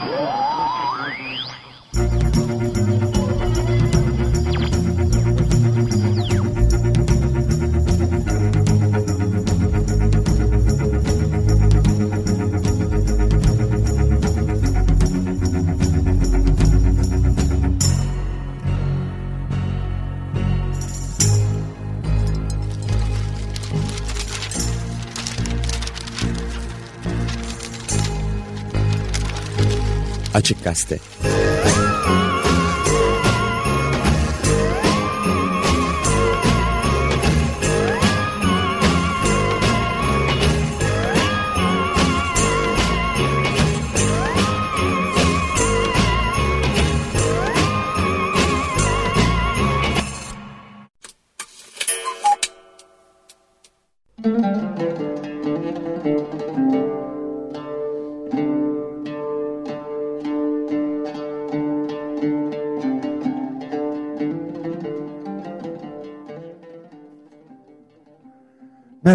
Yeah. Açık Gazete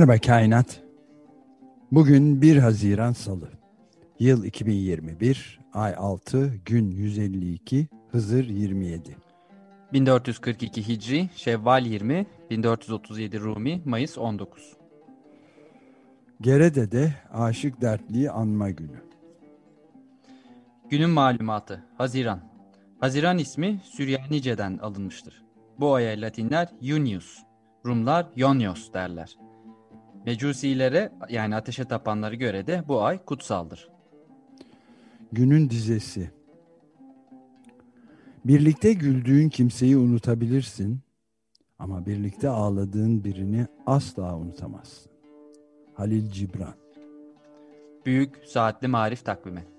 Merhaba Kainat. Bugün 1 Haziran Salı. Yıl 2021, ay 6, gün 152, Hızır 27. 1442 Hicri, Şevval 20, 1437 Rumi, Mayıs 19. Gerede'de Aşık Dertli'yi anma günü. Günün malumatı, Haziran. Haziran ismi Süryanice'den alınmıştır. Bu aya Latinler Junius, Rumlar Ionios derler. Mecusilere yani ateşe tapanlara göre de bu ay kutsaldır. Günün dizesi. Birlikte güldüğün kimseyi unutabilirsin ama birlikte ağladığın birini asla unutamazsın. Halil Cibran Büyük Saatli Marif Takvimi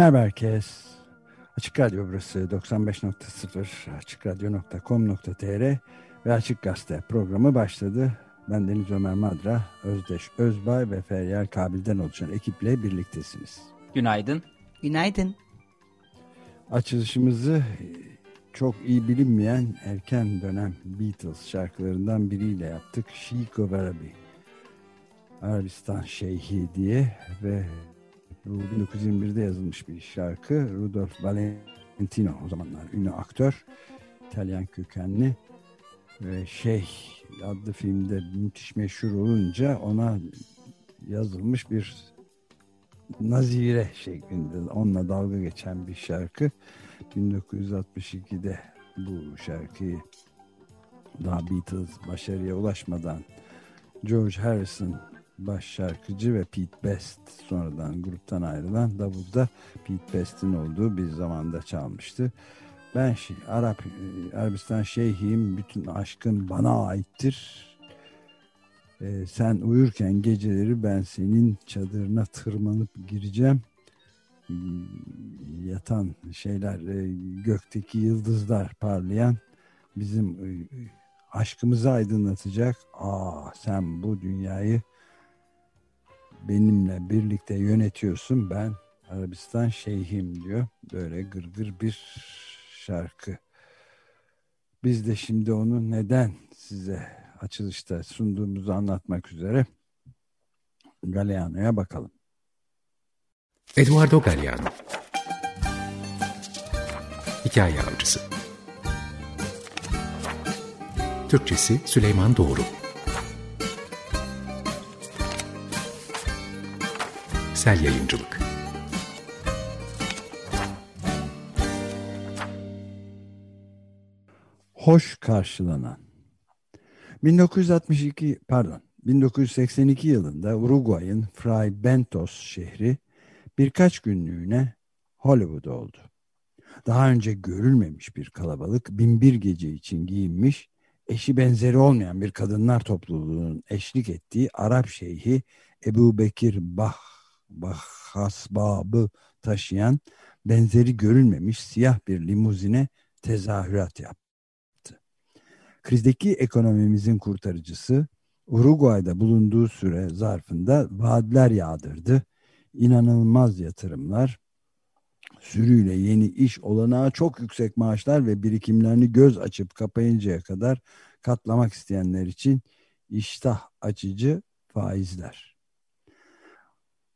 Merhaba herkes. Açık Radyo burası 95.0 açıkradyo.com.tr ve Açık Gazete programı başladı. Ben Deniz Ömer Madra, Özdeş Özbay ve Feryal Kabil'den oluşan ekiple birliktesiniz. Günaydın. Günaydın. Açılışımızı çok iyi bilinmeyen erken dönem Beatles şarkılarından biriyle yaptık. Chico Barabi. Arabistan Şeyhi diye ve 1921'de yazılmış bir şarkı. Rudolf Valentino o zamanlar ünlü aktör. İtalyan kökenli. Ve Şeyh adlı filmde müthiş meşhur olunca ona yazılmış bir nazire şeklinde onunla dalga geçen bir şarkı. 1962'de bu şarkıyı daha Beatles başarıya ulaşmadan George Harrison baş şarkıcı ve Pete Best sonradan gruptan ayrılan davulda Pete Best'in olduğu bir zamanda çalmıştı. Ben şey, Arap Arabistan şeyhiyim bütün aşkın bana aittir. Ee, sen uyurken geceleri ben senin çadırına tırmanıp gireceğim. Yatan şeyler gökteki yıldızlar parlayan bizim aşkımızı aydınlatacak. Aa sen bu dünyayı benimle birlikte yönetiyorsun ben Arabistan şeyhim diyor. Böyle gırgır bir şarkı. Biz de şimdi onu neden size açılışta sunduğumuzu anlatmak üzere Galeano'ya bakalım. Eduardo Galeano Hikaye Avcısı Türkçesi Süleyman Doğru Sel Yayıncılık Hoş karşılanan 1962 pardon 1982 yılında Uruguay'ın Fray Bentos şehri birkaç günlüğüne Hollywood oldu. Daha önce görülmemiş bir kalabalık binbir gece için giyinmiş, eşi benzeri olmayan bir kadınlar topluluğunun eşlik ettiği Arap şeyhi Ebu Bekir Bah Bahasbabı taşıyan benzeri görülmemiş siyah bir limuzine tezahürat yaptı. Krizdeki ekonomimizin kurtarıcısı Uruguay'da bulunduğu süre zarfında vaatler yağdırdı. İnanılmaz yatırımlar, sürüyle yeni iş olanağı çok yüksek maaşlar ve birikimlerini göz açıp kapayıncaya kadar katlamak isteyenler için iştah açıcı faizler.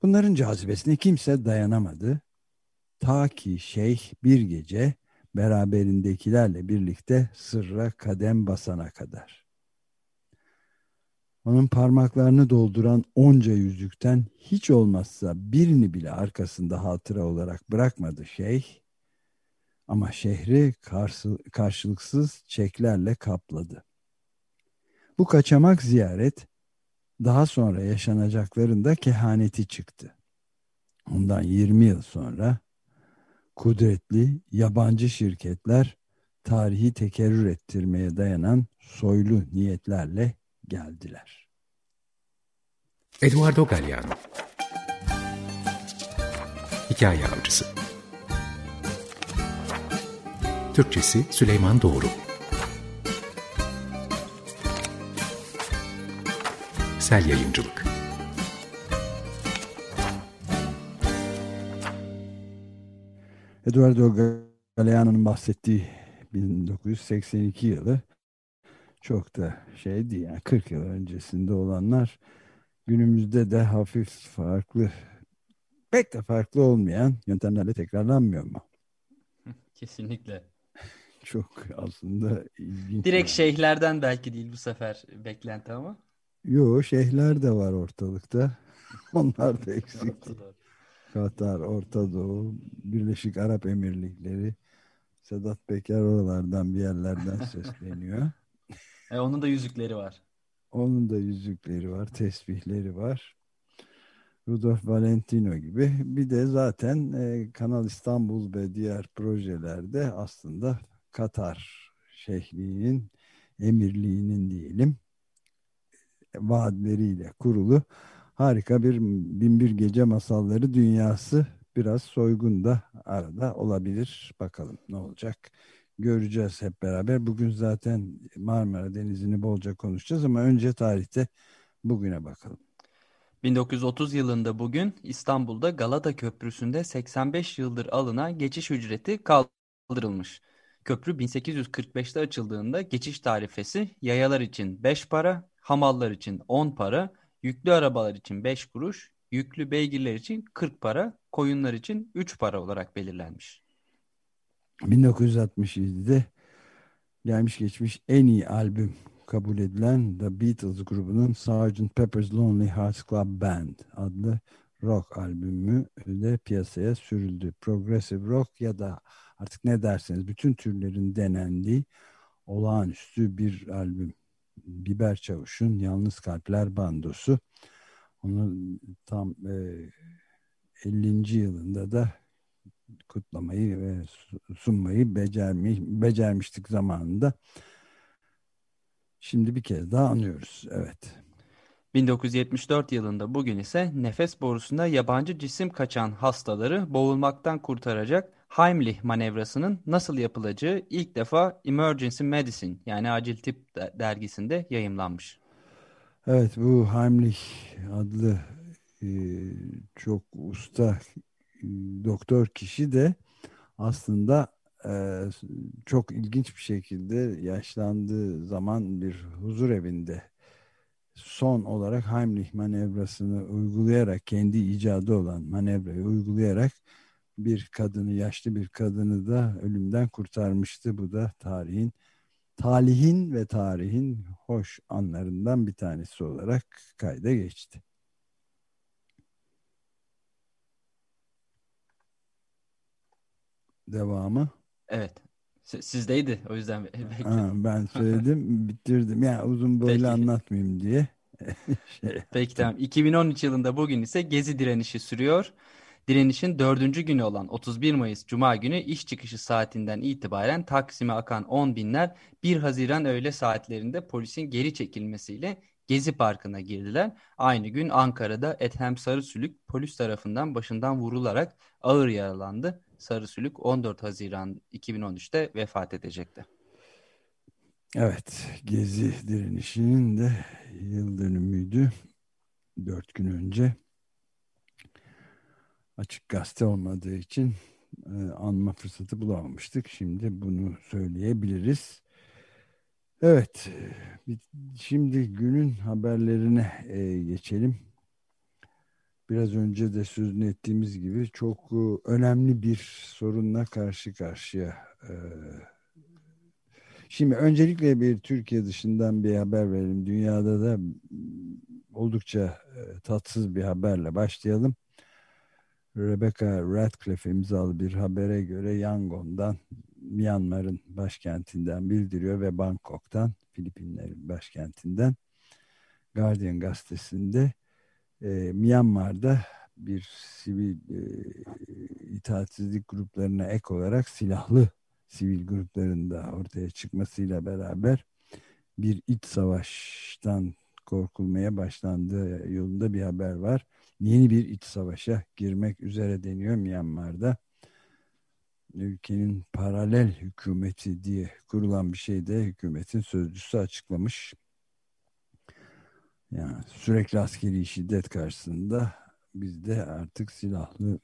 Bunların cazibesine kimse dayanamadı. Ta ki şeyh bir gece beraberindekilerle birlikte sırra kadem basana kadar. Onun parmaklarını dolduran onca yüzükten hiç olmazsa birini bile arkasında hatıra olarak bırakmadı şeyh. Ama şehri karşılıksız çeklerle kapladı. Bu kaçamak ziyaret daha sonra yaşanacakların da kehaneti çıktı. Ondan 20 yıl sonra kudretli yabancı şirketler tarihi tekerrür ettirmeye dayanan soylu niyetlerle geldiler. Eduardo Galeano Hikaye Avcısı Türkçesi Süleyman Doğru Sel Yayıncılık Eduardo Galeano'nun bahsettiği 1982 yılı çok da şeydi yani 40 yıl öncesinde olanlar günümüzde de hafif farklı pek de farklı olmayan yöntemlerle tekrarlanmıyor mu? Kesinlikle. Çok aslında ilginç. Direkt şeyhlerden belki değil bu sefer beklenti ama. Yo şeyhler de var ortalıkta. Onlar da eksik. Katar, Orta Doğu, Birleşik Arap Emirlikleri, Sedat Peker oralardan bir yerlerden sesleniyor. E, onun da yüzükleri var. Onun da yüzükleri var, tesbihleri var. Rudolf Valentino gibi. Bir de zaten e, Kanal İstanbul ve diğer projelerde aslında Katar Şehliğinin, emirliğinin diyelim vaadleriyle kurulu harika bir binbir gece masalları dünyası biraz soygun da arada olabilir. Bakalım ne olacak göreceğiz hep beraber. Bugün zaten Marmara Denizi'ni bolca konuşacağız ama önce tarihte bugüne bakalım. 1930 yılında bugün İstanbul'da Galata Köprüsü'nde 85 yıldır alınan geçiş ücreti kaldırılmış. Köprü 1845'te açıldığında geçiş tarifesi yayalar için 5 para, hamallar için 10 para, yüklü arabalar için 5 kuruş, yüklü beygirler için 40 para, koyunlar için 3 para olarak belirlenmiş. 1967'de gelmiş geçmiş en iyi albüm kabul edilen The Beatles grubunun Sgt. Pepper's Lonely Hearts Club Band adlı rock albümü de piyasaya sürüldü. Progressive rock ya da artık ne derseniz bütün türlerin denendiği olağanüstü bir albüm. Biber Çavuş'un Yalnız Kalpler Bandosu. Onu tam e, 50. yılında da kutlamayı ve sunmayı becermiş, becermiştik zamanında. Şimdi bir kez daha anıyoruz. Evet. 1974 yılında bugün ise nefes borusunda yabancı cisim kaçan hastaları boğulmaktan kurtaracak Heimlich manevrasının nasıl yapılacağı ilk defa Emergency Medicine yani acil tip dergisinde yayımlanmış. Evet bu Heimlich adlı e, çok usta doktor kişi de aslında e, çok ilginç bir şekilde yaşlandığı zaman bir huzur evinde son olarak Heimlich manevrasını uygulayarak kendi icadı olan manevrayı uygulayarak bir kadını yaşlı bir kadını da ölümden kurtarmıştı. Bu da tarihin talihin ve tarihin hoş anlarından bir tanesi olarak kayda geçti. devamı. Evet. Sizdeydi o yüzden ha, ben söyledim bitirdim. Yani uzun boylu Peki. anlatmayayım diye. şey Peki tamam. 2013 yılında bugün ise Gezi direnişi sürüyor. Direnişin dördüncü günü olan 31 Mayıs Cuma günü iş çıkışı saatinden itibaren Taksim'e akan 10 binler 1 Haziran öğle saatlerinde polisin geri çekilmesiyle Gezi Parkı'na girdiler. Aynı gün Ankara'da Ethem Sarısülük polis tarafından başından vurularak ağır yaralandı. Sarısülük 14 Haziran 2013'te vefat edecekti. Evet, Gezi direnişinin de yıl dönümüydü. Dört gün önce. Açık gazete olmadığı için e, anma fırsatı bulamamıştık. Şimdi bunu söyleyebiliriz. Evet, şimdi günün haberlerine e, geçelim. Biraz önce de sözünü ettiğimiz gibi çok e, önemli bir sorunla karşı karşıya. E, şimdi öncelikle bir Türkiye dışından bir haber verelim. Dünyada da oldukça tatsız bir haberle başlayalım. Rebecca Radcliffe imzalı bir habere göre Yangon'dan Myanmar'ın başkentinden bildiriyor ve Bangkok'tan Filipinlerin başkentinden Guardian gazetesinde e, Myanmar'da bir sivil e, itaatsizlik gruplarına ek olarak silahlı sivil grupların da ortaya çıkmasıyla beraber bir iç savaştan korkulmaya başlandığı yolunda bir haber var. Yeni bir iç savaşa girmek üzere deniyor Myanmar'da ülkenin paralel hükümeti diye kurulan bir şeyde hükümetin sözcüsü açıklamış. Yani sürekli askeri şiddet karşısında biz de artık silahlı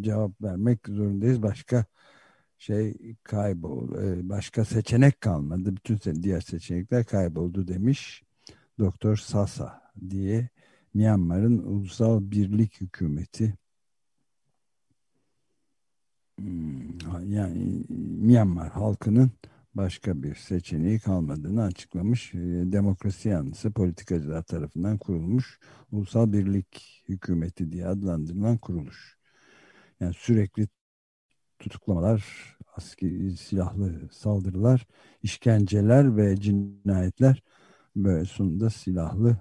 cevap vermek zorundayız. Başka şey kaybol, e, başka seçenek kalmadı. Bütün diğer seçenekler kayboldu demiş. Doktor Sasa diye Myanmar'ın Ulusal Birlik Hükümeti Hmm, yani Myanmar halkının başka bir seçeneği kalmadığını açıklamış. Ee, demokrasi yanlısı politikacılar tarafından kurulmuş Ulusal Birlik Hükümeti diye adlandırılan kuruluş. Yani sürekli tutuklamalar, askeri silahlı saldırılar, işkenceler ve cinayetler böyle sonunda silahlı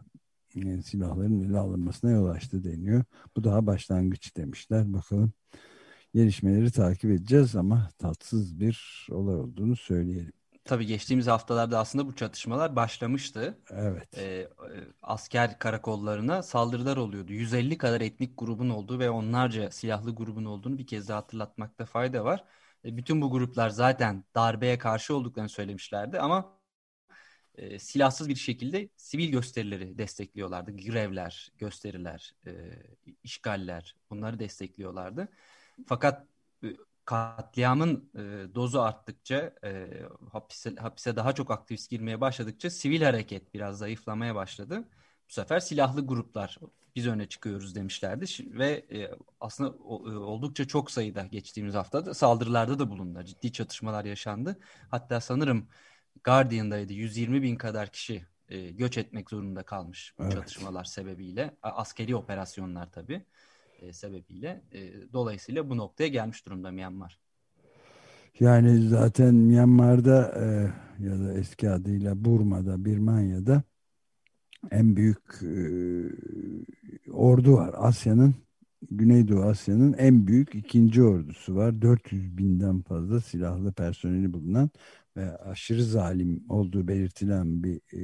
yani silahların ele alınmasına yol açtı deniyor. Bu daha başlangıç demişler. Bakalım gelişmeleri takip edeceğiz ama tatsız bir olay olduğunu söyleyelim. Tabii geçtiğimiz haftalarda aslında bu çatışmalar başlamıştı. Evet. Ee, asker karakollarına saldırılar oluyordu. 150 kadar etnik grubun olduğu ve onlarca silahlı grubun olduğunu bir kez daha hatırlatmakta fayda var. E, bütün bu gruplar zaten darbeye karşı olduklarını söylemişlerdi ama e, silahsız bir şekilde sivil gösterileri destekliyorlardı. Grevler, gösteriler, e, işgaller bunları destekliyorlardı. Fakat e, katliamın e, dozu arttıkça, e, hapise, hapise daha çok aktivist girmeye başladıkça sivil hareket biraz zayıflamaya başladı. Bu sefer silahlı gruplar biz öne çıkıyoruz demişlerdi ve e, aslında o, e, oldukça çok sayıda geçtiğimiz haftada saldırılarda da bulundu. Ciddi çatışmalar yaşandı. Hatta sanırım Guardian'daydı 120 bin kadar kişi e, göç etmek zorunda kalmış bu evet. çatışmalar sebebiyle. Askeri operasyonlar tabii e, sebebiyle e, dolayısıyla bu noktaya gelmiş durumda Myanmar. Yani zaten Myanmar'da e, ya da eski adıyla Burma'da, Birmanya'da en büyük e, ordu var. Asya'nın, Güneydoğu Asya'nın en büyük ikinci ordusu var. 400 binden fazla silahlı personeli bulunan ve aşırı zalim olduğu belirtilen bir e,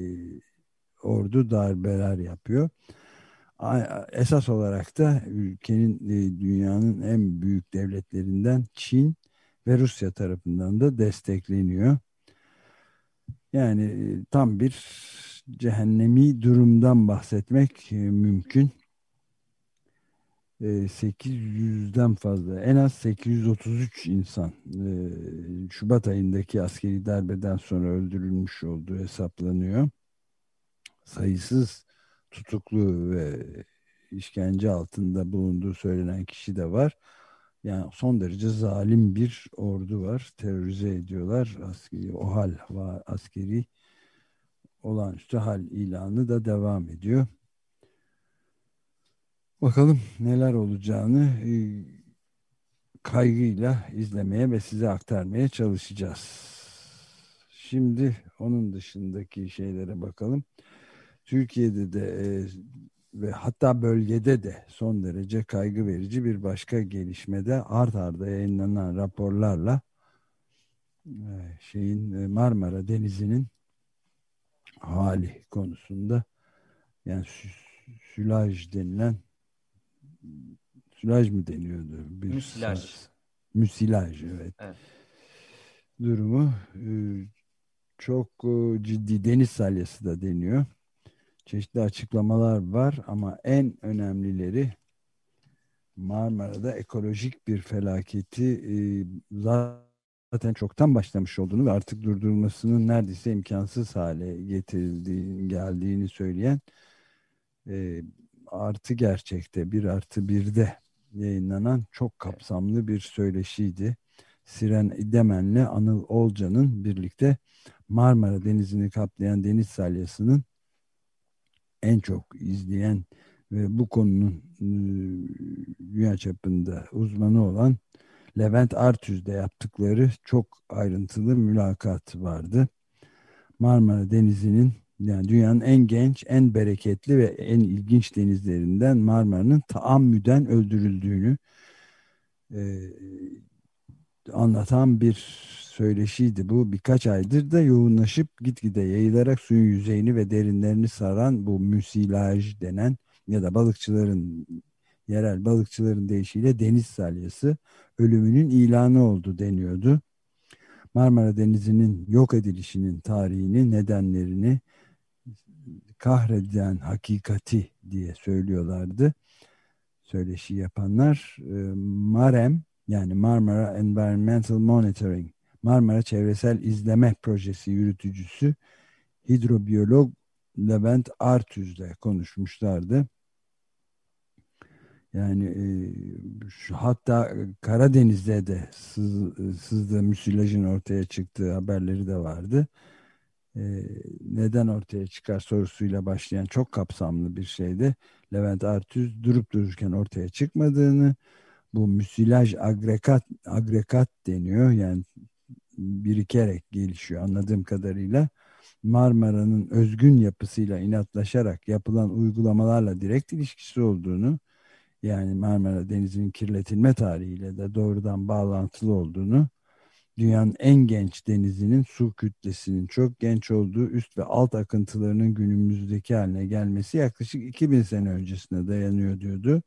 ordu darbeler yapıyor esas olarak da ülkenin e, dünyanın en büyük devletlerinden Çin ve Rusya tarafından da destekleniyor. Yani e, tam bir cehennemi durumdan bahsetmek e, mümkün. 800'den fazla en az 833 insan Şubat ayındaki askeri darbeden sonra öldürülmüş olduğu hesaplanıyor. Sayısız tutuklu ve işkence altında bulunduğu söylenen kişi de var. Yani son derece zalim bir ordu var. Terörize ediyorlar. Askeri, o hal var. Askeri olağanüstü hal ilanı da devam ediyor. Bakalım neler olacağını e, kaygıyla izlemeye ve size aktarmaya çalışacağız. Şimdi onun dışındaki şeylere bakalım. Türkiye'de de e, ve hatta bölgede de son derece kaygı verici bir başka gelişmede art arda yayınlanan raporlarla e, şeyin e, Marmara Denizi'nin hali konusunda yani sülaj denilen sülaj mı deniyordu? Bir müsilaj. Müsilaj evet. evet. Durumu e, çok e, ciddi deniz salyası da deniyor. Çeşitli açıklamalar var ama en önemlileri Marmara'da ekolojik bir felaketi e, zaten çoktan başlamış olduğunu ve artık durdurulmasının neredeyse imkansız hale getirildiğini, geldiğini söyleyen artı gerçekte bir artı birde yayınlanan çok kapsamlı bir söyleşiydi. Siren İdemen'le Anıl Olcan'ın birlikte Marmara Denizi'ni kaplayan deniz salyasının en çok izleyen ve bu konunun e, dünya çapında uzmanı olan Levent Artüz'de yaptıkları çok ayrıntılı mülakat vardı. Marmara Denizi'nin yani dünyanın en genç, en bereketli ve en ilginç denizlerinden Marmara'nın taammüden öldürüldüğünü e, anlatan bir söyleşiydi bu. Birkaç aydır da yoğunlaşıp gitgide yayılarak suyun yüzeyini ve derinlerini saran bu müsilaj denen ya da balıkçıların yerel balıkçıların deyişiyle deniz salyası ölümünün ilanı oldu deniyordu. Marmara Denizi'nin yok edilişinin tarihini, nedenlerini kahreden hakikati diye söylüyorlardı. Söyleşi yapanlar e, MAREM yani Marmara Environmental Monitoring Marmara Çevresel İzleme Projesi yürütücüsü hidrobiyolog Levent Artüz'le konuşmuşlardı. Yani e, şu, hatta Karadeniz'de de sız, sızdığı müsilajın ortaya çıktığı haberleri de vardı. E, neden ortaya çıkar sorusuyla başlayan çok kapsamlı bir şeydi. Levent Artüz durup dururken ortaya çıkmadığını, bu müsilaj agregat, agregat deniyor. Yani birikerek gelişiyor anladığım kadarıyla. Marmara'nın özgün yapısıyla inatlaşarak yapılan uygulamalarla direkt ilişkisi olduğunu yani Marmara Denizi'nin kirletilme tarihiyle de doğrudan bağlantılı olduğunu dünyanın en genç denizinin su kütlesinin çok genç olduğu üst ve alt akıntılarının günümüzdeki haline gelmesi yaklaşık 2000 sene öncesine dayanıyor diyordu.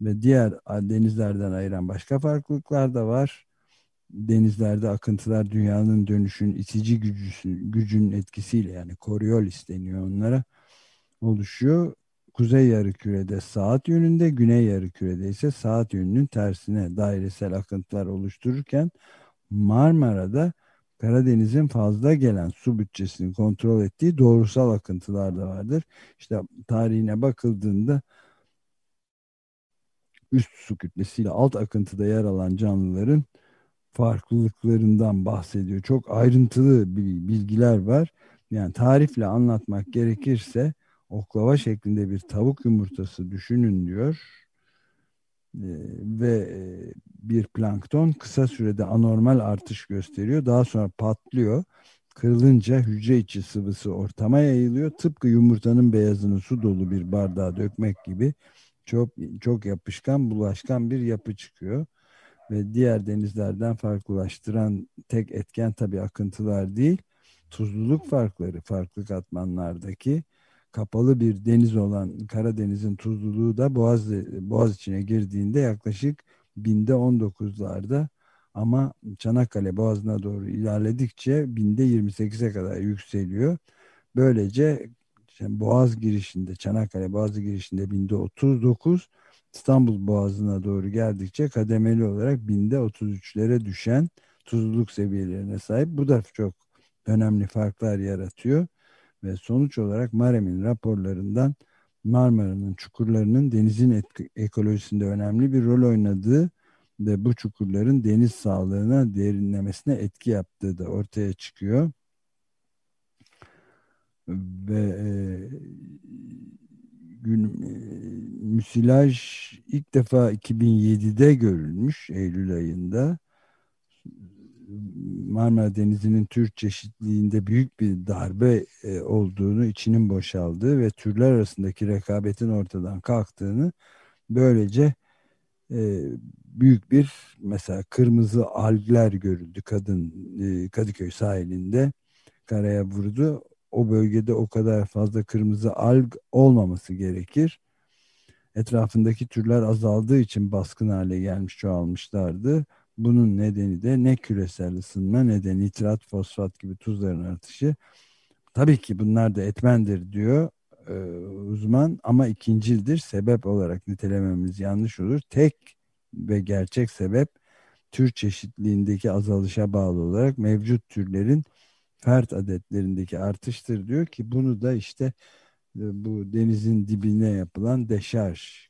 Ve diğer denizlerden ayıran başka farklılıklar da var. Denizlerde akıntılar dünyanın dönüşün itici gücüsü, gücün etkisiyle yani Coriolis deniyor onlara oluşuyor kuzey yarı saat yönünde, güney yarı ise saat yönünün tersine dairesel akıntılar oluştururken Marmara'da Karadeniz'in fazla gelen su bütçesini kontrol ettiği doğrusal akıntılar da vardır. İşte tarihine bakıldığında üst su kütlesiyle alt akıntıda yer alan canlıların farklılıklarından bahsediyor. Çok ayrıntılı bilgiler var. Yani tarifle anlatmak gerekirse oklava şeklinde bir tavuk yumurtası düşünün diyor. E, ve e, bir plankton kısa sürede anormal artış gösteriyor. Daha sonra patlıyor. Kırılınca hücre içi sıvısı ortama yayılıyor. Tıpkı yumurtanın beyazını su dolu bir bardağa dökmek gibi çok çok yapışkan, bulaşkan bir yapı çıkıyor. Ve diğer denizlerden farklılaştıran tek etken tabii akıntılar değil, tuzluluk farkları farklı katmanlardaki kapalı bir deniz olan Karadeniz'in tuzluluğu da Boğaz, Boğaz içine girdiğinde yaklaşık binde 19'larda ama Çanakkale Boğazı'na doğru ilerledikçe binde 28'e kadar yükseliyor. Böylece Boğaz girişinde Çanakkale Boğazı girişinde binde 39 İstanbul Boğazı'na doğru geldikçe kademeli olarak binde 33'lere düşen tuzluluk seviyelerine sahip. Bu da çok önemli farklar yaratıyor ve sonuç olarak Marem'in raporlarından Marmara'nın çukurlarının denizin ekolojisinde önemli bir rol oynadığı ve bu çukurların deniz sağlığına derinlemesine etki yaptığı da ortaya çıkıyor. Ve e, gün, e, müsilaj ilk defa 2007'de görülmüş Eylül ayında Marmara Denizi'nin tür çeşitliliğinde büyük bir darbe e, olduğunu, içinin boşaldığı ve türler arasındaki rekabetin ortadan kalktığını böylece e, büyük bir mesela kırmızı algler görüldü kadın e, Kadıköy sahilinde karaya vurdu. O bölgede o kadar fazla kırmızı alg olmaması gerekir. Etrafındaki türler azaldığı için baskın hale gelmiş çoğalmışlardı Bunun nedeni de ne küresel ısınma ne de nitrat, fosfat gibi tuzların artışı. Tabii ki bunlar da etmendir diyor e, uzman ama ikincildir. Sebep olarak nitelememiz yanlış olur. Tek ve gerçek sebep tür çeşitliliğindeki azalışa bağlı olarak mevcut türlerin fert adetlerindeki artıştır diyor ki bunu da işte e, bu denizin dibine yapılan deşarj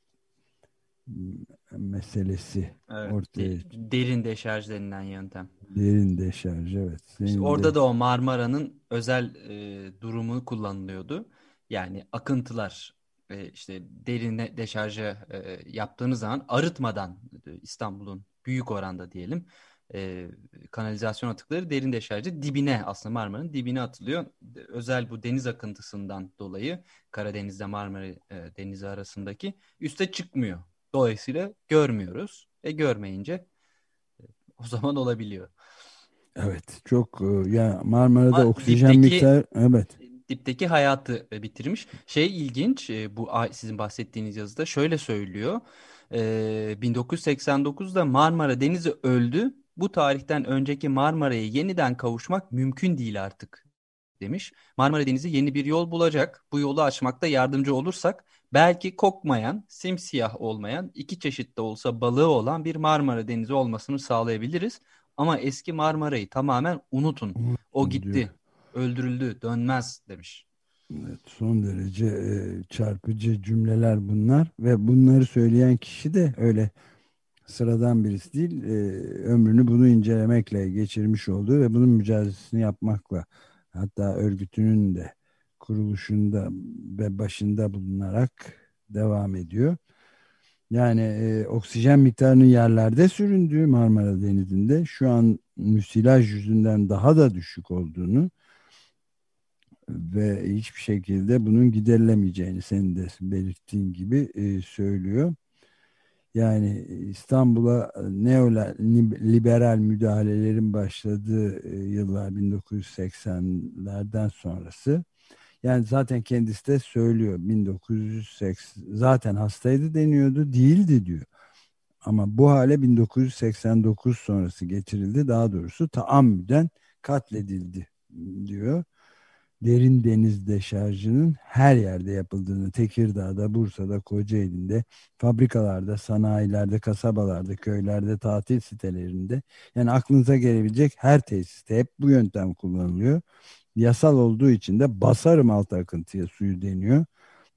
meselesi Evet, ortaya de- derin deşarj denilen yöntem. derin deşarj evet. İşte Senin orada de- da o Marmara'nın özel e, durumu kullanılıyordu. Yani akıntılar e, işte derine deşarja e, yaptığınız zaman arıtmadan e, İstanbul'un büyük oranda diyelim e, kanalizasyon atıkları derin deşarjı dibine aslında Marmara'nın dibine atılıyor. Özel bu deniz akıntısından dolayı Karadeniz'de Marmara e, Denizi arasındaki üste çıkmıyor. Dolayısıyla görmüyoruz. E görmeyince e, o zaman olabiliyor. evet çok e, ya Marmara'da Ama oksijen dipteki- miktarı evet dipteki hayatı e, bitirmiş. Şey ilginç e, bu sizin bahsettiğiniz yazıda şöyle söylüyor. E, 1989'da Marmara Denizi öldü. Bu tarihten önceki Marmara'ya yeniden kavuşmak mümkün değil artık demiş. Marmara Denizi yeni bir yol bulacak. Bu yolu açmakta yardımcı olursak belki kokmayan, simsiyah olmayan, iki çeşit de olsa balığı olan bir Marmara Denizi olmasını sağlayabiliriz. Ama eski Marmara'yı tamamen unutun. O gitti. diyor. Öldürüldü, dönmez demiş. Evet, son derece e, çarpıcı cümleler bunlar ve bunları söyleyen kişi de öyle sıradan birisi değil. E, ömrünü bunu incelemekle geçirmiş olduğu ve bunun mücadelesini yapmakla hatta örgütünün de kuruluşunda ve başında bulunarak devam ediyor. Yani e, oksijen miktarının yerlerde süründüğü Marmara Denizi'nde şu an müsilaj yüzünden daha da düşük olduğunu ve hiçbir şekilde bunun giderilemeyeceğini senin de belirttiğin gibi e, söylüyor. Yani İstanbul'a neoliberal müdahalelerin başladığı e, yıllar 1980'lerden sonrası yani zaten kendisi de söylüyor 1980 zaten hastaydı deniyordu değildi diyor. Ama bu hale 1989 sonrası getirildi. Daha doğrusu taammüden katledildi diyor derin deniz deşarjının her yerde yapıldığını Tekirdağ'da, Bursa'da, Kocaeli'nde, fabrikalarda, sanayilerde, kasabalarda, köylerde, tatil sitelerinde yani aklınıza gelebilecek her tesiste hep bu yöntem kullanılıyor. Yasal olduğu için de basarım alt akıntıya suyu deniyor.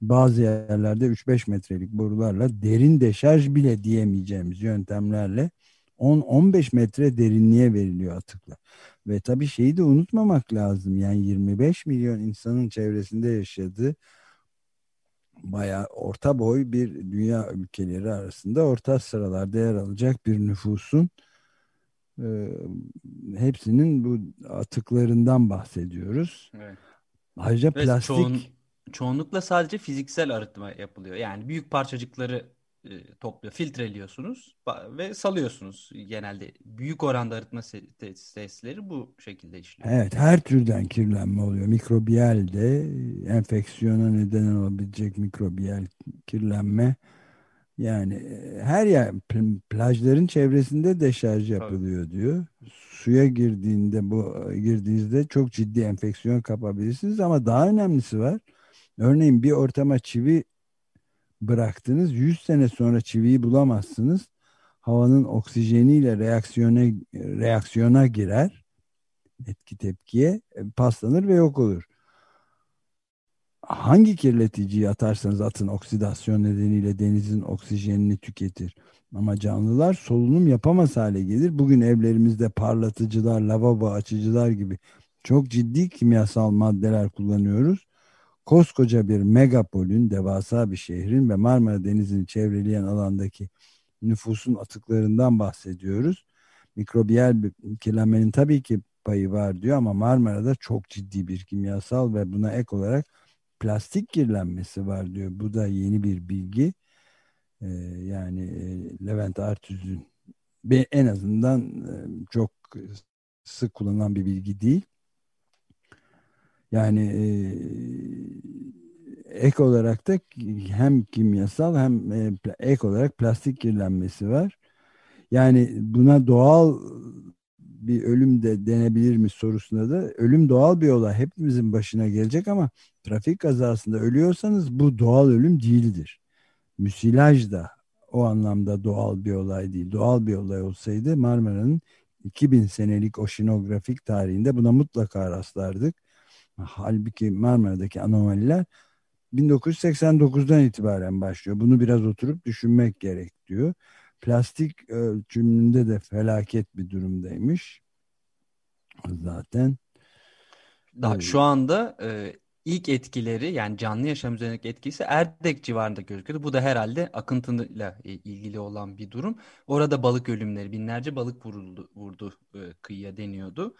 Bazı yerlerde 3-5 metrelik borularla derin deşarj bile diyemeyeceğimiz yöntemlerle 10-15 metre derinliğe veriliyor atıklar. Ve tabii şeyi de unutmamak lazım. Yani 25 milyon insanın çevresinde yaşadığı bayağı orta boy bir dünya ülkeleri arasında orta sıralarda yer alacak bir nüfusun e, hepsinin bu atıklarından bahsediyoruz. Evet. Ayrıca Ve plastik çoğun, çoğunlukla sadece fiziksel arıtma yapılıyor. Yani büyük parçacıkları e, topluyor, filtreliyorsunuz ve salıyorsunuz. Genelde büyük oranda arıtma tesisleri bu şekilde işliyor. Evet her türden kirlenme oluyor. Mikrobiyal de enfeksiyona neden olabilecek mikrobiyal kirlenme. Yani e, her yer pl- plajların çevresinde deşarj yapılıyor diyor. Suya girdiğinde bu girdiğinizde çok ciddi enfeksiyon kapabilirsiniz ama daha önemlisi var. Örneğin bir ortama çivi bıraktınız 100 sene sonra çiviyi bulamazsınız. Havanın oksijeniyle reaksiyona reaksiyona girer etki tepkiye e, paslanır ve yok olur. Hangi kirleticiyi atarsanız atın oksidasyon nedeniyle denizin oksijenini tüketir. Ama canlılar solunum yapamaz hale gelir. Bugün evlerimizde parlatıcılar, lavabo açıcılar gibi çok ciddi kimyasal maddeler kullanıyoruz. Koskoca bir megapolün, devasa bir şehrin ve Marmara Denizi'ni çevreleyen alandaki nüfusun atıklarından bahsediyoruz. Mikrobiyal kirlenmenin tabii ki payı var diyor ama Marmara'da çok ciddi bir kimyasal ve buna ek olarak plastik kirlenmesi var diyor. Bu da yeni bir bilgi. Ee, yani e, Levent Artüz'ün en azından e, çok sık kullanılan bir bilgi değil. Yani e, ek olarak da hem kimyasal hem ek olarak plastik kirlenmesi var. Yani buna doğal bir ölüm de denebilir mi sorusunda da ölüm doğal bir olay. Hepimizin başına gelecek ama trafik kazasında ölüyorsanız bu doğal ölüm değildir. Müsilaj da o anlamda doğal bir olay değil. Doğal bir olay olsaydı Marmara'nın 2000 senelik oşinografik tarihinde buna mutlaka rastlardık. Halbuki Marmara'daki anomaliler 1989'dan itibaren başlıyor. Bunu biraz oturup düşünmek gerek diyor. Plastik ölçümünde de felaket bir durumdaymış. Zaten. Daha şu anda e, ilk etkileri yani canlı yaşam üzerindeki etkisi Erdek civarında gözüküyordu. Bu da herhalde akıntıyla ilgili olan bir durum. Orada balık ölümleri binlerce balık vuruldu, vurdu e, kıyıya deniyordu.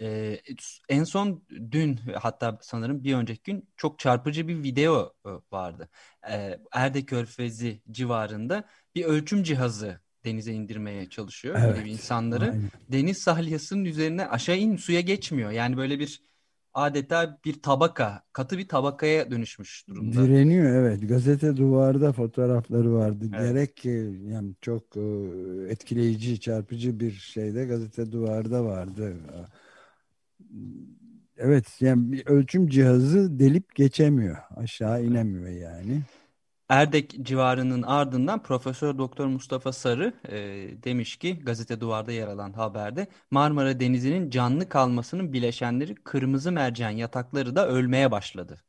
Ee, en son dün hatta sanırım bir önceki gün çok çarpıcı bir video vardı. Ee, Erde Körfezi civarında bir ölçüm cihazı denize indirmeye çalışıyor evet, insanları. Aynen. Deniz salyasının üzerine aşağı in suya geçmiyor. Yani böyle bir adeta bir tabaka, katı bir tabakaya dönüşmüş durumda. Direniyor evet. Gazete duvarda fotoğrafları vardı. Evet. Gerek yani çok etkileyici, çarpıcı bir şeyde gazete duvarda vardı. Evet yani bir ölçüm cihazı delip geçemiyor. Aşağı inemiyor yani. Erdek civarının ardından Profesör Doktor Mustafa Sarı e, demiş ki gazete duvarda yer alan haberde Marmara Denizi'nin canlı kalmasının bileşenleri kırmızı mercan yatakları da ölmeye başladı.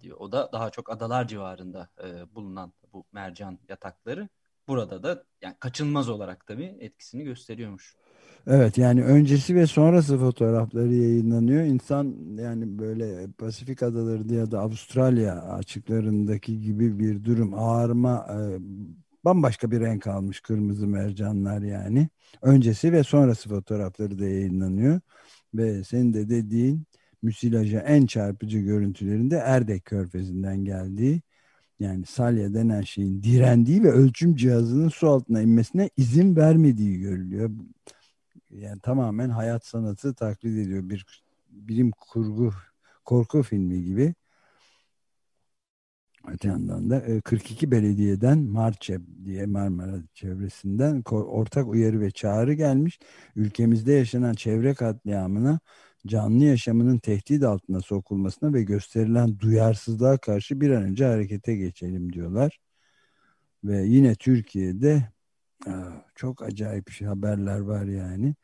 Diyor. O da daha çok adalar civarında e, bulunan bu mercan yatakları burada da yani kaçınılmaz olarak tabii etkisini gösteriyormuş. Evet yani öncesi ve sonrası fotoğrafları yayınlanıyor. İnsan yani böyle Pasifik adaları ya da Avustralya açıklarındaki gibi bir durum ağarma e, bambaşka bir renk almış kırmızı mercanlar yani. Öncesi ve sonrası fotoğrafları da yayınlanıyor. Ve senin de dediğin müsilaja en çarpıcı görüntülerinde Erdek Körfezi'nden geldiği yani salya denen şeyin direndiği ve ölçüm cihazının su altına inmesine izin vermediği görülüyor yani tamamen hayat sanatı taklit ediyor. Bir bilim kurgu korku filmi gibi. Öte yandan da 42 e, belediyeden Marçep diye Marmara çevresinden ortak uyarı ve çağrı gelmiş. Ülkemizde yaşanan çevre katliamına canlı yaşamının tehdit altına sokulmasına ve gösterilen duyarsızlığa karşı bir an önce harekete geçelim diyorlar. Ve yine Türkiye'de çok acayip şey, haberler var yani.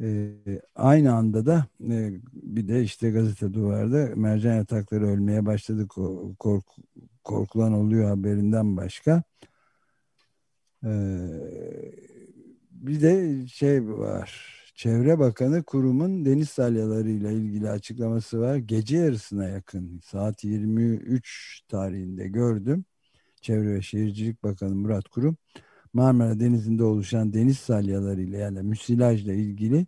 E, aynı anda da e, bir de işte gazete duvarda mercan yatakları ölmeye başladı kork, korkulan oluyor haberinden başka. E, bir de şey var. Çevre Bakanı kurumun deniz salyalarıyla ilgili açıklaması var. Gece yarısına yakın saat 23 tarihinde gördüm. Çevre ve Şehircilik Bakanı Murat Kurum Marmara Denizi'nde oluşan deniz salyalarıyla yani müsilajla ilgili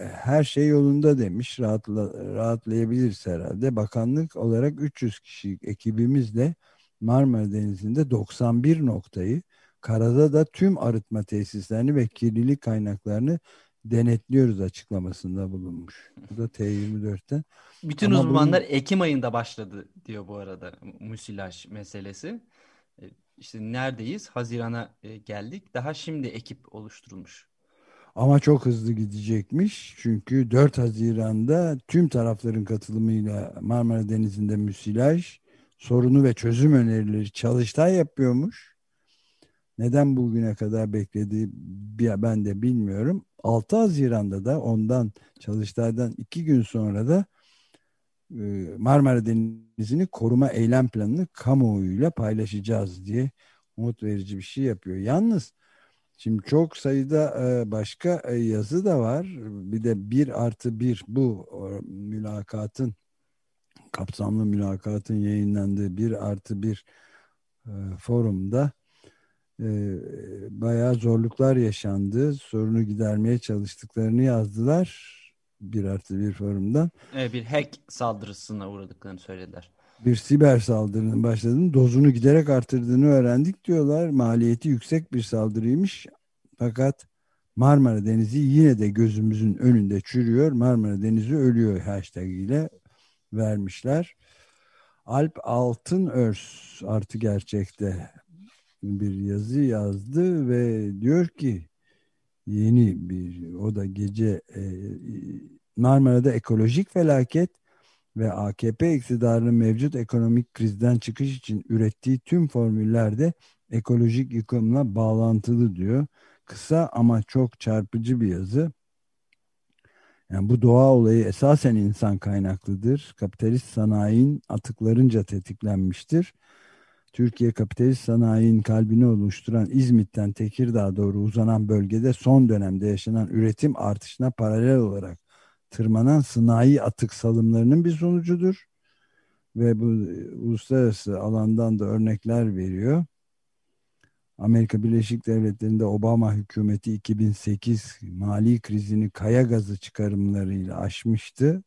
e, her şey yolunda demiş. Rahatla, rahatlayabiliriz herhalde. Bakanlık olarak 300 kişilik ekibimizle Marmara Denizi'nde 91 noktayı, karada da tüm arıtma tesislerini ve kirlilik kaynaklarını denetliyoruz açıklamasında bulunmuş. Bu da T24'ten. Bütün Ama uzmanlar bunun... Ekim ayında başladı diyor bu arada müsilaj meselesi. İşte neredeyiz? Hazirana e, geldik. Daha şimdi ekip oluşturulmuş. Ama çok hızlı gidecekmiş. Çünkü 4 Haziran'da tüm tarafların katılımıyla Marmara Denizi'nde müsilaj sorunu ve çözüm önerileri çalıştay yapıyormuş. Neden bugüne kadar bekledi ben de bilmiyorum. 6 Haziran'da da ondan çalıştaydan 2 gün sonra da Marmara Denizi'ni koruma eylem planını kamuoyuyla paylaşacağız diye umut verici bir şey yapıyor. Yalnız Şimdi çok sayıda e, başka e, yazı da var. Bir de bir artı bir bu mülakatın kapsamlı mülakatın yayınlandığı bir artı bir e, forumda bayağı zorluklar yaşandı. Sorunu gidermeye çalıştıklarını yazdılar. Bir artı bir forumdan. Evet, bir hack saldırısına uğradıklarını söylediler bir siber saldırının başladığını, dozunu giderek artırdığını öğrendik diyorlar. Maliyeti yüksek bir saldırıymış. Fakat Marmara Denizi yine de gözümüzün önünde çürüyor. Marmara Denizi ölüyor hashtag ile vermişler. Alp Altın Örs artı gerçekte bir yazı yazdı ve diyor ki yeni bir o da gece e, Marmara'da ekolojik felaket ve AKP iktidarının mevcut ekonomik krizden çıkış için ürettiği tüm formüllerde ekolojik yıkımla bağlantılı diyor. Kısa ama çok çarpıcı bir yazı. Yani bu doğa olayı esasen insan kaynaklıdır. Kapitalist sanayinin atıklarınca tetiklenmiştir. Türkiye kapitalist sanayinin kalbini oluşturan İzmit'ten Tekirdağ'a doğru uzanan bölgede son dönemde yaşanan üretim artışına paralel olarak tırmanan sanayi atık salımlarının bir sonucudur. Ve bu uluslararası alandan da örnekler veriyor. Amerika Birleşik Devletleri'nde Obama hükümeti 2008 mali krizini kaya gazı çıkarımlarıyla aşmıştı.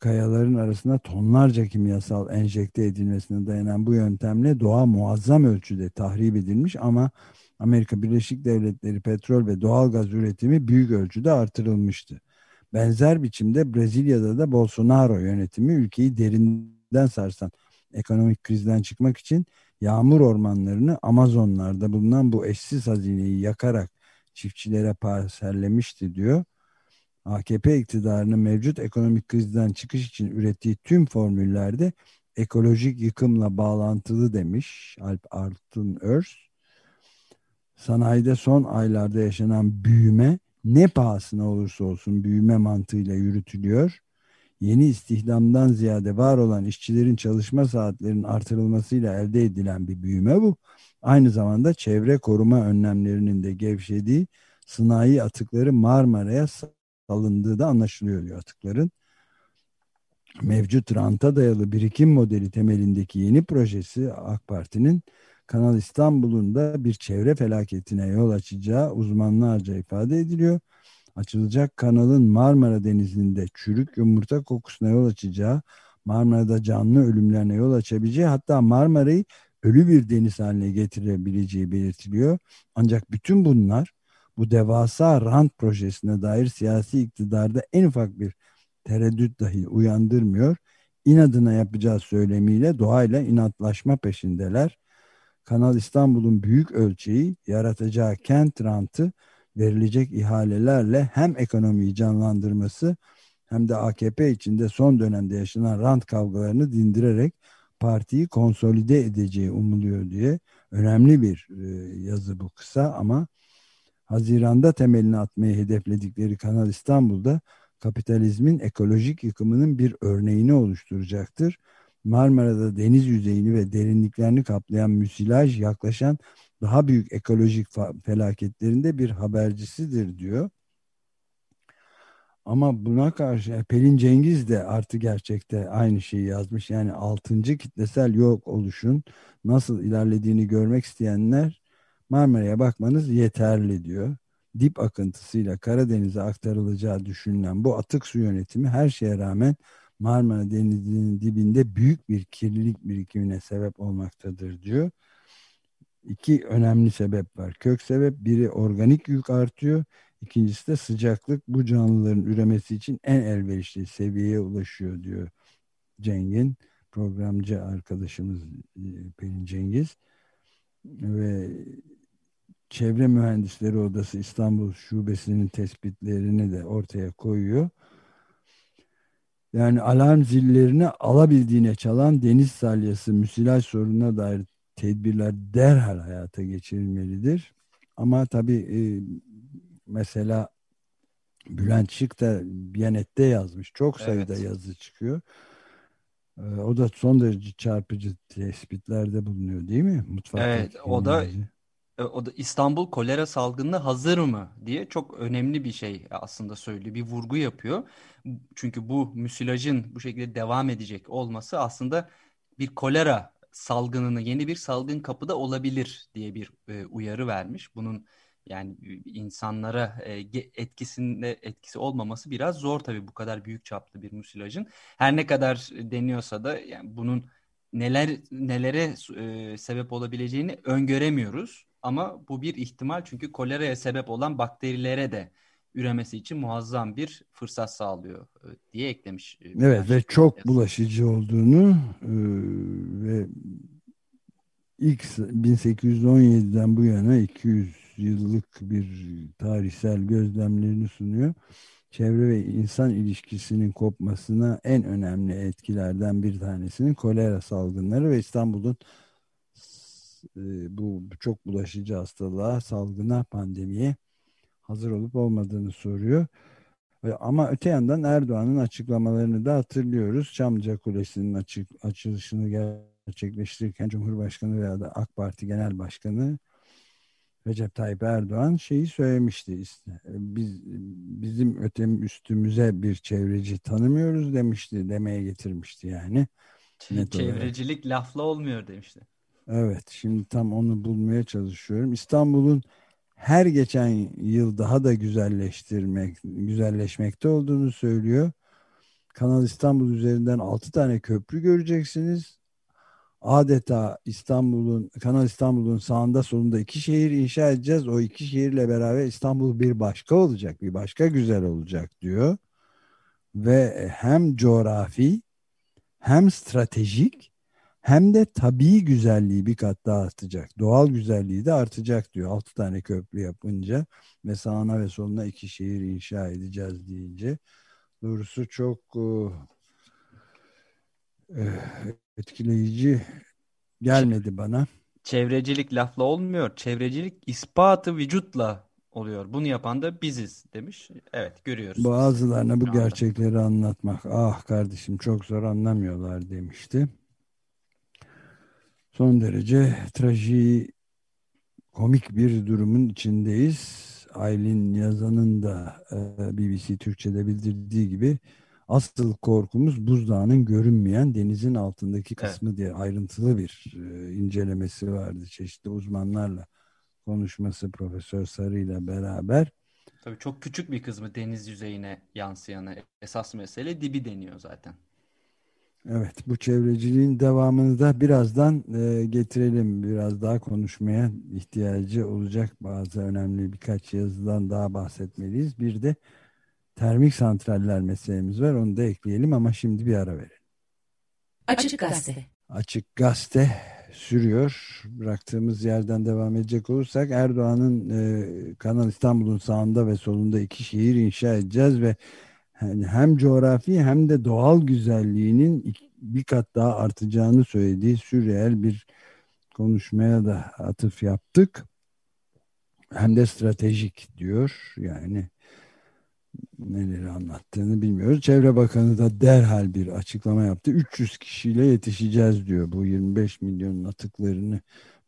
Kayaların arasında tonlarca kimyasal enjekte edilmesine dayanan bu yöntemle doğa muazzam ölçüde tahrip edilmiş ama Amerika Birleşik Devletleri petrol ve doğal gaz üretimi büyük ölçüde artırılmıştı. Benzer biçimde Brezilya'da da Bolsonaro yönetimi ülkeyi derinden sarsan ekonomik krizden çıkmak için yağmur ormanlarını Amazonlarda bulunan bu eşsiz hazineyi yakarak çiftçilere parsellemişti diyor. AKP iktidarının mevcut ekonomik krizden çıkış için ürettiği tüm formüllerde ekolojik yıkımla bağlantılı demiş Alp Artun Örs. Sanayide son aylarda yaşanan büyüme ne pahasına olursa olsun büyüme mantığıyla yürütülüyor. Yeni istihdamdan ziyade var olan işçilerin çalışma saatlerinin artırılmasıyla elde edilen bir büyüme bu. Aynı zamanda çevre koruma önlemlerinin de gevşediği sanayi atıkları Marmara'ya salındığı da anlaşılıyor diyor atıkların. Mevcut ranta dayalı birikim modeli temelindeki yeni projesi AK Parti'nin Kanal İstanbul'un da bir çevre felaketine yol açacağı uzmanlarca ifade ediliyor. Açılacak kanalın Marmara Denizi'nde çürük yumurta kokusuna yol açacağı, Marmara'da canlı ölümlerine yol açabileceği hatta Marmara'yı ölü bir deniz haline getirebileceği belirtiliyor. Ancak bütün bunlar bu devasa rant projesine dair siyasi iktidarda en ufak bir tereddüt dahi uyandırmıyor. İnadına yapacağı söylemiyle doğayla inatlaşma peşindeler. Kanal İstanbul'un büyük ölçeği yaratacağı kent rantı verilecek ihalelerle hem ekonomiyi canlandırması hem de AKP içinde son dönemde yaşanan rant kavgalarını dindirerek partiyi konsolide edeceği umuluyor diye önemli bir e, yazı bu kısa ama Haziran'da temelini atmayı hedefledikleri Kanal İstanbul'da kapitalizmin ekolojik yıkımının bir örneğini oluşturacaktır. Marmara'da deniz yüzeyini ve derinliklerini kaplayan müsilaj yaklaşan daha büyük ekolojik felaketlerinde bir habercisidir diyor. Ama buna karşı Pelin Cengiz de artı gerçekte aynı şeyi yazmış. Yani altıncı kitlesel yok oluşun nasıl ilerlediğini görmek isteyenler Marmara'ya bakmanız yeterli diyor. Dip akıntısıyla Karadeniz'e aktarılacağı düşünülen bu atık su yönetimi her şeye rağmen Marmara Denizi'nin dibinde büyük bir kirlilik birikimine sebep olmaktadır diyor. İki önemli sebep var. Kök sebep biri organik yük artıyor. İkincisi de sıcaklık bu canlıların üremesi için en elverişli seviyeye ulaşıyor diyor Cengin. Programcı arkadaşımız e, Pelin Cengiz. Ve Çevre Mühendisleri Odası İstanbul Şubesi'nin tespitlerini de ortaya koyuyor. Yani alarm zillerini alabildiğine çalan deniz salyası müsilaj sorununa dair tedbirler derhal hayata geçirilmelidir. Ama tabii e, mesela Bülent Şık da Biyanet'te yazmış. Çok sayıda evet. yazı çıkıyor. E, o da son derece çarpıcı tespitlerde bulunuyor değil mi? Mutfak evet o da o da İstanbul kolera salgınına hazır mı diye çok önemli bir şey aslında söylüyor. Bir vurgu yapıyor. Çünkü bu müsilajın bu şekilde devam edecek olması aslında bir kolera salgınını yeni bir salgın kapıda olabilir diye bir e, uyarı vermiş. Bunun yani insanlara e, etkisinde etkisi olmaması biraz zor tabii bu kadar büyük çaplı bir müsilajın. Her ne kadar deniyorsa da yani bunun neler nelere e, sebep olabileceğini öngöremiyoruz. Ama bu bir ihtimal çünkü koleraya sebep olan bakterilere de üremesi için muazzam bir fırsat sağlıyor e, diye eklemiş. E, evet ve çok yazısı. bulaşıcı olduğunu e, ve ilk 1817'den bu yana 200 yıllık bir tarihsel gözlemlerini sunuyor. Çevre ve insan ilişkisinin kopmasına en önemli etkilerden bir tanesinin kolera salgınları ve İstanbul'un bu çok bulaşıcı hastalığa, salgına, pandemiye hazır olup olmadığını soruyor. Ama öte yandan Erdoğan'ın açıklamalarını da hatırlıyoruz. Çamlıca Kulesi'nin açık, açılışını gerçekleştirirken Cumhurbaşkanı veya da AK Parti Genel Başkanı Recep Tayyip Erdoğan şeyi söylemişti. işte Biz bizim ötem üstümüze bir çevreci tanımıyoruz demişti. Demeye getirmişti yani. Net Çevrecilik olarak. lafla olmuyor demişti. Evet şimdi tam onu bulmaya çalışıyorum. İstanbul'un her geçen yıl daha da güzelleştirmek, güzelleşmekte olduğunu söylüyor. Kanal İstanbul üzerinden 6 tane köprü göreceksiniz. Adeta İstanbul'un, Kanal İstanbul'un sağında solunda iki şehir inşa edeceğiz. O iki şehirle beraber İstanbul bir başka olacak, bir başka güzel olacak diyor. Ve hem coğrafi hem stratejik hem de tabii güzelliği bir kat daha artacak. Doğal güzelliği de artacak diyor. Altı tane köprü yapınca ve sağına ve soluna iki şehir inşa edeceğiz deyince. Doğrusu çok e, etkileyici gelmedi bana. Çevrecilik lafla olmuyor. Çevrecilik ispatı vücutla oluyor. Bunu yapan da biziz demiş. Evet görüyoruz. Bazılarına bu gerçekleri anlatmak. Ah kardeşim çok zor anlamıyorlar demişti son derece traji komik bir durumun içindeyiz. Aylin Yazan'ın da e, BBC Türkçe'de bildirdiği gibi asıl korkumuz buzdağının görünmeyen denizin altındaki kısmı evet. diye ayrıntılı bir e, incelemesi vardı çeşitli uzmanlarla konuşması Profesör Sarı ile beraber. Tabii çok küçük bir kısmı deniz yüzeyine yansıyanı esas mesele dibi deniyor zaten. Evet bu çevreciliğin devamını da birazdan e, getirelim. Biraz daha konuşmaya ihtiyacı olacak bazı önemli birkaç yazıdan daha bahsetmeliyiz. Bir de termik santraller meselemiz var onu da ekleyelim ama şimdi bir ara verelim. Açık Gazete Açık Gazete sürüyor. Bıraktığımız yerden devam edecek olursak Erdoğan'ın e, Kanal İstanbul'un sağında ve solunda iki şehir inşa edeceğiz ve hem coğrafi hem de doğal güzelliğinin bir kat daha artacağını söylediği sürreel bir konuşmaya da atıf yaptık. Hem de stratejik diyor. Yani neleri anlattığını bilmiyoruz. Çevre Bakanı da derhal bir açıklama yaptı. 300 kişiyle yetişeceğiz diyor. Bu 25 milyonun atıklarını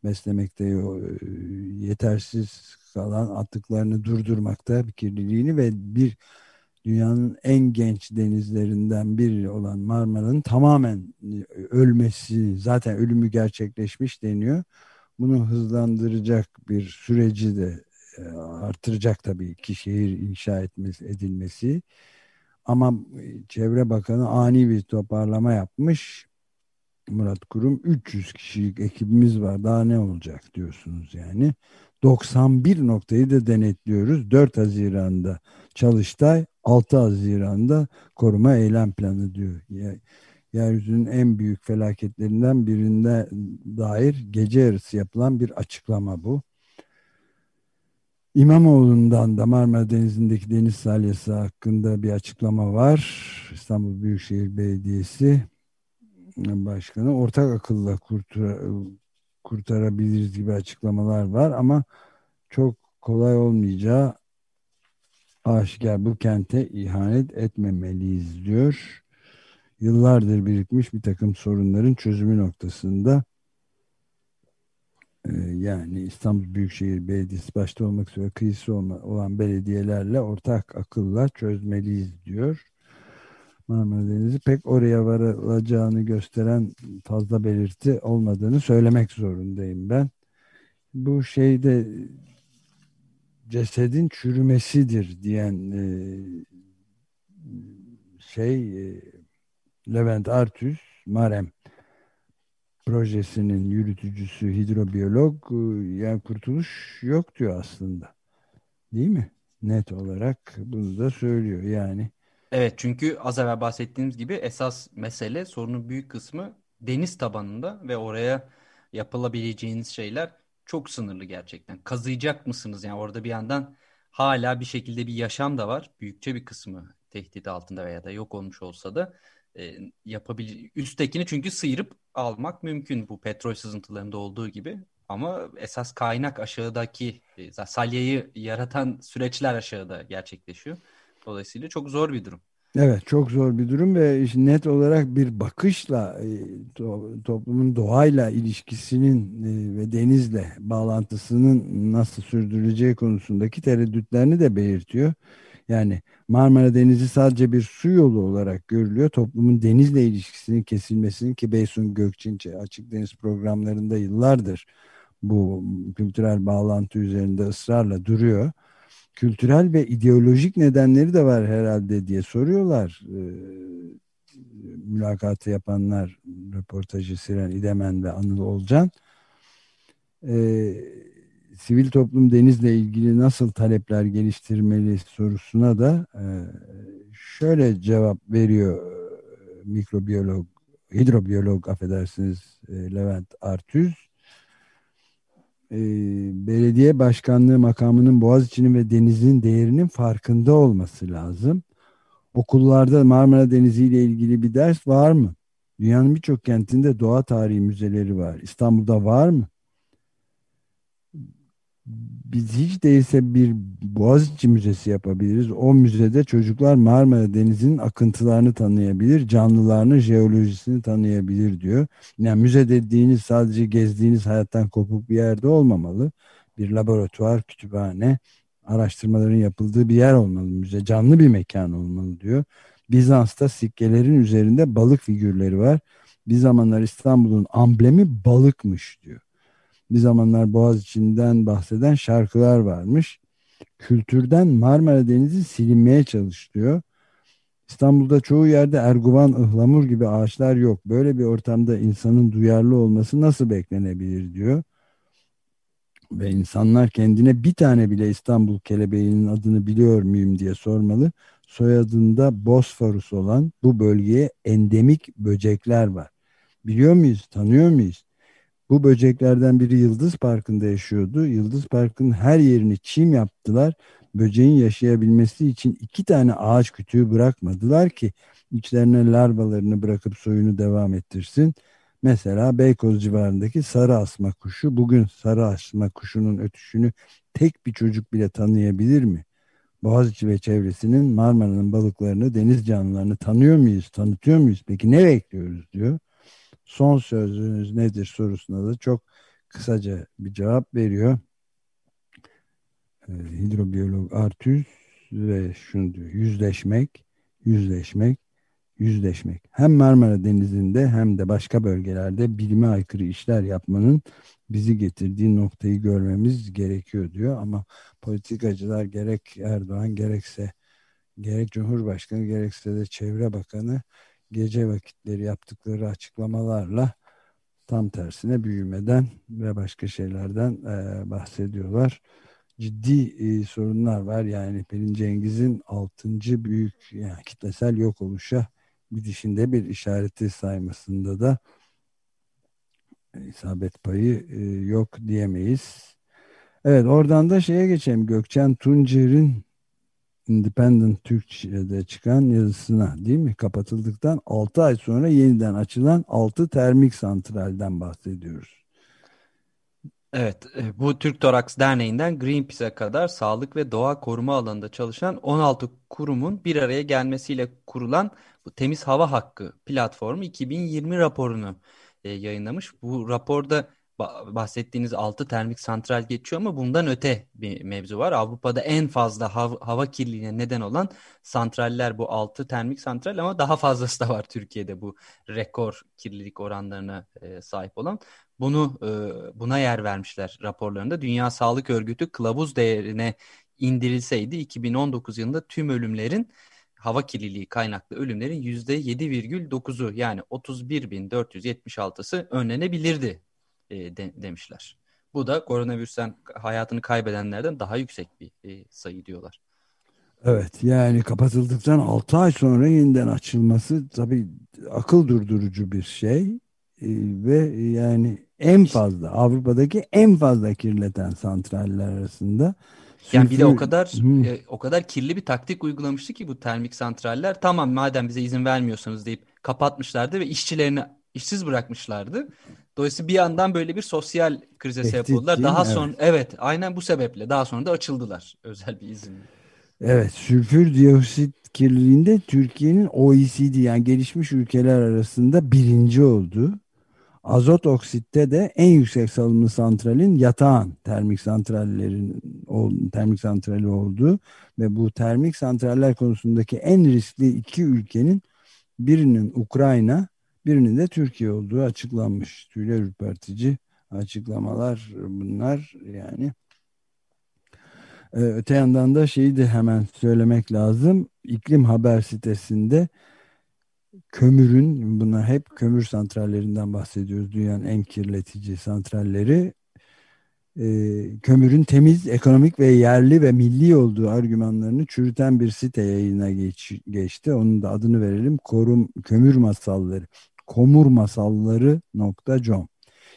beslemekte e, yetersiz kalan atıklarını durdurmakta bir kirliliğini ve bir dünyanın en genç denizlerinden biri olan Marmara'nın tamamen e, ölmesi, zaten ölümü gerçekleşmiş deniyor. Bunu hızlandıracak bir süreci de e, artıracak tabii ki şehir inşa etmesi, edilmesi. Ama e, Çevre Bakanı ani bir toparlama yapmış. Murat Kurum 300 kişilik ekibimiz var daha ne olacak diyorsunuz yani. 91 noktayı da denetliyoruz. 4 Haziran'da Çalıştay, 6 Haziran'da koruma eylem planı diyor. Yeryüzünün en büyük felaketlerinden birinde dair gece yarısı yapılan bir açıklama bu. İmamoğlu'ndan da Marmara Denizi'ndeki deniz salyası hakkında bir açıklama var. İstanbul Büyükşehir Belediyesi Başkanı ortak akılla kurtar, kurtarabiliriz gibi açıklamalar var ama çok kolay olmayacağı aşikar bu kente ihanet etmemeliyiz diyor. Yıllardır birikmiş bir takım sorunların çözümü noktasında e, yani İstanbul Büyükşehir Belediyesi başta olmak üzere kıyısı olan belediyelerle ortak akılla çözmeliyiz diyor. Marmara Denizi pek oraya varılacağını gösteren fazla belirti olmadığını söylemek zorundayım ben. Bu şeyde cesedin çürümesidir diyen e, şey e, Levent Artüs Marem projesinin yürütücüsü hidrobiyolog e, yani kurtuluş yok diyor aslında. Değil mi? Net olarak bunu da söylüyor yani. Evet çünkü az evvel bahsettiğimiz gibi esas mesele sorunun büyük kısmı deniz tabanında ve oraya yapılabileceğiniz şeyler çok sınırlı gerçekten. Kazıyacak mısınız? Yani orada bir yandan hala bir şekilde bir yaşam da var. Büyükçe bir kısmı tehdit altında veya da yok olmuş olsa da e, yapabil üsttekini çünkü sıyırıp almak mümkün bu petrol sızıntılarında olduğu gibi. Ama esas kaynak aşağıdaki e, salyayı yaratan süreçler aşağıda gerçekleşiyor. Dolayısıyla çok zor bir durum. Evet çok zor bir durum ve net olarak bir bakışla e, toplumun doğayla ilişkisinin e, ve denizle bağlantısının nasıl sürdürüleceği konusundaki tereddütlerini de belirtiyor. Yani Marmara Denizi sadece bir su yolu olarak görülüyor. Toplumun denizle ilişkisinin kesilmesinin ki Beysun Gökçinçe açık deniz programlarında yıllardır bu kültürel bağlantı üzerinde ısrarla duruyor. Kültürel ve ideolojik nedenleri de var herhalde diye soruyorlar. Ee, mülakatı yapanlar, röportajı Siren İdemen ve Anıl Olcan. Ee, sivil toplum denizle ilgili nasıl talepler geliştirmeli sorusuna da e, şöyle cevap veriyor e, mikrobiyolog, hidrobiyolog affedersiniz e, Levent Artüz. E, belediye başkanlığı makamının Boğaziçi'nin ve denizin değerinin farkında olması lazım. Okullarda Marmara Denizi ile ilgili bir ders var mı? Dünyanın birçok kentinde doğa tarihi müzeleri var. İstanbul'da var mı? Biz hiç değilse bir Boğaziçi Müzesi yapabiliriz. O müzede çocuklar Marmara Denizi'nin akıntılarını tanıyabilir, canlılarını, jeolojisini tanıyabilir diyor. Yani müze dediğiniz sadece gezdiğiniz hayattan kopuk bir yerde olmamalı. Bir laboratuvar, kütüphane, araştırmaların yapıldığı bir yer olmalı. Müze canlı bir mekan olmalı diyor. Bizans'ta sikkelerin üzerinde balık figürleri var. Bir zamanlar İstanbul'un amblemi balıkmış diyor bir zamanlar Boğaz içinden bahseden şarkılar varmış. Kültürden Marmara Denizi silinmeye çalışılıyor. İstanbul'da çoğu yerde erguvan, ıhlamur gibi ağaçlar yok. Böyle bir ortamda insanın duyarlı olması nasıl beklenebilir diyor. Ve insanlar kendine bir tane bile İstanbul kelebeğinin adını biliyor muyum diye sormalı. Soyadında Bosforus olan bu bölgeye endemik böcekler var. Biliyor muyuz, tanıyor muyuz? Bu böceklerden biri Yıldız Parkı'nda yaşıyordu. Yıldız Park'ın her yerini çim yaptılar. Böceğin yaşayabilmesi için iki tane ağaç kütüğü bırakmadılar ki içlerine larvalarını bırakıp soyunu devam ettirsin. Mesela Beykoz civarındaki sarı asma kuşu bugün sarı asma kuşunun ötüşünü tek bir çocuk bile tanıyabilir mi? Boğaziçi ve çevresinin Marmara'nın balıklarını, deniz canlılarını tanıyor muyuz, tanıtıyor muyuz? Peki ne bekliyoruz diyor son sözünüz nedir sorusuna da çok kısaca bir cevap veriyor. E, hidrobiyolog Artüz ve şunu diyor. Yüzleşmek, yüzleşmek, yüzleşmek. Hem Marmara Denizi'nde hem de başka bölgelerde bilime aykırı işler yapmanın bizi getirdiği noktayı görmemiz gerekiyor diyor. Ama politikacılar gerek Erdoğan gerekse gerek Cumhurbaşkanı gerekse de Çevre Bakanı gece vakitleri yaptıkları açıklamalarla tam tersine büyümeden ve başka şeylerden e, bahsediyorlar. Ciddi e, sorunlar var. Yani Pelin Cengiz'in 6. büyük yani kitlesel yok oluşa gidişinde bir işareti saymasında da isabet payı e, yok diyemeyiz. Evet oradan da şeye geçelim. Gökçen Tuncer'in Independent Türkçe'de çıkan yazısına değil mi? Kapatıldıktan 6 ay sonra yeniden açılan 6 termik santralden bahsediyoruz. Evet, e, bu Türk Toraks Derneği'nden Greenpeace'e kadar sağlık ve doğa koruma alanında çalışan 16 kurumun bir araya gelmesiyle kurulan bu Temiz Hava Hakkı platformu 2020 raporunu e, yayınlamış. Bu raporda bahsettiğiniz 6 termik santral geçiyor ama bundan öte bir mevzu var. Avrupa'da en fazla hav hava kirliliğine neden olan santraller bu 6 termik santral ama daha fazlası da var Türkiye'de bu rekor kirlilik oranlarına e, sahip olan. Bunu e, buna yer vermişler raporlarında. Dünya Sağlık Örgütü kılavuz değerine indirilseydi 2019 yılında tüm ölümlerin hava kirliliği kaynaklı ölümlerin %7,9'u yani 31.476'sı önlenebilirdi e, de, demişler. Bu da koronavirüsten hayatını kaybedenlerden daha yüksek bir e, sayı diyorlar. Evet yani kapatıldıktan 6 ay sonra yeniden açılması tabii akıl durdurucu bir şey. e, ve yani en fazla Avrupa'daki en fazla kirleten santraller arasında. Yani bir de o kadar e, o kadar kirli bir taktik uygulamıştı ki bu termik santraller. Tamam madem bize izin vermiyorsanız deyip kapatmışlardı ve işçilerini işsiz bırakmışlardı. Dolayısıyla bir yandan böyle bir sosyal krize sebep oldular. Daha sonra evet. evet aynen bu sebeple daha sonra da açıldılar özel bir izinle. Evet sülfür dioksit kirliliğinde Türkiye'nin OECD yani gelişmiş ülkeler arasında birinci oldu. Azot oksitte de en yüksek salımlı santralin yatağın termik santrallerin termik santrali oldu ve bu termik santraller konusundaki en riskli iki ülkenin birinin Ukrayna, birinin de Türkiye olduğu açıklanmış. Tüyler ürpertici açıklamalar bunlar yani. Ee, öte yandan da şeyi de hemen söylemek lazım. İklim Haber sitesinde kömürün, bunlar hep kömür santrallerinden bahsediyoruz. Dünyanın en kirletici santralleri. E, kömürün temiz, ekonomik ve yerli ve milli olduğu argümanlarını çürüten bir site yayına geç, geçti. Onun da adını verelim. Korum, kömür masalları. Komur masalları nokta com.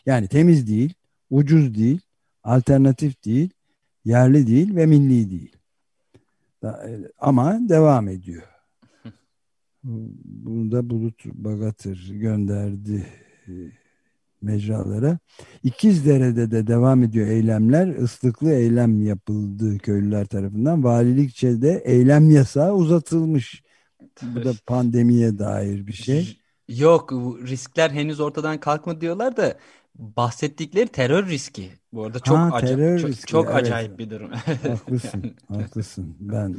Yani temiz değil, ucuz değil, alternatif değil, yerli değil ve milli değil. E, ama devam ediyor. Bunu da Bulut Bagatır gönderdi e, mecralara. İkizdere'de de devam ediyor eylemler. Islıklı eylem yapıldı köylüler tarafından. Valilikçe de eylem yasağı uzatılmış. Bu da pandemiye dair bir şey. Yok riskler henüz ortadan kalkmadı diyorlar da bahsettikleri terör riski. Bu arada çok ha, acayip, çok, çok evet. acayip bir durum. haklısın, yani. haklısın. Ben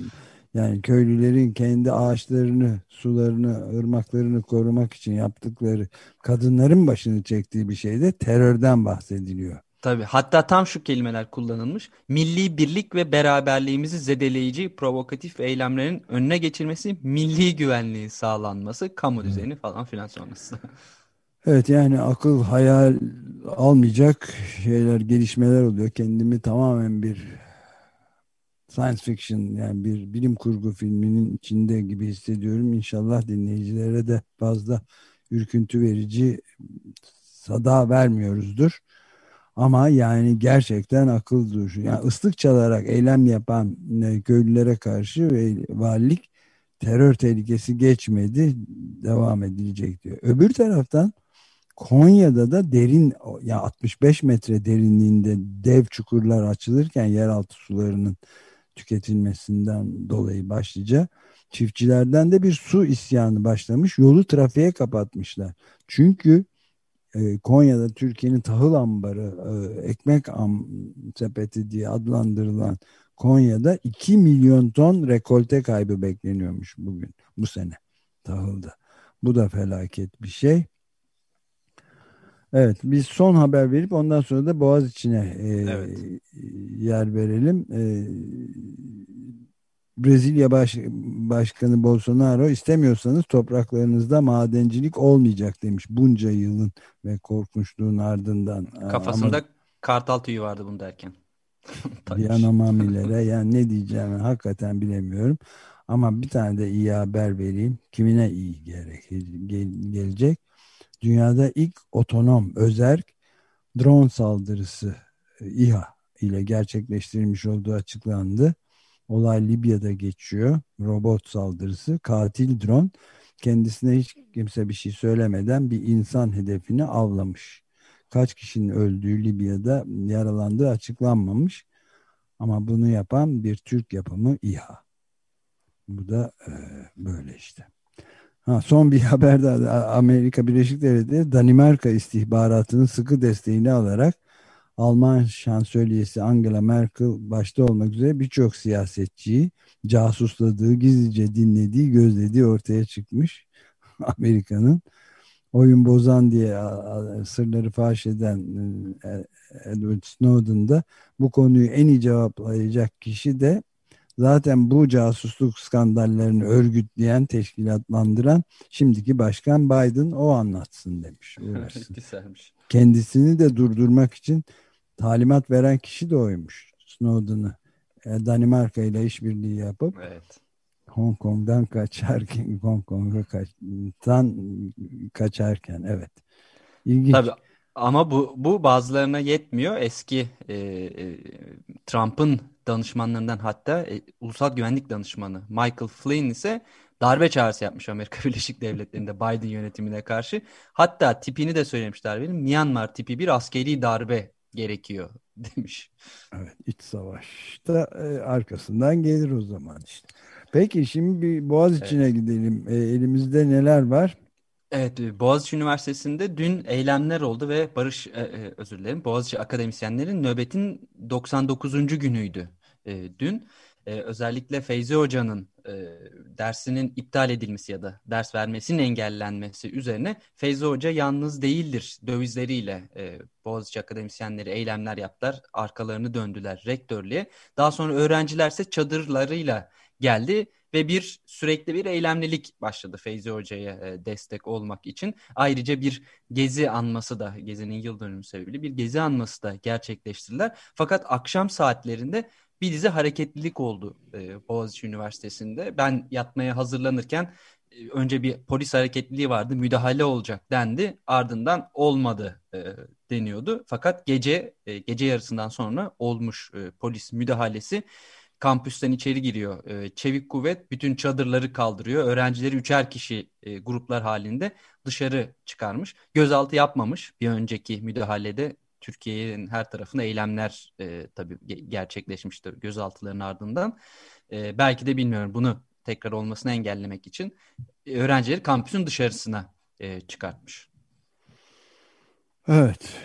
yani köylülerin kendi ağaçlarını, sularını, ırmaklarını korumak için yaptıkları kadınların başını çektiği bir şeyde terörden bahsediliyor. Tabii. Hatta tam şu kelimeler kullanılmış. Milli birlik ve beraberliğimizi zedeleyici provokatif eylemlerin önüne geçilmesi, milli güvenliğin sağlanması, kamu düzeni falan filan sonrası. Evet yani akıl hayal almayacak şeyler, gelişmeler oluyor. Kendimi tamamen bir science fiction yani bir bilim kurgu filminin içinde gibi hissediyorum. İnşallah dinleyicilere de fazla ürküntü verici sada vermiyoruzdur. Ama yani gerçekten akıl duruşu. Yani ıslık çalarak eylem yapan e, köylülere karşı ve valilik terör tehlikesi geçmedi. Devam edilecek diyor. Öbür taraftan Konya'da da derin ya 65 metre derinliğinde dev çukurlar açılırken yeraltı sularının tüketilmesinden dolayı başlıca çiftçilerden de bir su isyanı başlamış. Yolu trafiğe kapatmışlar. Çünkü e, Konya'da Türkiye'nin tahıl ambarı, e, ekmek am, sepeti diye adlandırılan Konya'da 2 milyon ton rekolte kaybı bekleniyormuş bugün, bu sene tahılda. Bu da felaket bir şey. Evet biz son haber verip ondan sonra da Boğaz içine e, evet. yer verelim. E, Brezilya Baş, Başkanı Bolsonaro istemiyorsanız topraklarınızda madencilik olmayacak demiş bunca yılın ve korkunçluğun ardından. Kafasında Ama, kartal tüyü vardı bunu derken. Yanomamilere yani ne diyeceğimi hakikaten bilemiyorum. Ama bir tane de iyi haber vereyim. Kimine iyi gerek, gel, gelecek? dünyada ilk otonom özerk drone saldırısı e, İHA ile gerçekleştirilmiş olduğu açıklandı. Olay Libya'da geçiyor. Robot saldırısı, katil drone kendisine hiç kimse bir şey söylemeden bir insan hedefini avlamış. Kaç kişinin öldüğü Libya'da yaralandığı açıklanmamış. Ama bunu yapan bir Türk yapımı İHA. Bu da e, böyle işte. Ha, son bir haber daha Amerika Birleşik Devletleri Danimarka istihbaratının sıkı desteğini alarak Alman şansölyesi Angela Merkel başta olmak üzere birçok siyasetçiyi casusladığı, gizlice dinlediği, gözlediği ortaya çıkmış. Amerika'nın oyun bozan diye sırları faş eden e, Edward Snowden da bu konuyu en iyi cevaplayacak kişi de Zaten bu casusluk skandallerini örgütleyen, teşkilatlandıran şimdiki başkan Biden o anlatsın demiş. Güzelmiş. Kendisini de durdurmak için talimat veren kişi de oymuş. Snowden'ı e, Danimarka ile işbirliği yapıp evet. Hong Kong'dan kaçarken Hong Kong'a kaçtan kaçarken evet. İlginç. Tabii ama bu bu bazılarına yetmiyor. Eski e, e, Trump'ın danışmanlarından hatta e, Ulusal Güvenlik Danışmanı Michael Flynn ise darbe çağrısı yapmış Amerika Birleşik Devletleri'nde Biden yönetimine karşı. Hatta tipini de söylemişler benim. Myanmar tipi bir askeri darbe gerekiyor demiş. Evet, iç savaşta e, arkasından gelir o zaman işte. Peki şimdi bir Boğaz içine evet. gidelim. E, elimizde neler var? Evet, e, Boğaziçi Üniversitesi'nde dün eylemler oldu ve Barış, e, e, özür dilerim, Boğaziçi akademisyenlerin nöbetin 99. günüydü e, dün. E, özellikle Feyzi Hoca'nın e, dersinin iptal edilmesi ya da ders vermesinin engellenmesi üzerine Feyzi Hoca yalnız değildir dövizleriyle e, Boğaziçi akademisyenleri eylemler yaptılar. Arkalarını döndüler rektörlüğe. Daha sonra öğrencilerse çadırlarıyla geldi ve bir sürekli bir eylemlilik başladı Feyzi Hoca'ya e, destek olmak için. Ayrıca bir gezi anması da gezinin yıl dönümü sebebiyle bir gezi anması da gerçekleştirdiler. Fakat akşam saatlerinde bir dizi hareketlilik oldu e, Boğaziçi Üniversitesi'nde. Ben yatmaya hazırlanırken e, önce bir polis hareketliliği vardı, müdahale olacak dendi. Ardından olmadı e, deniyordu. Fakat gece e, gece yarısından sonra olmuş e, polis müdahalesi kampüsten içeri giriyor. E, çevik kuvvet bütün çadırları kaldırıyor. Öğrencileri üçer kişi e, gruplar halinde dışarı çıkarmış. Gözaltı yapmamış bir önceki müdahalede Türkiye'nin her tarafında eylemler e, tabii gerçekleşmiştir gözaltıların ardından. E, belki de bilmiyorum bunu tekrar olmasını engellemek için e, öğrencileri kampüsün dışarısına e, çıkartmış. Evet.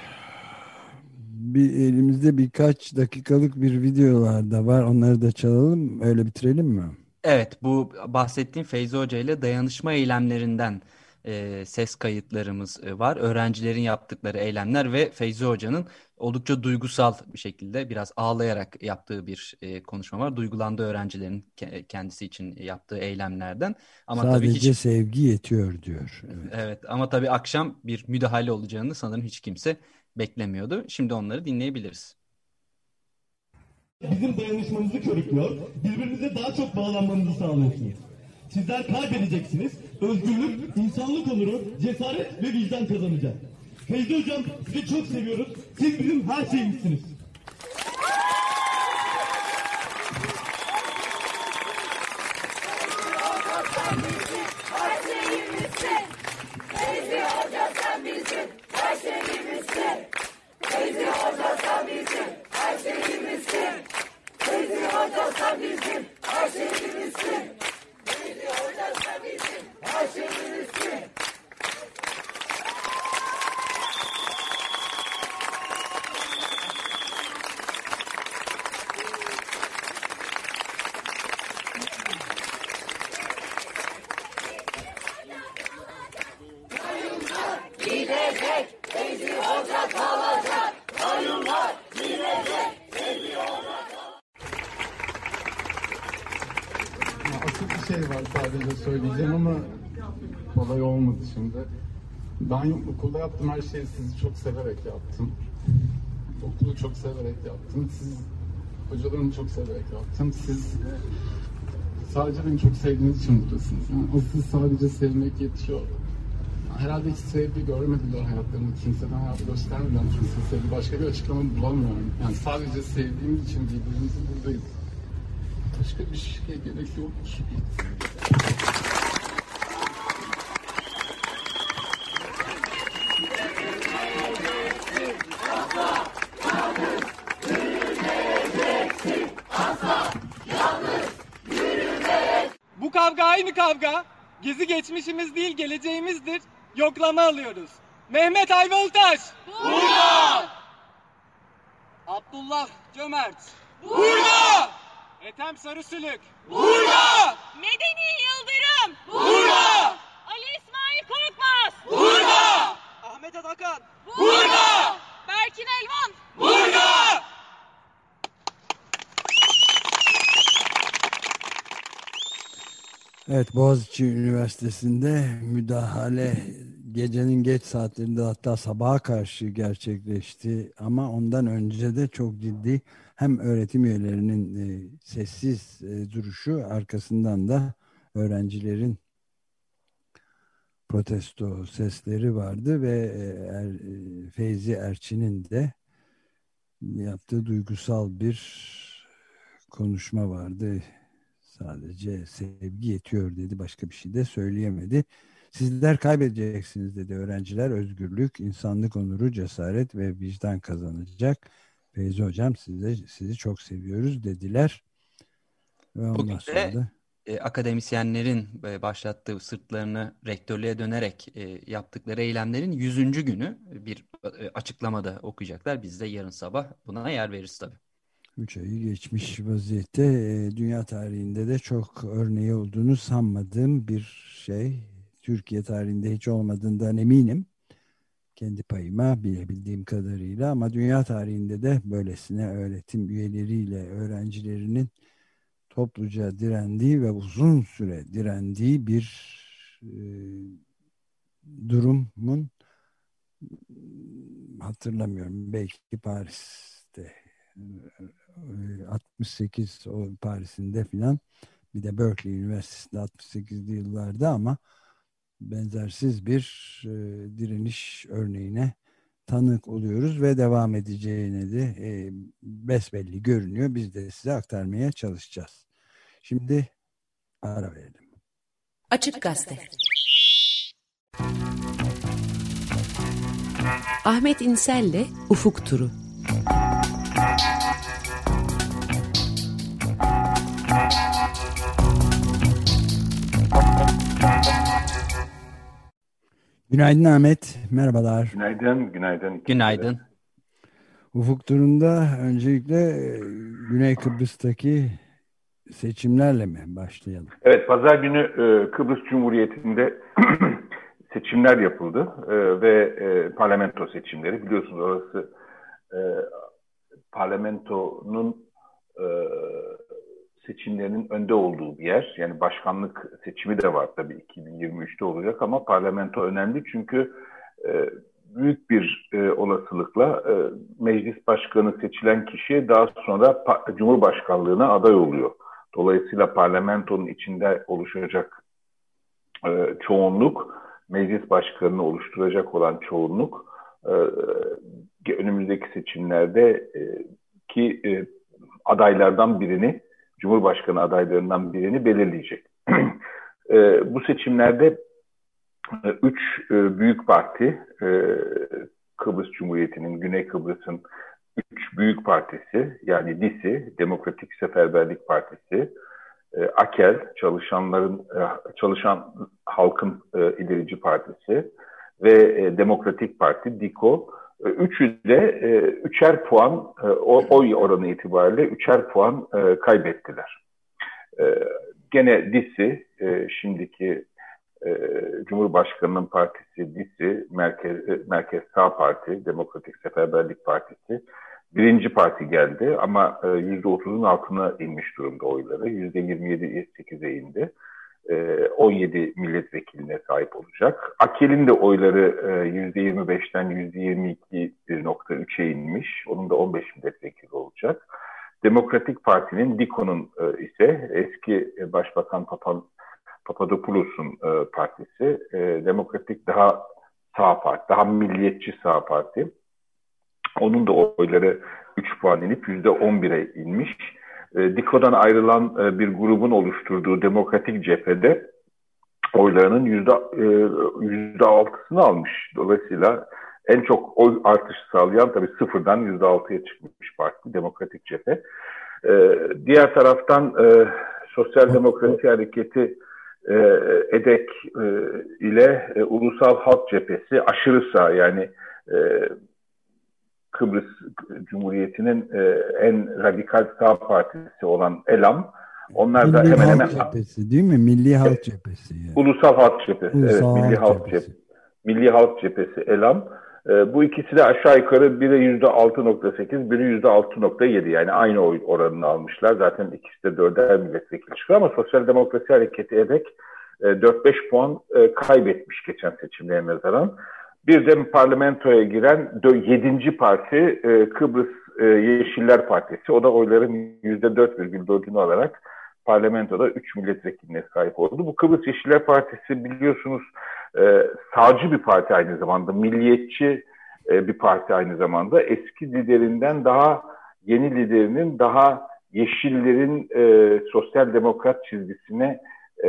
Bir elimizde birkaç dakikalık bir videolar da var. Onları da çalalım. Öyle bitirelim mi? Evet, bu bahsettiğim Feyzi Hoca ile dayanışma eylemlerinden e, ses kayıtlarımız e, var. Öğrencilerin yaptıkları eylemler ve Feyzi Hoca'nın oldukça duygusal bir şekilde biraz ağlayarak yaptığı bir e, konuşma var. Duygulandı öğrencilerin ke kendisi için yaptığı eylemlerden. Ama Sadece tabii hiç... sevgi yetiyor diyor. Evet. evet ama tabii akşam bir müdahale olacağını sanırım hiç kimse beklemiyordu. Şimdi onları dinleyebiliriz. Bizim dayanışmamızı körüklüyor, birbirimize daha çok bağlanmamızı sağlıyorsunuz. Sizler kaybedeceksiniz. Özgürlük, insanlık onuru, cesaret ve vicdan kazanacak. Feyzi Hocam sizi çok seviyoruz. Siz bizim her şeyimizsiniz. Ben okulda yaptığım her şeyi sizi çok severek yaptım. Okulu çok severek yaptım. Siz hocalarımı çok severek yaptım. Siz sadece beni çok sevdiğiniz için buradasınız. Yani asıl sadece sevmek yetiyor. Herhalde hiç sevgi görmediler hayatlarında. Kimseden hayat göstermeden kimse sevgi. Başka bir açıklama bulamıyorum. Yani sadece sevdiğimiz için birbirimizi buradayız. Başka bir şeye gerek yok. kavga aynı kavga. Gezi geçmişimiz değil geleceğimizdir. Yoklama alıyoruz. Mehmet Ayvalıtaş. Burada. Abdullah Cömert. Burada. Ethem Sarısülük. Burada. Medeni Yıldırım. Burada. Ali İsmail Korkmaz. Burada. Ahmet Atakan. Burada. Berkin Elvan. Burada. Evet Boğaziçi Üniversitesi'nde müdahale gecenin geç saatlerinde hatta sabaha karşı gerçekleşti ama ondan önce de çok ciddi hem öğretim üyelerinin e, sessiz e, duruşu arkasından da öğrencilerin protesto sesleri vardı ve e, er, e, Feyzi Erçin'in de yaptığı duygusal bir konuşma vardı. Sadece sevgi yetiyor dedi. Başka bir şey de söyleyemedi. Sizler kaybedeceksiniz dedi öğrenciler. Özgürlük, insanlık onuru, cesaret ve vicdan kazanacak. Feyzi Hocam size, sizi çok seviyoruz dediler. Ve ondan Bugün sonra de, da... E, akademisyenlerin e, başlattığı sırtlarını rektörlüğe dönerek e, yaptıkları eylemlerin 100. günü bir e, açıklamada okuyacaklar. Biz de yarın sabah buna yer veririz tabii. Üç ayı geçmiş vaziyette e, dünya tarihinde de çok örneği olduğunu sanmadığım bir şey. Türkiye tarihinde hiç olmadığından eminim. Kendi payıma bilebildiğim kadarıyla ama dünya tarihinde de böylesine öğretim üyeleriyle öğrencilerinin topluca direndiği ve uzun süre direndiği bir e, durumun hatırlamıyorum belki Paris'te 68 o Paris'inde filan bir de Berkeley Üniversitesi'nde 68'li yıllarda ama benzersiz bir e, direniş örneğine tanık oluyoruz ve devam edeceğine de e, besbelli görünüyor. Biz de size aktarmaya çalışacağız. Şimdi ara verelim. Açık Gazete Ahmet İnsel'le Ufuk Turu Günaydın Ahmet, merhabalar. Günaydın, günaydın. Günaydın. Ufuk turunda öncelikle e, Güney Kıbrıs'taki seçimlerle mi başlayalım? Evet, pazar günü e, Kıbrıs Cumhuriyeti'nde seçimler yapıldı e, ve parlamento seçimleri. Biliyorsunuz orası parlamentonun seçimlerinin önde olduğu bir yer. Yani başkanlık seçimi de var tabii 2023'te olacak ama parlamento önemli çünkü e, büyük bir e, olasılıkla e, meclis başkanı seçilen kişi daha sonra Cumhurbaşkanlığına aday oluyor. Dolayısıyla parlamentonun içinde oluşacak e, çoğunluk, meclis başkanını oluşturacak olan çoğunluk e, önümüzdeki seçimlerde e, ki e, adaylardan birini Cumhurbaşkanı adaylarından birini belirleyecek. e, bu seçimlerde e, üç e, büyük parti, e, Kıbrıs Cumhuriyeti'nin, Güney Kıbrıs'ın üç büyük partisi, yani DİSİ, Demokratik Seferberlik Partisi, e, AKEL, çalışanların, e, çalışan halkın e, ilerici partisi ve e, Demokratik Parti, DİKO, Üçü de e, üçer puan e, oy oranı itibariyle üçer puan e, kaybettiler. E, gene DİS'i e, şimdiki e, Cumhurbaşkanı'nın partisi DİS'i Merkez, Merkez Sağ Parti, Demokratik Seferberlik Partisi birinci parti geldi ama e, yüzde otuzun altına inmiş durumda oyları. Yüzde yirmi yedi sekize indi. 17 e, milletvekiline sahip olacak. Akel'in de oyları %25'ten %22.3'e inmiş. Onun da 15 milletvekili olacak. Demokratik Parti'nin Diko'nun e, ise eski Başbakan Papan, Papadopoulos'un e, partisi. Demokratik daha sağ parti, daha milliyetçi sağ parti. Onun da oyları 3 puan inip %11'e inmiş e, ayrılan e, bir grubun oluşturduğu demokratik cephede oylarının yüzde e, yüzde altısını almış. Dolayısıyla en çok oy artışı sağlayan tabii sıfırdan yüzde altıya çıkmış parti Demokratik Cephe. E, diğer taraftan Sosyal Demokrasi Hareketi EDEK ile Ulusal Halk Cephesi aşırı sağ yani Kıbrıs Cumhuriyeti'nin e, en radikal sağ partisi olan ELAM. Onlar Milli da hemen Halk hemen Cephesi değil mi? Milli Halk Cephesi. Yani. Ulusal Halk Cephesi. Ulusal evet, Milli Halk, Halk Cephesi. Milli Halk Cephesi ELAM. E, bu ikisi de aşağı yukarı biri yüzde 6.8, biri yüzde 6.7 yani aynı oy oranını almışlar. Zaten ikisi de dörder milletvekili çıkıyor ama Sosyal Demokrasi Hareketi EDEK e, 4-5 puan e, kaybetmiş geçen seçimlere nazaran. Bir de parlamentoya giren yedinci parti e, Kıbrıs e, Yeşiller Partisi. O da oyların %4,4'ünü alarak parlamentoda 3 milletvekiline sahip oldu. Bu Kıbrıs Yeşiller Partisi biliyorsunuz e, sağcı bir parti aynı zamanda, milliyetçi bir parti aynı zamanda. Eski liderinden daha yeni liderinin daha yeşillerin e, sosyal demokrat çizgisine e,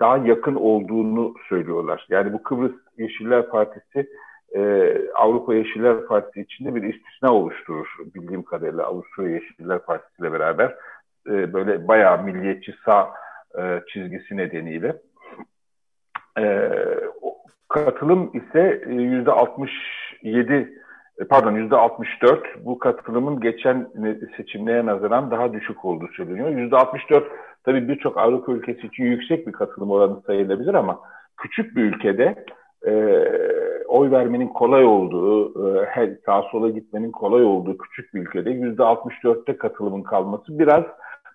daha yakın olduğunu söylüyorlar. Yani bu Kıbrıs Yeşiller Partisi e, Avrupa Yeşiller Partisi içinde bir istisna oluşturur bildiğim kadarıyla Avusturya Yeşiller Partisi ile beraber e, böyle bayağı milliyetçi sağ e, çizgisi nedeniyle. E, katılım ise yüzde 67 e, pardon yüzde 64 bu katılımın geçen seçimlere nazaran daha düşük olduğu söyleniyor. Yüzde 64 tabii birçok Avrupa ülkesi için yüksek bir katılım oranı sayılabilir ama küçük bir ülkede e, oy vermenin kolay olduğu, e, her sağa sola gitmenin kolay olduğu küçük bir ülkede yüzde 64'te katılımın kalması biraz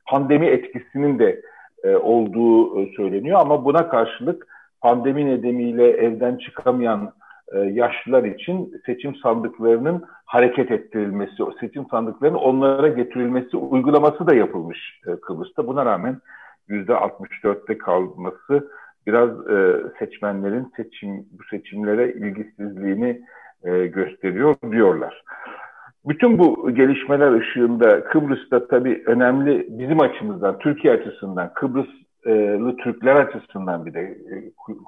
pandemi etkisinin de e, olduğu e, söyleniyor ama buna karşılık pandemi nedeniyle evden çıkamayan e, yaşlılar için seçim sandıklarının hareket ettirilmesi, seçim sandıklarının onlara getirilmesi uygulaması da yapılmış e, Kıbrıs'ta. Buna rağmen yüzde 64'te kalması biraz e, seçmenlerin seçim bu seçimlere ilgisizliğini e, gösteriyor diyorlar. Bütün bu gelişmeler ışığında Kıbrıs'ta tabii önemli bizim açımızdan, Türkiye açısından, Kıbrıslı Türkler açısından bir de e,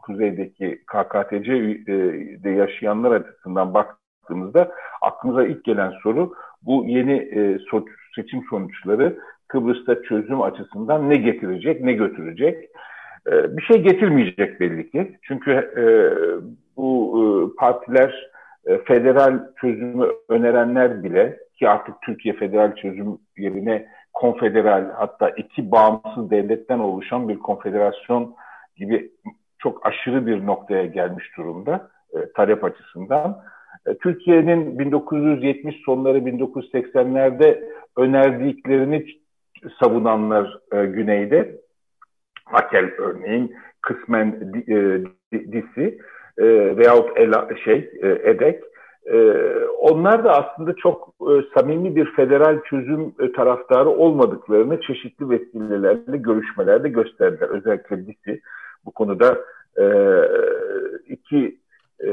kuzeydeki KKTC'de yaşayanlar açısından baktığımızda aklımıza ilk gelen soru bu yeni e, seçim sonuçları Kıbrıs'ta çözüm açısından ne getirecek, ne götürecek? E, bir şey getirmeyecek belli ki. Çünkü bu partiler e, federal çözümü önerenler bile ki artık Türkiye federal çözüm yerine konfederal hatta iki bağımsız devletten oluşan bir konfederasyon gibi çok aşırı bir noktaya gelmiş durumda e, talep açısından. E, Türkiye'nin 1970 sonları 1980'lerde önerdiklerini savunanlar e, güneyde, Akel örneğin kısmen e, disi e, veyahut ela, şey e, edek e, onlar da aslında çok e, samimi bir federal çözüm e, taraftarı olmadıklarını çeşitli vesilelerle görüşmelerde gösterdiler. Özellikle DİS'i bu konuda e, iki e,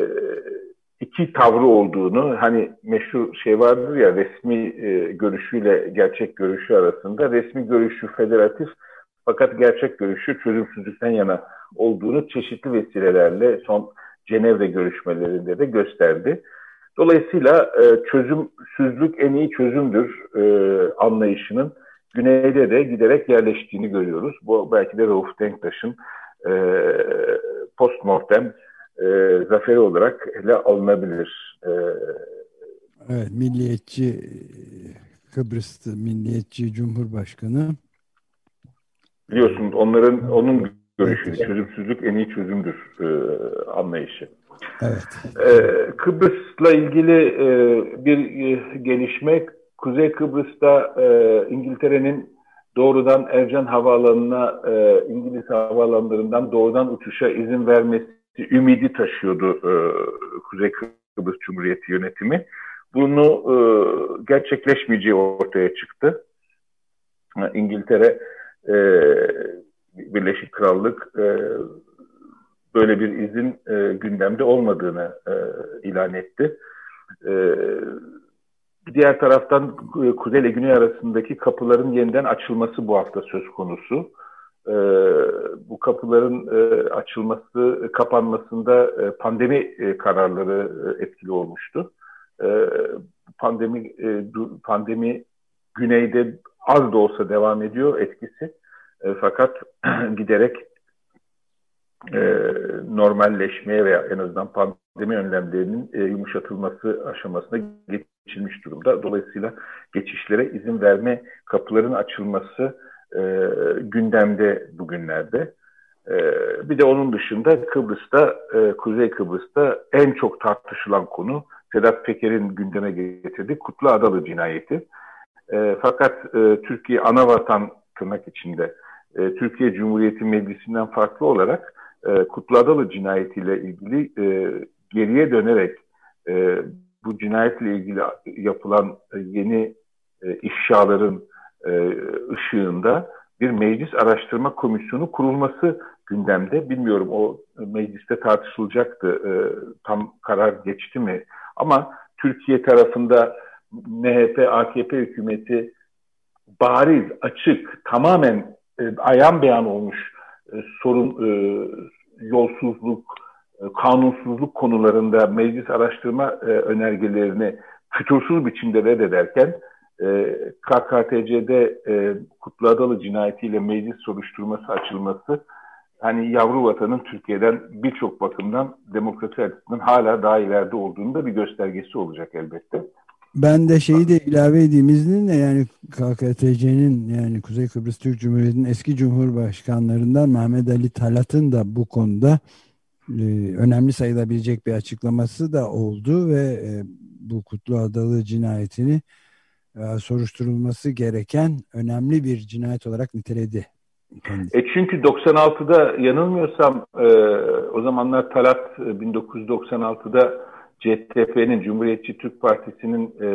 iki tavrı olduğunu hani meşhur şey vardır ya resmi e, görüşüyle gerçek görüşü arasında resmi görüşü federatif fakat gerçek görüşü çözümsüzlükten yana olduğunu çeşitli vesilelerle son Cenevre görüşmelerinde de gösterdi. Dolayısıyla e, çözümsüzlük en iyi çözümdür e, anlayışının güneyde de giderek yerleştiğini görüyoruz. Bu belki de Rauf Denktaş'ın e, postmortem e, zaferi olarak ele alınabilir. E, evet, milliyetçi Kıbrıs Milliyetçi Cumhurbaşkanı biliyorsunuz onların onun görüşü, çözümsüzlük en iyi çözümdür e, anlayışı. Evet. Ee, Kıbrıs'la ilgili e, bir e, gelişme, Kuzey Kıbrıs'ta e, İngiltere'nin doğrudan Ercan Havaalanı'na e, İngiliz havaalanlarından doğrudan uçuşa izin vermesi ümidi taşıyordu e, Kuzey Kıbrıs Cumhuriyeti yönetimi. Bunu e, gerçekleşmeyeceği ortaya çıktı. İngiltere e, Birleşik Krallık e, böyle bir izin e, gündemde olmadığını e, ilan etti. E, diğer taraftan e, Kuzey ile Güney arasındaki kapıların yeniden açılması bu hafta söz konusu. E, bu kapıların e, açılması, kapanmasında e, pandemi e, kararları e, etkili olmuştu. E, pandemi e, pandemi güneyde az da olsa devam ediyor etkisi. E, fakat giderek e, normalleşmeye veya en azından pandemi önlemlerinin e, yumuşatılması aşamasına geçilmiş durumda. Dolayısıyla geçişlere izin verme kapıların açılması e, gündemde bugünlerde. E, bir de onun dışında Kıbrıs'ta, e, Kuzey Kıbrıs'ta en çok tartışılan konu Sedat Peker'in gündeme getirdiği Kutlu Adalı cinayeti. E, fakat e, Türkiye ana vatan tırnak içinde e, Türkiye Cumhuriyeti Meclisi'nden farklı olarak e, Kutlu cinayetiyle ilgili e, geriye dönerek e, bu cinayetle ilgili yapılan yeni e, ifşaların e, ışığında bir meclis araştırma komisyonu kurulması gündemde. Bilmiyorum o mecliste tartışılacaktı. E, tam karar geçti mi? Ama Türkiye tarafında MHP, AKP hükümeti bariz, açık, tamamen e, ayan beyan olmuş e, sorun, e, yolsuzluk, e, kanunsuzluk konularında meclis araştırma e, önergelerini fütursuz biçimde reddederken e, KKTC'de e, Kutlu Adalı cinayetiyle meclis soruşturması açılması hani yavru vatanın Türkiye'den birçok bakımdan demokrasi açısından hala daha ileride olduğunu da bir göstergesi olacak elbette. Ben de şeyi de ilave edeyim izninle yani KKTC'nin yani Kuzey Kıbrıs Türk Cumhuriyeti'nin eski cumhurbaşkanlarından Mehmet Ali Talat'ın da bu konuda e, önemli sayılabilecek bir açıklaması da oldu ve e, bu Kutlu Adalı cinayetini e, soruşturulması gereken önemli bir cinayet olarak niteledi. E çünkü 96'da yanılmıyorsam e, o zamanlar Talat 1996'da e, CTP'nin Cumhuriyetçi Türk Partisi'nin e,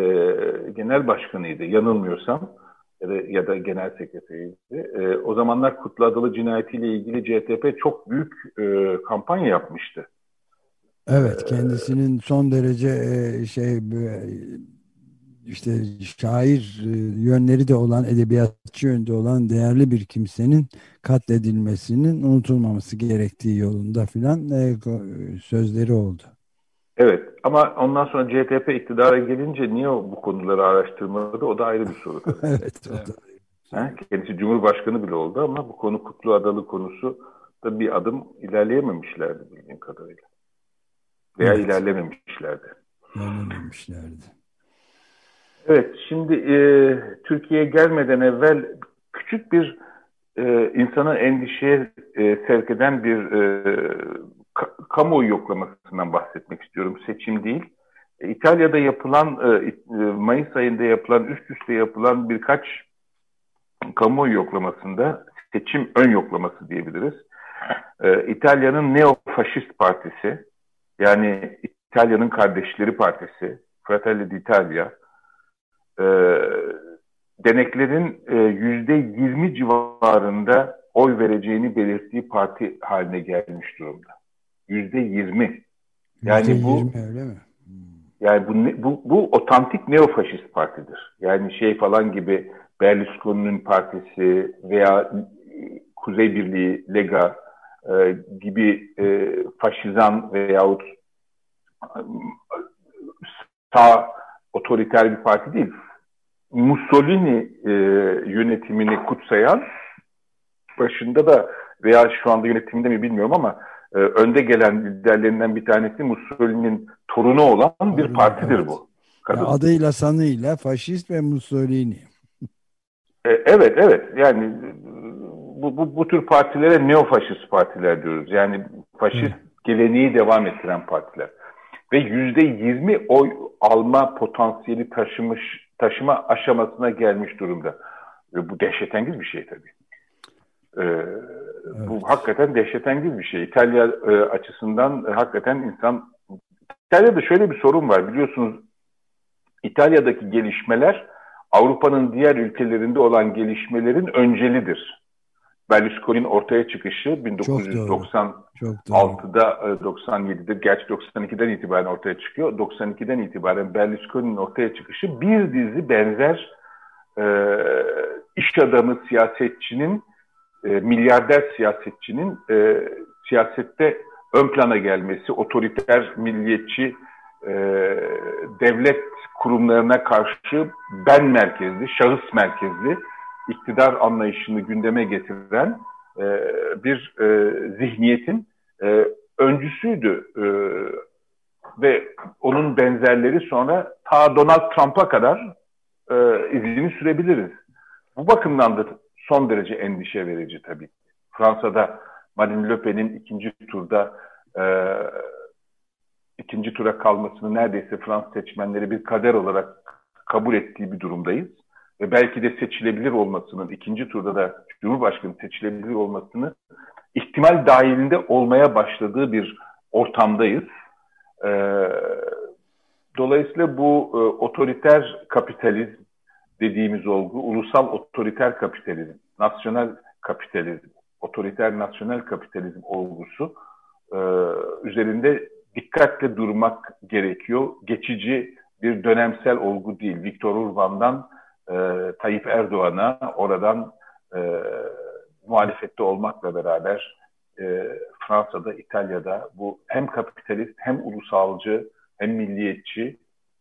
genel başkanıydı yanılmıyorsam ya da, ya da genel sekreteriydi. E, o zamanlar Kutlu Adalı cinayetiyle ilgili CTP çok büyük e, kampanya yapmıştı. Evet kendisinin son derece e, şey işte şair e, yönleri de olan, edebiyatçı yönde olan değerli bir kimsenin katledilmesinin unutulmaması gerektiği yolunda filan e, sözleri oldu. Evet ama ondan sonra CTP iktidara gelince niye bu konuları araştırmadı o da ayrı bir soru. evet. Ha, kendisi Cumhurbaşkanı bile oldu ama bu konu Kutlu Adalı konusu da bir adım ilerleyememişlerdi bildiğim kadarıyla. Veya evet. ilerlememişlerdi. İlerlememişlerdi. Evet, şimdi e, Türkiye'ye gelmeden evvel küçük bir e, insana endişeye e, sevk eden bir e, ka kamuoyu yoklamasından bahsetmek istiyorum. Seçim değil. E, İtalya'da yapılan, e, e, Mayıs ayında yapılan, üst üste yapılan birkaç kamuoyu yoklamasında seçim ön yoklaması diyebiliriz. E, İtalya'nın Neofaşist Partisi, yani İtalya'nın Kardeşleri Partisi, Fratelli d'Italia, e, deneklerin e, yüzde yirmi civarında oy vereceğini belirttiği parti haline gelmiş durumda. Yüzde yirmi. Yani bu öyle mi? Yani bu, bu, bu otantik neofaşist partidir. Yani şey falan gibi Berlusconi'nin partisi veya Kuzey Birliği, Lega e, gibi e, faşizan veyahut sağ otoriter bir parti değil. Mussolini e, yönetimini kutsayan başında da veya şu anda yönetiminde mi bilmiyorum ama e, önde gelen liderlerinden bir tanesi Mussolini'nin torunu olan bir partidir evet. bu. Ya adıyla sanıyla faşist ve Mussolini. E, evet evet yani bu, bu, bu tür partilere neofaşist partiler diyoruz. Yani faşist Hı. geleneği devam ettiren partiler. Ve yüzde yirmi oy alma potansiyeli taşımış taşıma aşamasına gelmiş durumda. Ve bu dehşetengiz bir şey tabii. Ee, evet. Bu hakikaten dehşetengiz bir şey. İtalya e, açısından e, hakikaten insan... İtalya'da şöyle bir sorun var biliyorsunuz. İtalya'daki gelişmeler Avrupa'nın diğer ülkelerinde olan gelişmelerin öncelidir. Berlusconi'nin ortaya çıkışı 1996'da 97'de e, gerçi 92'den itibaren ortaya çıkıyor. 92'den itibaren Berlusconi'nin ortaya çıkışı bir dizi benzer e, iş adamı siyasetçinin e, milyarder siyasetçinin e, siyasette ön plana gelmesi, otoriter, milliyetçi e, devlet kurumlarına karşı ben merkezli, şahıs merkezli iktidar anlayışını gündeme getiren e, bir e, zihniyetin e, öncüsüydü. E, ve onun benzerleri sonra ta Donald Trump'a kadar e, izini sürebiliriz. Bu bakımdan da son derece endişe verici tabii. Fransa'da Marine Le Pen'in ikinci turda e, ikinci tura kalmasını neredeyse Fransız seçmenleri bir kader olarak kabul ettiği bir durumdayız ve belki de seçilebilir olmasının, ikinci turda da Cumhurbaşkanı seçilebilir olmasını ihtimal dahilinde olmaya başladığı bir ortamdayız. Ee, dolayısıyla bu e, otoriter kapitalizm dediğimiz olgu, ulusal otoriter kapitalizm, nasyonel kapitalizm, otoriter nasyonel kapitalizm olgusu e, üzerinde dikkatle durmak gerekiyor. Geçici bir dönemsel olgu değil. Viktor Urban'dan e, Tayyip Erdoğan'a oradan e, muhalefette olmakla beraber e, Fransa'da, İtalya'da bu hem kapitalist hem ulusalcı hem milliyetçi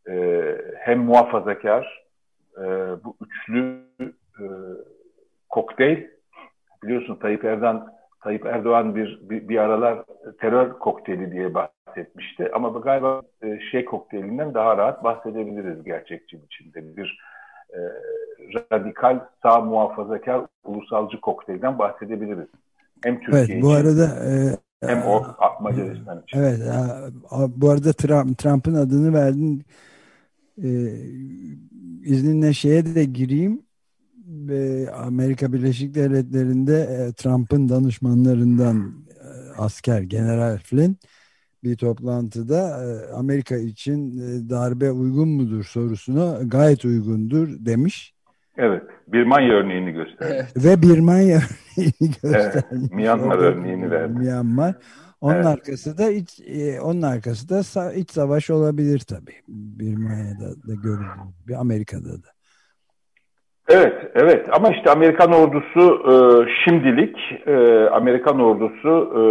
e, hem muhafazakar e, bu üçlü e, kokteyl biliyorsun Tayyip Erdoğan Tayyip Erdoğan bir, bir, bir aralar terör kokteyli diye bahsetmişti. Ama galiba e, şey kokteylinden daha rahat bahsedebiliriz gerçekçi biçimde. Bir e, radikal sağ muhafazakar ulusalcı kokteylden bahsedebiliriz. Hem Türkiye evet, bu için, arada e, hem o Macaristan için. Evet, bu arada Trump, Trump'ın adını verdin. E, izninle şeye de gireyim ve Amerika Birleşik Devletleri'nde e, Trump'ın danışmanlarından e, asker General Flynn bir toplantıda e, Amerika için darbe uygun mudur sorusuna gayet uygundur demiş. Evet. Birmanya örneğini gösterdi. Evet. Ve Birmanya örneğini gösterdi. Evet, Myanmar örneğini verdi. Myanmar. Onun Evet. arkası da iç, onun arkası da iç savaş olabilir tabii. Birmanya'da da görüldüğü gibi Amerika'da da. Evet, evet. Ama işte Amerikan ordusu e, şimdilik e, Amerikan ordusu e,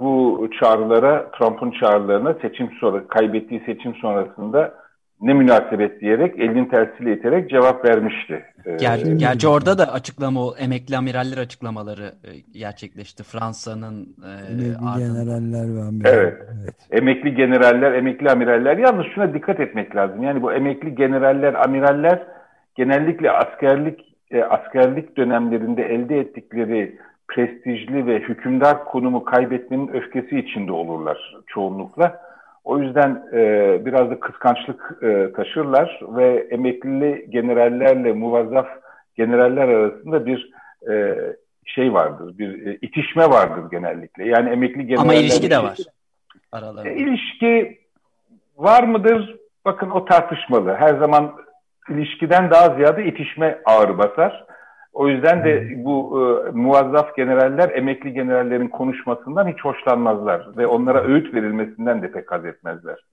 bu çağrılara, Trump'ın çağrılarına seçim sonra kaybettiği seçim sonrasında ne münasebet diyerek elini tersiyle iterek cevap vermişti. E, Ger gerçi orada da açıklama, o emekli amiraller açıklamaları e, gerçekleşti. Fransa'nın e, Emekli ardından. generaller ve amiraller. Evet. Emekli generaller, emekli amiraller. Yalnız şuna dikkat etmek lazım. Yani bu emekli generaller, amiraller genellikle askerlik e, askerlik dönemlerinde elde ettikleri prestijli ve hükümdar konumu kaybetmenin öfkesi içinde olurlar çoğunlukla. O yüzden e, biraz da kıskançlık e, taşırlar ve emeklili generallerle muvazzaf generaller arasında bir e, şey vardır, bir e, itişme vardır genellikle. Yani emekli generaller... Ama ilişki de var aralarında. E, ilişki var mıdır? Bakın o tartışmalı. Her zaman ilişkiden daha ziyade itişme ağır basar. O yüzden de bu e, muvazzaf generaller emekli generallerin konuşmasından hiç hoşlanmazlar ve onlara öğüt verilmesinden de pek haz etmezler.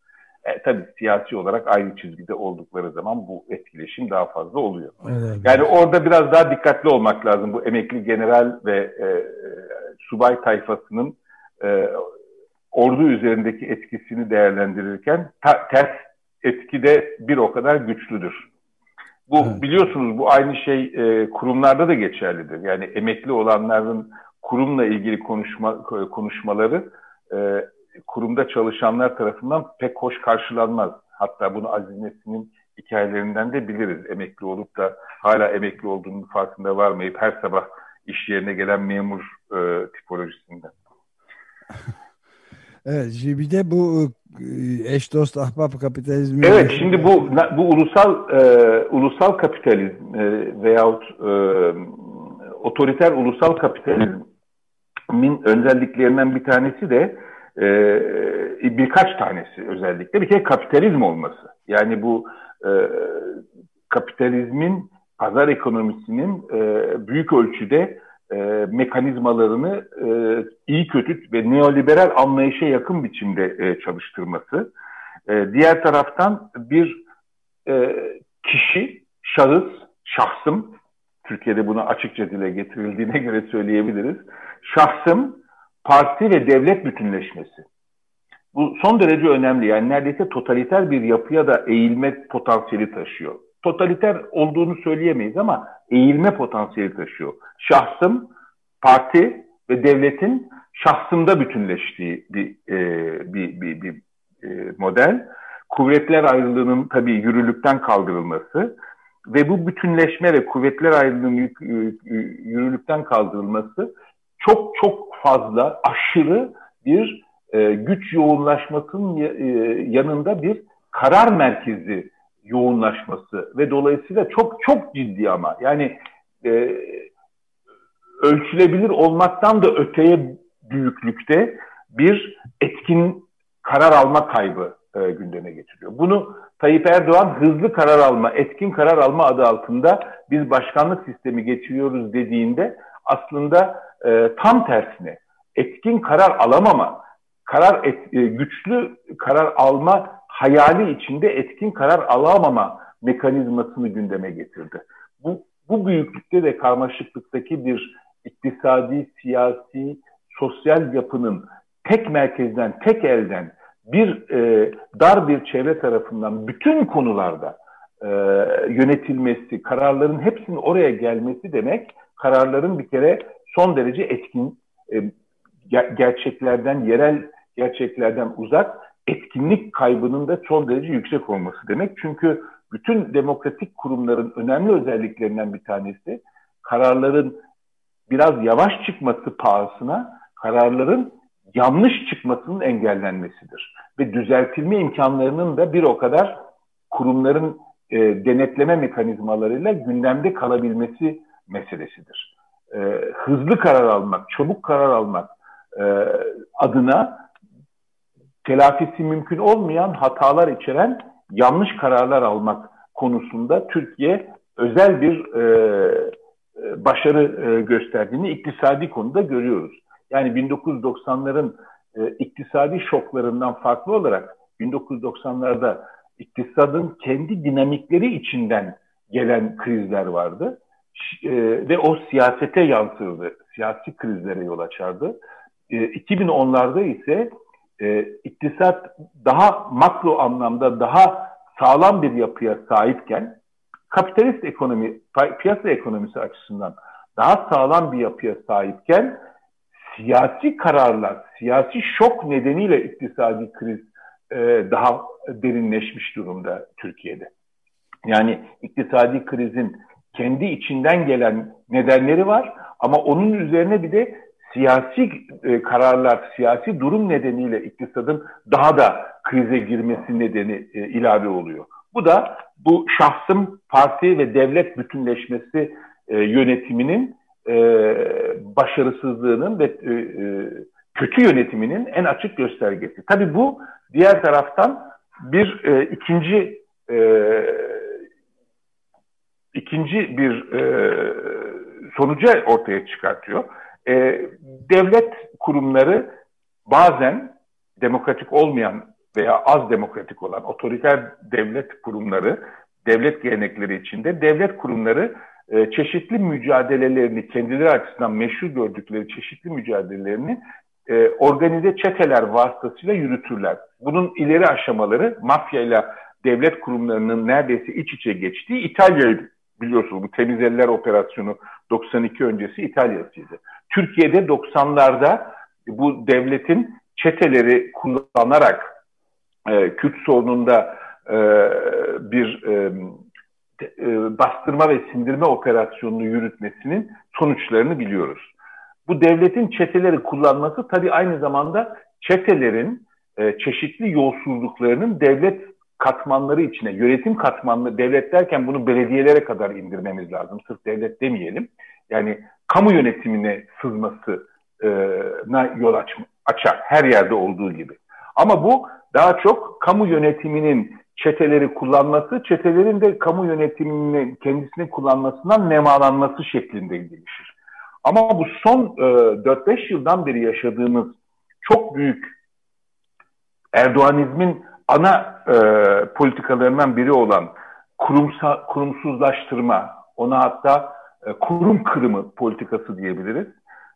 E, tabii siyasi olarak aynı çizgide oldukları zaman bu etkileşim daha fazla oluyor. Evet. Yani orada biraz daha dikkatli olmak lazım bu emekli general ve e, subay tayfasının e, ordu üzerindeki etkisini değerlendirirken ta- ters etki de bir o kadar güçlüdür. Bu Evet. biliyorsunuz bu aynı şey e, kurumlarda da geçerlidir. Yani emekli olanların kurumla ilgili konuşma konuşmaları e, kurumda çalışanlar tarafından pek hoş karşılanmaz. Hatta bunu Aziz Nesin'in hikayelerinden de biliriz. Emekli olup da hala emekli olduğunun farkında varmayıp her sabah iş yerine gelen memur e, tipolojisinden. Evet, bir de bu e, eş dost ahbap kapitalizmi. Evet, şimdi bu bu ulusal e, ulusal kapitalizm e, veyahut e, otoriter ulusal kapitalizmin özelliklerinden bir tanesi de e, birkaç tanesi özellikle bir kere kapitalizm olması. Yani bu e, kapitalizmin pazar ekonomisinin e, büyük ölçüde e, mekanizmalarını e, iyi kötü ve neoliberal anlayışa yakın biçimde e, çalıştırması. E, diğer taraftan bir e, kişi, şahıs, şahsım, Türkiye'de buna açıkça dile getirildiğine göre söyleyebiliriz. Şahsım, parti ve devlet bütünleşmesi. Bu son derece önemli. Yani neredeyse totaliter bir yapıya da eğilme potansiyeli taşıyor. Totaliter olduğunu söyleyemeyiz ama eğilme potansiyeli taşıyor. Şahsım, parti ve devletin şahsımda bütünleştiği bir e, bir, bir, bir e, model. Kuvvetler ayrılığının tabii yürürlükten kaldırılması ve bu bütünleşme ve kuvvetler ayrılığının yürürlükten kaldırılması çok çok fazla aşırı bir e, güç yoğunlaşmasının e, yanında bir karar merkezi yoğunlaşması ve dolayısıyla çok çok ciddi ama yani e, ölçülebilir olmaktan da öteye büyüklükte bir etkin karar alma kaybı e, gündeme getiriyor. Bunu Tayyip Erdoğan hızlı karar alma, etkin karar alma adı altında biz başkanlık sistemi geçiriyoruz dediğinde aslında e, tam tersine etkin karar alamama, karar et, e, güçlü karar alma hayali içinde etkin karar alamama mekanizmasını gündeme getirdi. Bu, bu büyüklükte ve karmaşıklıktaki bir iktisadi, siyasi, sosyal yapının tek merkezden, tek elden bir e, dar bir çevre tarafından bütün konularda e, yönetilmesi, kararların hepsinin oraya gelmesi demek kararların bir kere son derece etkin, e, ger- gerçeklerden, yerel gerçeklerden uzak, etkinlik kaybının da son derece yüksek olması demek. Çünkü bütün demokratik kurumların önemli özelliklerinden bir tanesi kararların biraz yavaş çıkması pahasına kararların yanlış çıkmasının engellenmesidir. Ve düzeltilme imkanlarının da bir o kadar kurumların e, denetleme mekanizmalarıyla gündemde kalabilmesi meselesidir. E, hızlı karar almak, çabuk karar almak e, adına telafisi mümkün olmayan hatalar içeren yanlış kararlar almak konusunda Türkiye özel bir e, başarı e, gösterdiğini iktisadi konuda görüyoruz. Yani 1990'ların e, iktisadi şoklarından farklı olarak 1990'larda iktisadın kendi dinamikleri içinden gelen krizler vardı. E, ve o siyasete yansırdı. Siyasi krizlere yol açardı. E, 2010'larda ise e, iktisat daha makro anlamda daha sağlam bir yapıya sahipken kapitalist ekonomi, piyasa ekonomisi açısından daha sağlam bir yapıya sahipken siyasi kararlar, siyasi şok nedeniyle iktisadi kriz e, daha derinleşmiş durumda Türkiye'de. Yani iktisadi krizin kendi içinden gelen nedenleri var ama onun üzerine bir de siyasi e, kararlar, siyasi durum nedeniyle iktisadın daha da krize girmesi nedeni e, ilave oluyor. Bu da bu şahsım, parti ve devlet bütünleşmesi e, yönetiminin e, başarısızlığının ve e, e, kötü yönetiminin en açık göstergesi. Tabii bu diğer taraftan bir e, ikinci e, ikinci bir e, sonuca ortaya çıkartıyor. E, devlet kurumları bazen demokratik olmayan veya az demokratik olan otoriter devlet kurumları, devlet gelenekleri içinde devlet kurumları e, çeşitli mücadelelerini, kendileri açısından meşhur gördükleri çeşitli mücadelelerini e, organize çeteler vasıtasıyla yürütürler. Bunun ileri aşamaları mafya ile devlet kurumlarının neredeyse iç içe geçtiği İtalya'ydı. Biliyorsunuz bu temiz eller operasyonu 92 öncesi İtalya'sıydı. Türkiye'de 90'larda bu devletin çeteleri kullanarak e, Kürt sorununda e, bir e, e, bastırma ve sindirme operasyonunu yürütmesinin sonuçlarını biliyoruz. Bu devletin çeteleri kullanması tabii aynı zamanda çetelerin e, çeşitli yolsuzluklarının devlet katmanları içine, yönetim katmanları, devlet derken bunu belediyelere kadar indirmemiz lazım. Sırf devlet demeyelim. Yani kamu yönetimine sızmasına yol aç, açar. Her yerde olduğu gibi. Ama bu daha çok kamu yönetiminin çeteleri kullanması, çetelerin de kamu yönetimini kendisini kullanmasından nemalanması şeklinde gelişir. Ama bu son e, 4-5 yıldan beri yaşadığımız çok büyük Erdoğanizmin ana e, politikalarından biri olan kurumsa, kurumsuzlaştırma, ona hatta e, kurum kırımı politikası diyebiliriz.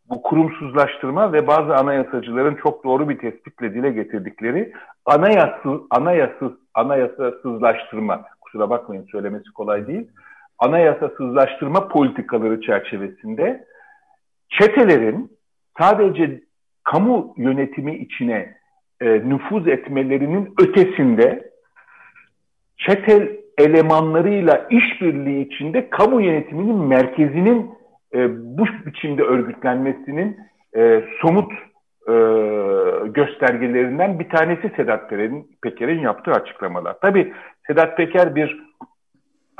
Bu kurumsuzlaştırma ve bazı anayasacıların çok doğru bir tespitle dile getirdikleri anayasız, anayasız, anayasasızlaştırma, kusura bakmayın söylemesi kolay değil, anayasasızlaştırma politikaları çerçevesinde çetelerin sadece kamu yönetimi içine e, nüfuz etmelerinin ötesinde çetel elemanlarıyla işbirliği içinde kamu yönetiminin merkezinin e, bu biçimde örgütlenmesinin e, somut e, göstergelerinden bir tanesi Sedat Peker'in Peker'in yaptığı açıklamalar. Tabii Sedat Peker bir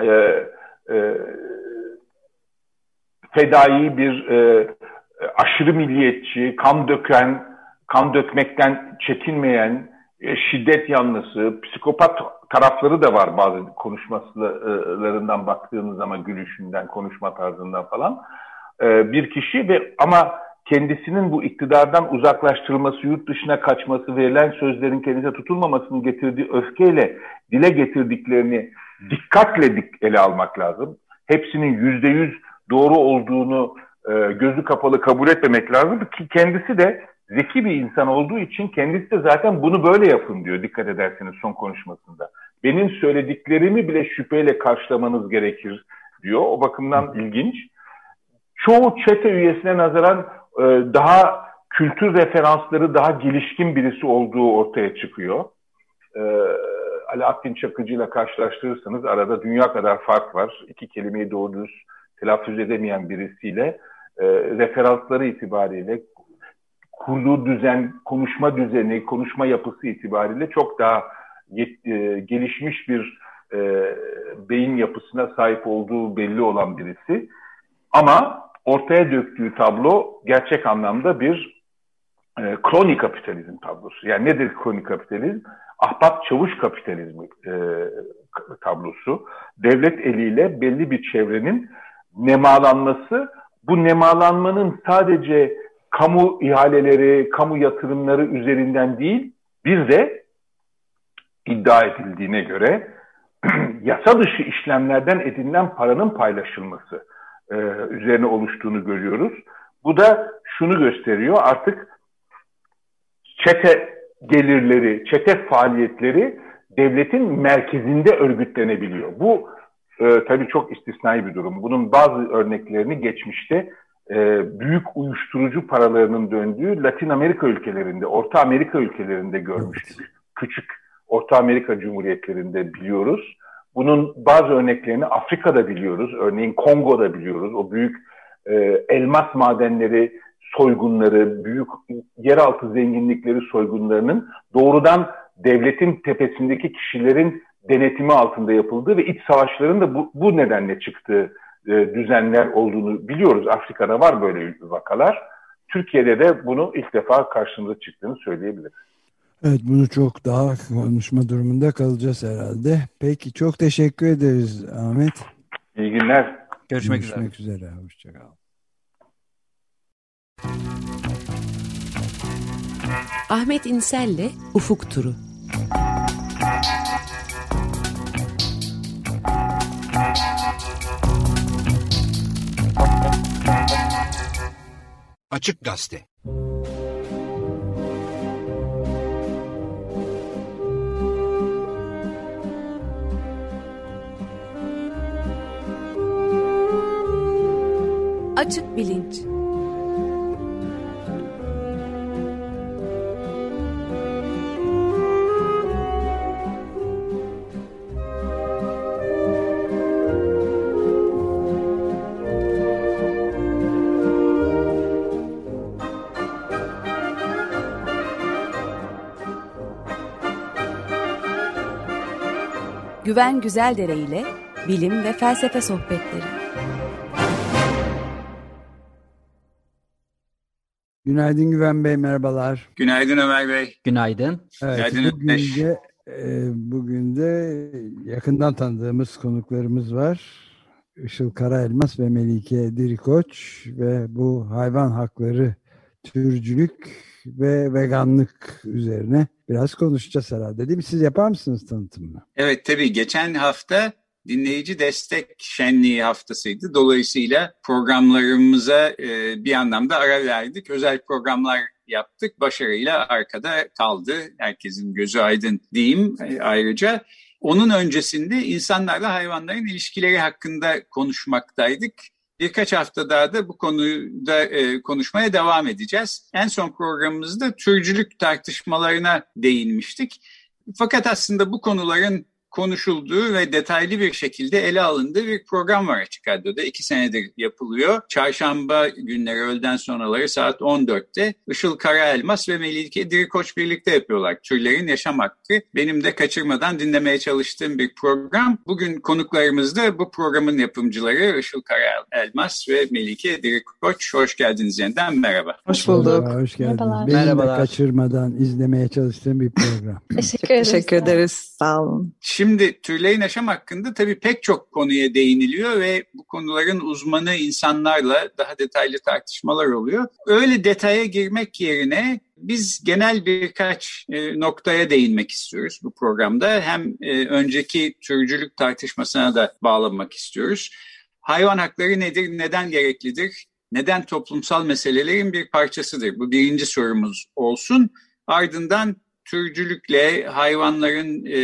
e, e, fedai bir e, aşırı milliyetçi, kan döken, kan dökmekten çekinmeyen, e, şiddet yanlısı, psikopat tarafları da var bazı konuşmalarından baktığınız zaman gülüşünden, konuşma tarzından falan. E, bir kişi ve ama kendisinin bu iktidardan uzaklaştırılması, yurt dışına kaçması, verilen sözlerin kendisine tutulmamasının getirdiği öfkeyle dile getirdiklerini dikkatle ele almak lazım. Hepsinin yüzde yüz doğru olduğunu e, gözü kapalı kabul etmemek lazım ki kendisi de zeki bir insan olduğu için kendisi de zaten bunu böyle yapın diyor dikkat ederseniz son konuşmasında. Benim söylediklerimi bile şüpheyle karşılamanız gerekir diyor. O bakımdan ilginç. Çoğu çete üyesine nazaran e, daha kültür referansları daha gelişkin birisi olduğu ortaya çıkıyor. E, Alaaddin Çakıcı ile karşılaştırırsanız arada dünya kadar fark var. İki kelimeyi doğru düz telaffuz edemeyen birisiyle e, referansları itibariyle kurduğu düzen, konuşma düzeni, konuşma yapısı itibariyle çok daha yet, e, gelişmiş bir e, beyin yapısına sahip olduğu belli olan birisi. Ama ortaya döktüğü tablo gerçek anlamda bir e, kroni kapitalizm tablosu. Yani nedir kroni kapitalizm? Ahbap çavuş kapitalizmi e, tablosu. Devlet eliyle belli bir çevrenin nemalanması, bu nemalanmanın sadece kamu ihaleleri, kamu yatırımları üzerinden değil, bir de iddia edildiğine göre yasa dışı işlemlerden edinilen paranın paylaşılması e, üzerine oluştuğunu görüyoruz. Bu da şunu gösteriyor artık çete gelirleri, çete faaliyetleri devletin merkezinde örgütlenebiliyor. Bu e, tabii çok istisnai bir durum. Bunun bazı örneklerini geçmişte e, büyük uyuşturucu paralarının döndüğü Latin Amerika ülkelerinde, Orta Amerika ülkelerinde görmüştük. Evet. Küçük Orta Amerika Cumhuriyetlerinde biliyoruz. Bunun bazı örneklerini Afrika'da biliyoruz. Örneğin Kongo'da biliyoruz. O büyük e, elmas madenleri soygunları, büyük yeraltı zenginlikleri soygunlarının doğrudan devletin tepesindeki kişilerin denetimi altında yapıldığı ve iç savaşların da bu, bu nedenle çıktığı e, düzenler olduğunu biliyoruz. Afrika'da var böyle vakalar. Türkiye'de de bunu ilk defa karşımıza çıktığını söyleyebiliriz. Evet bunu çok daha konuşma durumunda kalacağız herhalde. Peki çok teşekkür ederiz Ahmet. İyi günler. Görüşmek, Görüşmek üzere. üzere. Hoşçakal. Ahmet İnsel'le Ufuk Turu. Açık Gazete. Açık Bilinç Güven Güzeldere ile bilim ve felsefe sohbetleri. Günaydın Güven Bey, merhabalar. Günaydın Ömer Bey. Günaydın. Evet, Günaydın bugün de, e, bugün de yakından tanıdığımız konuklarımız var. Işıl Karaelmas ve Melike Dirikoç ve bu hayvan hakları, türcülük ve veganlık üzerine biraz konuşacağız herhalde değil mi? Siz yapar mısınız tanıtımını? Evet tabii geçen hafta dinleyici destek şenliği haftasıydı. Dolayısıyla programlarımıza e, bir anlamda ara verdik. Özel programlar yaptık. Başarıyla arkada kaldı. Herkesin gözü aydın diyeyim e, ayrıca. Onun öncesinde insanlarla hayvanların ilişkileri hakkında konuşmaktaydık. Birkaç hafta daha da bu konuda e, konuşmaya devam edeceğiz. En son programımızda türcülük tartışmalarına değinmiştik. Fakat aslında bu konuların konuşulduğu ve detaylı bir şekilde ele alındığı bir program var Açık Radyo'da. iki senedir yapılıyor. Çarşamba günleri öğleden sonraları saat 14'te Işıl Karaelmas ve Melike Dirikoç birlikte yapıyorlar. Türlerin Yaşam Hakkı. Benim de kaçırmadan dinlemeye çalıştığım bir program. Bugün konuklarımız da bu programın yapımcıları Işıl Karaelmas ve Melike Dirikoç. Hoş geldiniz yeniden. Merhaba. Hoş bulduk. Merhaba, hoş geldiniz. Merhabalar. Benim Merhabalar. de kaçırmadan izlemeye çalıştığım bir program. Teşekkür ederiz. Teşekkür ederiz. Sağ olun. Şimdi türlerin yaşam hakkında tabii pek çok konuya değiniliyor ve bu konuların uzmanı insanlarla daha detaylı tartışmalar oluyor. Öyle detaya girmek yerine biz genel birkaç e, noktaya değinmek istiyoruz bu programda. Hem e, önceki türcülük tartışmasına da bağlanmak istiyoruz. Hayvan hakları nedir, neden gereklidir, neden toplumsal meselelerin bir parçasıdır? Bu birinci sorumuz olsun. Ardından türcülükle, hayvanların e,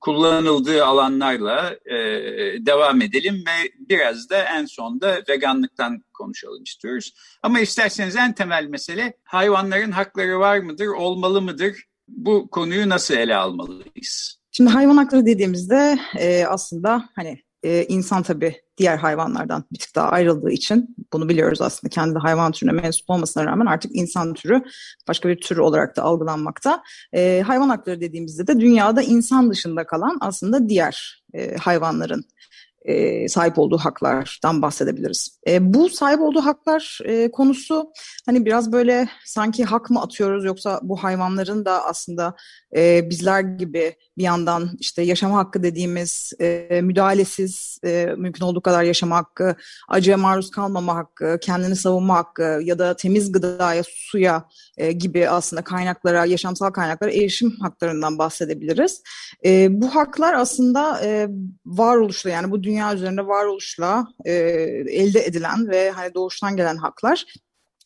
kullanıldığı alanlarla e, devam edelim ve biraz da en sonda veganlıktan konuşalım istiyoruz. Ama isterseniz en temel mesele hayvanların hakları var mıdır, olmalı mıdır? Bu konuyu nasıl ele almalıyız? Şimdi hayvan hakları dediğimizde e, aslında hani e, insan tabii diğer hayvanlardan bir tık daha ayrıldığı için bunu biliyoruz aslında. Kendi hayvan türüne mensup olmasına rağmen artık insan türü başka bir tür olarak da algılanmakta. E, hayvan hakları dediğimizde de dünyada insan dışında kalan aslında diğer e, hayvanların e, sahip olduğu haklardan bahsedebiliriz. E, bu sahip olduğu haklar e, konusu hani biraz böyle sanki hak mı atıyoruz yoksa bu hayvanların da aslında e, bizler gibi bir yandan işte yaşama hakkı dediğimiz e, müdahalesiz e, mümkün olduğu kadar yaşama hakkı, acıya maruz kalmama hakkı, kendini savunma hakkı ya da temiz gıdaya, suya e, gibi aslında kaynaklara, yaşamsal kaynaklara erişim haklarından bahsedebiliriz. E, bu haklar aslında e, varoluşla yani bu dünya üzerinde varoluşla e, elde edilen ve hani doğuştan gelen haklar.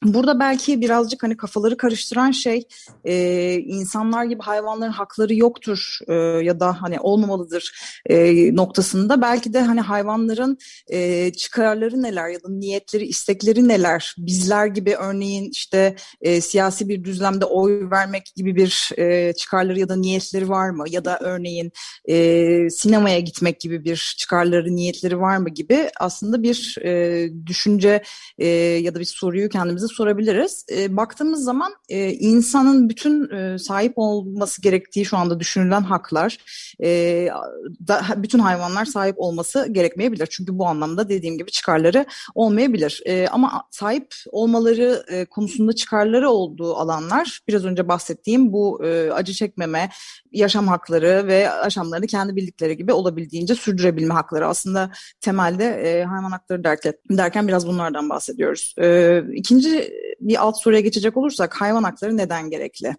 Burada belki birazcık hani kafaları karıştıran şey e, insanlar gibi hayvanların hakları yoktur e, ya da hani olmamalıdır e, noktasında. Belki de hani hayvanların e, çıkarları neler ya da niyetleri istekleri neler? Bizler gibi örneğin işte e, siyasi bir düzlemde oy vermek gibi bir e, çıkarları ya da niyetleri var mı? Ya da örneğin e, sinemaya gitmek gibi bir çıkarları niyetleri var mı gibi aslında bir e, düşünce e, ya da bir soruyu kendimize sorabiliriz. E, baktığımız zaman e, insanın bütün e, sahip olması gerektiği şu anda düşünülen haklar, e, da, bütün hayvanlar sahip olması gerekmeyebilir. Çünkü bu anlamda dediğim gibi çıkarları olmayabilir. E, ama sahip olmaları e, konusunda çıkarları olduğu alanlar, biraz önce bahsettiğim bu e, acı çekmeme, yaşam hakları ve yaşamlarını kendi bildikleri gibi olabildiğince sürdürebilme hakları. Aslında temelde e, hayvan hakları derken, derken biraz bunlardan bahsediyoruz. E, ikinci bir alt soruya geçecek olursak hayvan hakları neden gerekli?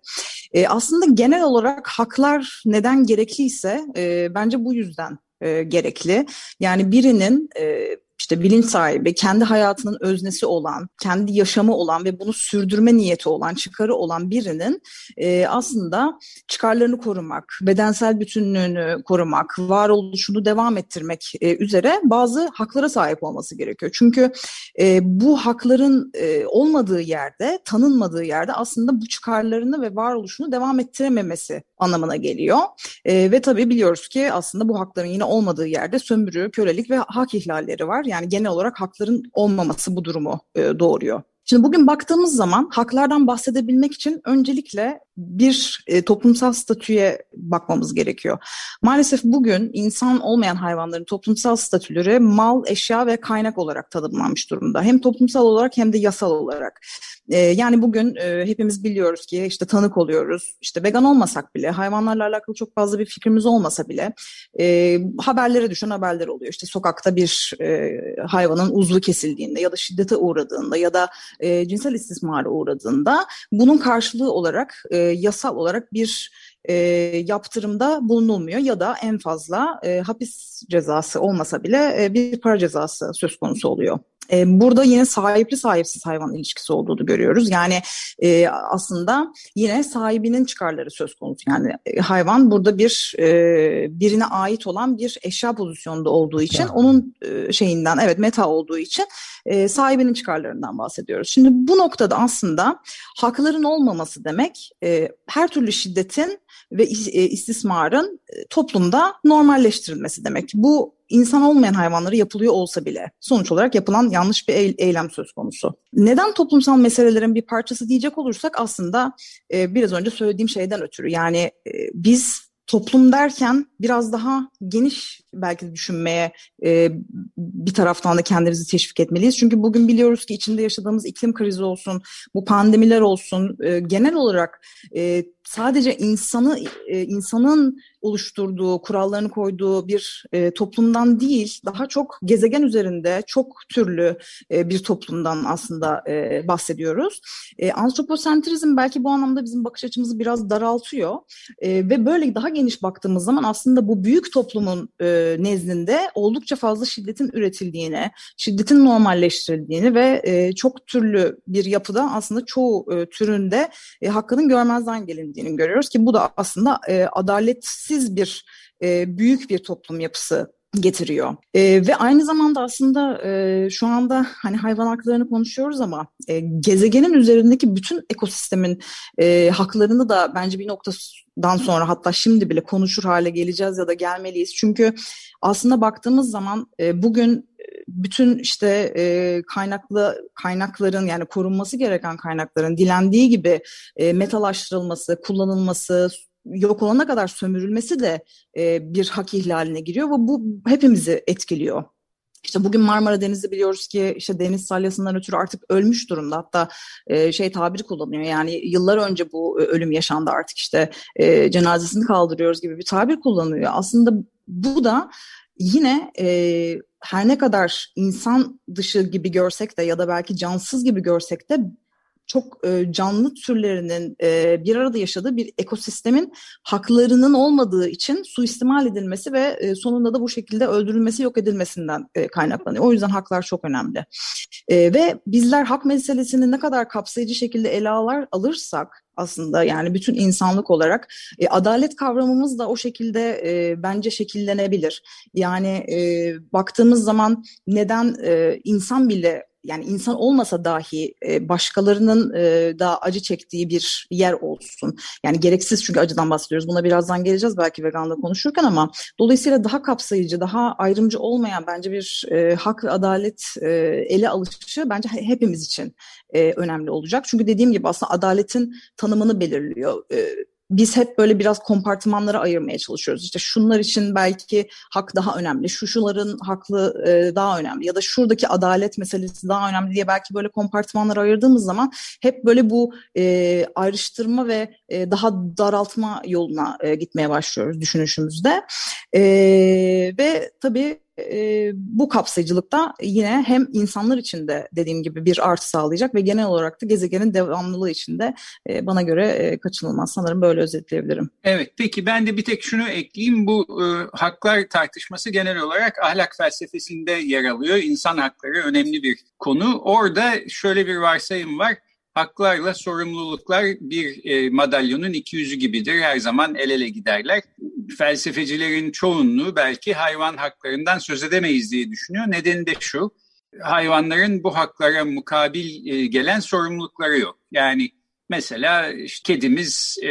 E, aslında genel olarak haklar neden gerekliyse e, bence bu yüzden e, gerekli. Yani birinin e, işte bilinç sahibi, kendi hayatının öznesi olan, kendi yaşamı olan ve bunu sürdürme niyeti olan, çıkarı olan birinin e, aslında çıkarlarını korumak, bedensel bütünlüğünü korumak, varoluşunu devam ettirmek e, üzere bazı haklara sahip olması gerekiyor. Çünkü e, bu hakların e, olmadığı yerde, tanınmadığı yerde aslında bu çıkarlarını ve varoluşunu devam ettirememesi anlamına geliyor. E, ve tabii biliyoruz ki aslında bu hakların yine olmadığı yerde sömürü, kölelik ve hak ihlalleri var. Yani genel olarak hakların olmaması bu durumu e, doğuruyor. Şimdi bugün baktığımız zaman haklardan bahsedebilmek için öncelikle bir e, toplumsal statüye bakmamız gerekiyor. Maalesef bugün insan olmayan hayvanların toplumsal statüleri mal, eşya ve kaynak olarak tanımlanmış durumda. Hem toplumsal olarak hem de yasal olarak. E, yani bugün e, hepimiz biliyoruz ki işte tanık oluyoruz. İşte vegan olmasak bile, hayvanlarla alakalı çok fazla bir fikrimiz olmasa bile e, haberlere düşen haberler oluyor. İşte sokakta bir e, hayvanın uzvu kesildiğinde ya da şiddete uğradığında ya da e, cinsel istismara uğradığında bunun karşılığı olarak e, yasal olarak bir e, yaptırımda bulunulmuyor ya da en fazla e, hapis cezası olmasa bile e, bir para cezası söz konusu oluyor. E, burada yine sahipli sahipsiz hayvan ilişkisi olduğunu görüyoruz. Yani e, aslında yine sahibinin çıkarları söz konusu. Yani e, hayvan burada bir e, birine ait olan bir eşya pozisyonunda olduğu için meta. onun e, şeyinden evet meta olduğu için e, sahibinin çıkarlarından bahsediyoruz. Şimdi bu noktada aslında hakların olmaması demek e, her türlü şiddetin ve e, istismarın toplumda normalleştirilmesi demek. Bu insan olmayan hayvanları yapılıyor olsa bile sonuç olarak yapılan yanlış bir eylem söz konusu. Neden toplumsal meselelerin bir parçası diyecek olursak aslında e, biraz önce söylediğim şeyden ötürü yani e, biz toplum derken biraz daha geniş belki düşünmeye e, bir taraftan da kendimizi teşvik etmeliyiz. Çünkü bugün biliyoruz ki içinde yaşadığımız iklim krizi olsun, bu pandemiler olsun, e, genel olarak e, sadece insanı e, insanın oluşturduğu, kurallarını koyduğu bir e, toplumdan değil, daha çok gezegen üzerinde çok türlü e, bir toplumdan aslında e, bahsediyoruz. E, antroposentrizm belki bu anlamda bizim bakış açımızı biraz daraltıyor e, ve böyle daha geniş baktığımız zaman aslında bu büyük toplumun e, nezdinde oldukça fazla şiddetin üretildiğini, şiddetin normalleştirildiğini ve e, çok türlü bir yapıda aslında çoğu e, türünde e, hakkının görmezden gelindiğini görüyoruz ki bu da aslında e, adaletsiz bir e, büyük bir toplum yapısı getiriyor. E, ve aynı zamanda aslında e, şu anda hani hayvan haklarını konuşuyoruz ama e, gezegenin üzerindeki bütün ekosistemin e, haklarını da bence bir noktadan sonra hatta şimdi bile konuşur hale geleceğiz ya da gelmeliyiz. Çünkü aslında baktığımız zaman e, bugün bütün işte e, kaynaklı kaynakların yani korunması gereken kaynakların dilendiği gibi e, metalaştırılması, kullanılması, yok olana kadar sömürülmesi de e, bir hak ihlaline giriyor ve bu hepimizi etkiliyor. İşte bugün Marmara Denizi biliyoruz ki işte deniz salyasından ötürü artık ölmüş durumda. Hatta e, şey tabiri kullanıyor yani yıllar önce bu ölüm yaşandı artık işte e, cenazesini kaldırıyoruz gibi bir tabir kullanıyor. Aslında bu da yine e, her ne kadar insan dışı gibi görsek de ya da belki cansız gibi görsek de çok e, canlı türlerinin e, bir arada yaşadığı bir ekosistemin haklarının olmadığı için suistimal edilmesi ve e, sonunda da bu şekilde öldürülmesi, yok edilmesinden e, kaynaklanıyor. O yüzden haklar çok önemli. E, ve bizler hak meselesini ne kadar kapsayıcı şekilde ele alır, alırsak aslında yani bütün insanlık olarak e, adalet kavramımız da o şekilde e, bence şekillenebilir. Yani e, baktığımız zaman neden e, insan bile yani insan olmasa dahi e, başkalarının e, da acı çektiği bir yer olsun. Yani gereksiz çünkü acıdan bahsediyoruz. Buna birazdan geleceğiz belki veganla konuşurken ama dolayısıyla daha kapsayıcı, daha ayrımcı olmayan bence bir e, hak ve adalet e, ele alışı bence hepimiz için e, önemli olacak. Çünkü dediğim gibi aslında adaletin tanımını belirliyor. E, biz hep böyle biraz kompartımanlara ayırmaya çalışıyoruz. İşte şunlar için belki hak daha önemli, şu şuların haklı e, daha önemli ya da şuradaki adalet meselesi daha önemli diye belki böyle kompartımanlara ayırdığımız zaman hep böyle bu e, ayrıştırma ve e, daha daraltma yoluna e, gitmeye başlıyoruz düşünüşümüzde. E, ve tabii e, bu kapsayıcılıkta yine hem insanlar için de dediğim gibi bir artı sağlayacak ve genel olarak da gezegenin devamlılığı için de e, bana göre e, kaçınılmaz. Sanırım böyle özetleyebilirim. Evet peki ben de bir tek şunu ekleyeyim. Bu e, haklar tartışması genel olarak ahlak felsefesinde yer alıyor. İnsan hakları önemli bir konu. Orada şöyle bir varsayım var haklarla sorumluluklar bir e, madalyonun iki yüzü gibidir. Her zaman el ele giderler. Felsefecilerin çoğunluğu belki hayvan haklarından söz edemeyiz diye düşünüyor. Nedeni de şu, hayvanların bu haklara mukabil e, gelen sorumlulukları yok. Yani mesela kedimiz e,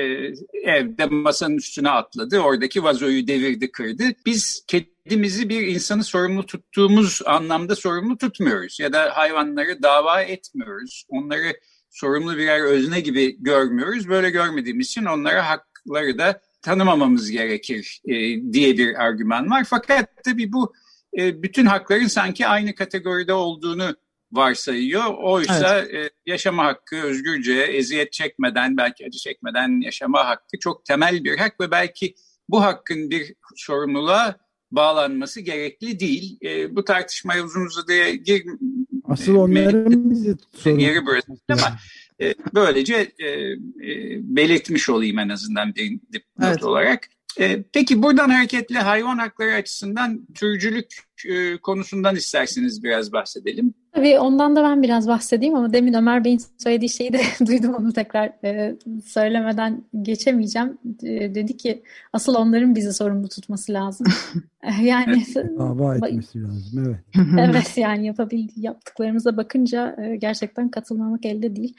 evde masanın üstüne atladı, oradaki vazoyu devirdi, kırdı. Biz kedimizi bir insanı sorumlu tuttuğumuz anlamda sorumlu tutmuyoruz ya da hayvanları dava etmiyoruz. Onları sorumlu birer özne gibi görmüyoruz. Böyle görmediğimiz için onlara hakları da tanımamamız gerekir e, diye bir argüman var. Fakat tabii bu e, bütün hakların sanki aynı kategoride olduğunu varsayıyor. Oysa evet. e, yaşama hakkı özgürce, eziyet çekmeden, belki acı çekmeden yaşama hakkı çok temel bir hak ve belki bu hakkın bir sorumluluğa bağlanması gerekli değil. E, bu tartışmaya uzun uzadıya gir, Asıl onların bizi sorun. Ama e, böylece e, e, belirtmiş olayım en azından bir dipnot evet. olarak. E, peki buradan hareketle hayvan hakları açısından türcülük e, konusundan isterseniz biraz bahsedelim. Tabii ondan da ben biraz bahsedeyim ama demin Ömer Bey'in söylediği şeyi de duydum onu tekrar e, söylemeden geçemeyeceğim. E, dedi ki asıl onların bizi sorumlu tutması lazım. yani dava etmesi lazım evet. evet yani yapabildiği yaptıklarımıza bakınca e, gerçekten katılmamak elde değil.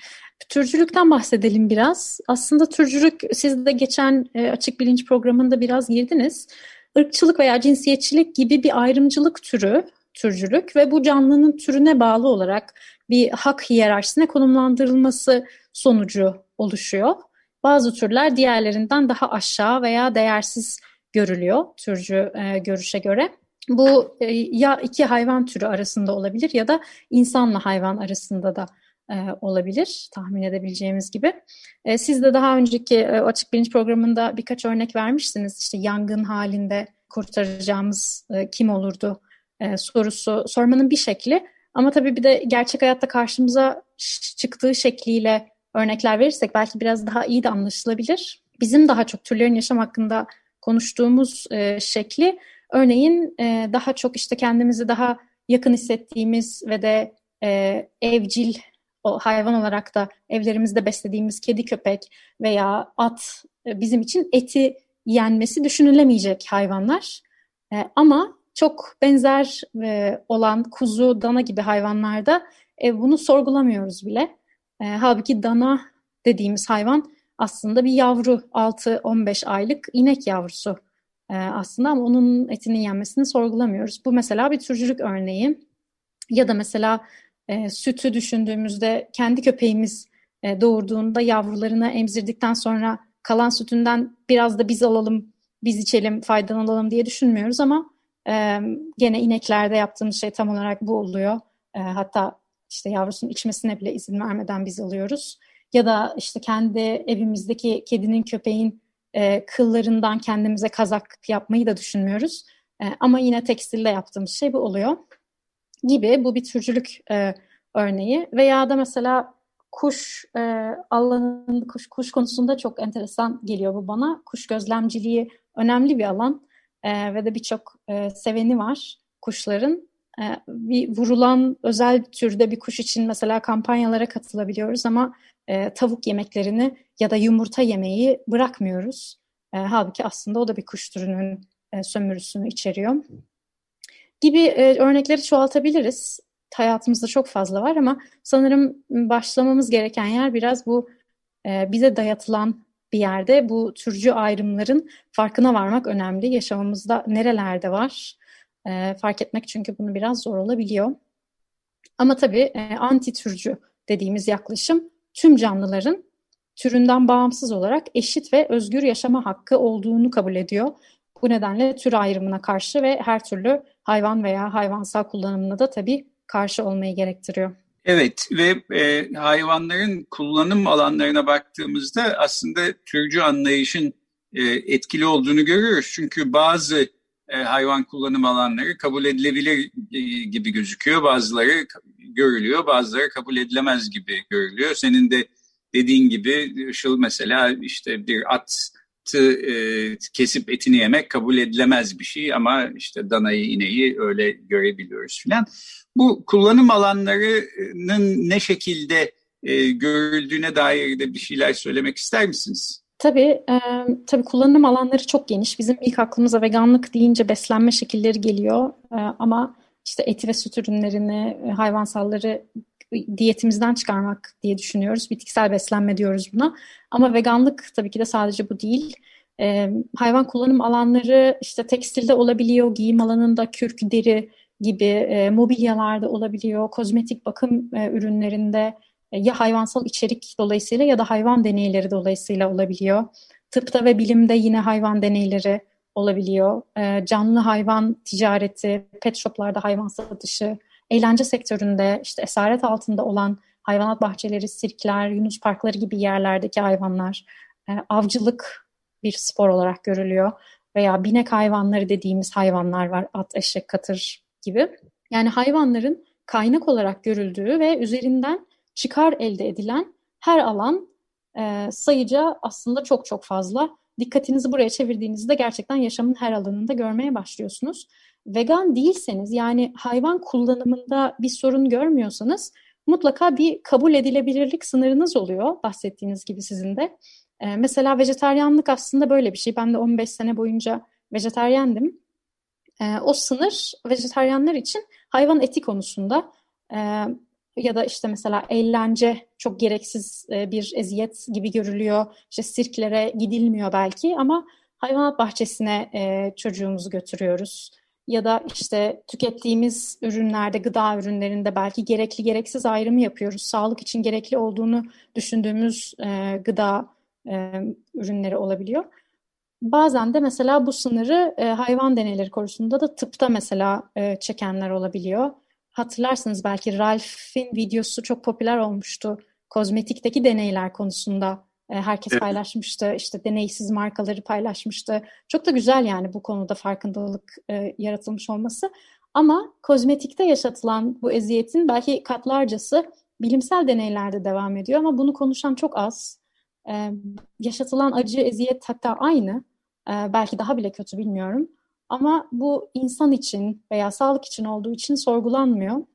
Türcülükten bahsedelim biraz. Aslında türcülük siz de geçen e, açık bilinç programında biraz girdiniz. Irkçılık veya cinsiyetçilik gibi bir ayrımcılık türü türcülük ve bu canlının türüne bağlı olarak bir hak hiyerarşisine konumlandırılması sonucu oluşuyor. Bazı türler diğerlerinden daha aşağı veya değersiz görülüyor türcü e, görüşe göre. Bu e, ya iki hayvan türü arasında olabilir ya da insanla hayvan arasında da e, olabilir tahmin edebileceğimiz gibi. E, siz de daha önceki e, Açık Bilinç programında birkaç örnek vermiştiniz. İşte yangın halinde kurtaracağımız e, kim olurdu e, sorusu sormanın bir şekli. Ama tabii bir de gerçek hayatta karşımıza çıktığı şekliyle örnekler verirsek belki biraz daha iyi de anlaşılabilir. Bizim daha çok türlerin yaşam hakkında konuştuğumuz e, şekli örneğin e, daha çok işte kendimizi daha yakın hissettiğimiz ve de e, evcil o hayvan olarak da evlerimizde beslediğimiz kedi köpek veya at e, bizim için eti yenmesi düşünülemeyecek hayvanlar. E, ama çok benzer e, olan kuzu, dana gibi hayvanlarda e, bunu sorgulamıyoruz bile. E, halbuki dana dediğimiz hayvan aslında bir yavru 6-15 aylık inek yavrusu e, aslında ama onun etinin yenmesini sorgulamıyoruz. Bu mesela bir türcülük örneği. Ya da mesela e, sütü düşündüğümüzde kendi köpeğimiz e, doğurduğunda yavrularını emzirdikten sonra kalan sütünden biraz da biz alalım, biz içelim, faydalanalım diye düşünmüyoruz ama e, gene ineklerde yaptığımız şey tam olarak bu oluyor. E, hatta işte yavrusunun içmesine bile izin vermeden biz alıyoruz. Ya da işte kendi evimizdeki kedinin, köpeğin e, kıllarından kendimize kazak yapmayı da düşünmüyoruz. E, ama yine tekstilde yaptığımız şey bu oluyor gibi bu bir türcülük e, örneği veya da mesela kuş e, alanın kuş, kuş konusunda çok enteresan geliyor bu bana. Kuş gözlemciliği önemli bir alan e, ve de birçok e, seveni var kuşların. E, bir vurulan özel türde bir kuş için mesela kampanyalara katılabiliyoruz ama e, tavuk yemeklerini ya da yumurta yemeği bırakmıyoruz. E, halbuki aslında o da bir kuş türünün e, sömürüsünü içeriyor. Gibi e, örnekleri çoğaltabiliriz. Hayatımızda çok fazla var ama sanırım başlamamız gereken yer biraz bu e, bize dayatılan bir yerde bu türcü ayrımların farkına varmak önemli. Yaşamımızda nerelerde var e, fark etmek çünkü bunu biraz zor olabiliyor. Ama tabii e, anti türcü dediğimiz yaklaşım tüm canlıların türünden bağımsız olarak eşit ve özgür yaşama hakkı olduğunu kabul ediyor. Bu nedenle tür ayrımına karşı ve her türlü hayvan veya hayvansal kullanımına da tabii karşı olmayı gerektiriyor. Evet ve e, hayvanların kullanım alanlarına baktığımızda aslında türcü anlayışın e, etkili olduğunu görüyoruz. Çünkü bazı e, hayvan kullanım alanları kabul edilebilir e, gibi gözüküyor. Bazıları görülüyor, bazıları kabul edilemez gibi görülüyor. Senin de dediğin gibi Işıl mesela işte bir atı e, kesip etini yemek kabul edilemez bir şey ama işte danayı, ineği öyle görebiliyoruz filan. Bu kullanım alanlarının ne şekilde e, görüldüğüne dair de bir şeyler söylemek ister misiniz? Tabii, e, tabii kullanım alanları çok geniş. Bizim ilk aklımıza veganlık deyince beslenme şekilleri geliyor. E, ama işte eti ve süt ürünlerini, e, hayvansalları diyetimizden çıkarmak diye düşünüyoruz. Bitkisel beslenme diyoruz buna. Ama veganlık tabii ki de sadece bu değil. E, hayvan kullanım alanları işte tekstilde olabiliyor, giyim alanında kürk, deri gibi e, mobilyalarda olabiliyor, kozmetik bakım e, ürünlerinde e, ya hayvansal içerik dolayısıyla ya da hayvan deneyleri dolayısıyla olabiliyor. Tıpta ve bilimde yine hayvan deneyleri olabiliyor. E, canlı hayvan ticareti, pet shoplarda hayvan satışı, eğlence sektöründe işte esaret altında olan hayvanat bahçeleri, sirkler, yunus parkları gibi yerlerdeki hayvanlar, e, avcılık bir spor olarak görülüyor. Veya binek hayvanları dediğimiz hayvanlar var, at, eşek, katır gibi. Yani hayvanların kaynak olarak görüldüğü ve üzerinden çıkar elde edilen her alan e, sayıca aslında çok çok fazla. Dikkatinizi buraya çevirdiğinizde gerçekten yaşamın her alanında görmeye başlıyorsunuz. Vegan değilseniz yani hayvan kullanımında bir sorun görmüyorsanız mutlaka bir kabul edilebilirlik sınırınız oluyor bahsettiğiniz gibi sizin de. Ee, mesela vejetaryenlik aslında böyle bir şey. Ben de 15 sene boyunca vejetaryendim. Ee, o sınır vejetaryenler için hayvan eti konusunda e, ya da işte mesela eğlence çok gereksiz e, bir eziyet gibi görülüyor. İşte sirklere gidilmiyor belki ama hayvanat bahçesine e, çocuğumuzu götürüyoruz. Ya da işte tükettiğimiz ürünlerde, gıda ürünlerinde belki gerekli gereksiz ayrımı yapıyoruz. Sağlık için gerekli olduğunu düşündüğümüz e, gıda ürünleri olabiliyor. Bazen de mesela bu sınırı e, hayvan deneyleri konusunda da tıpta mesela e, çekenler olabiliyor. Hatırlarsınız belki Ralph'in videosu çok popüler olmuştu. Kozmetikteki deneyler konusunda e, herkes evet. paylaşmıştı. İşte deneysiz markaları paylaşmıştı. Çok da güzel yani bu konuda farkındalık e, yaratılmış olması. Ama kozmetikte yaşatılan bu eziyetin belki katlarcası bilimsel deneylerde devam ediyor ama bunu konuşan çok az. Ee, yaşatılan acı, eziyet hatta aynı. Ee, belki daha bile kötü bilmiyorum. Ama bu insan için veya sağlık için olduğu için sorgulanmıyor.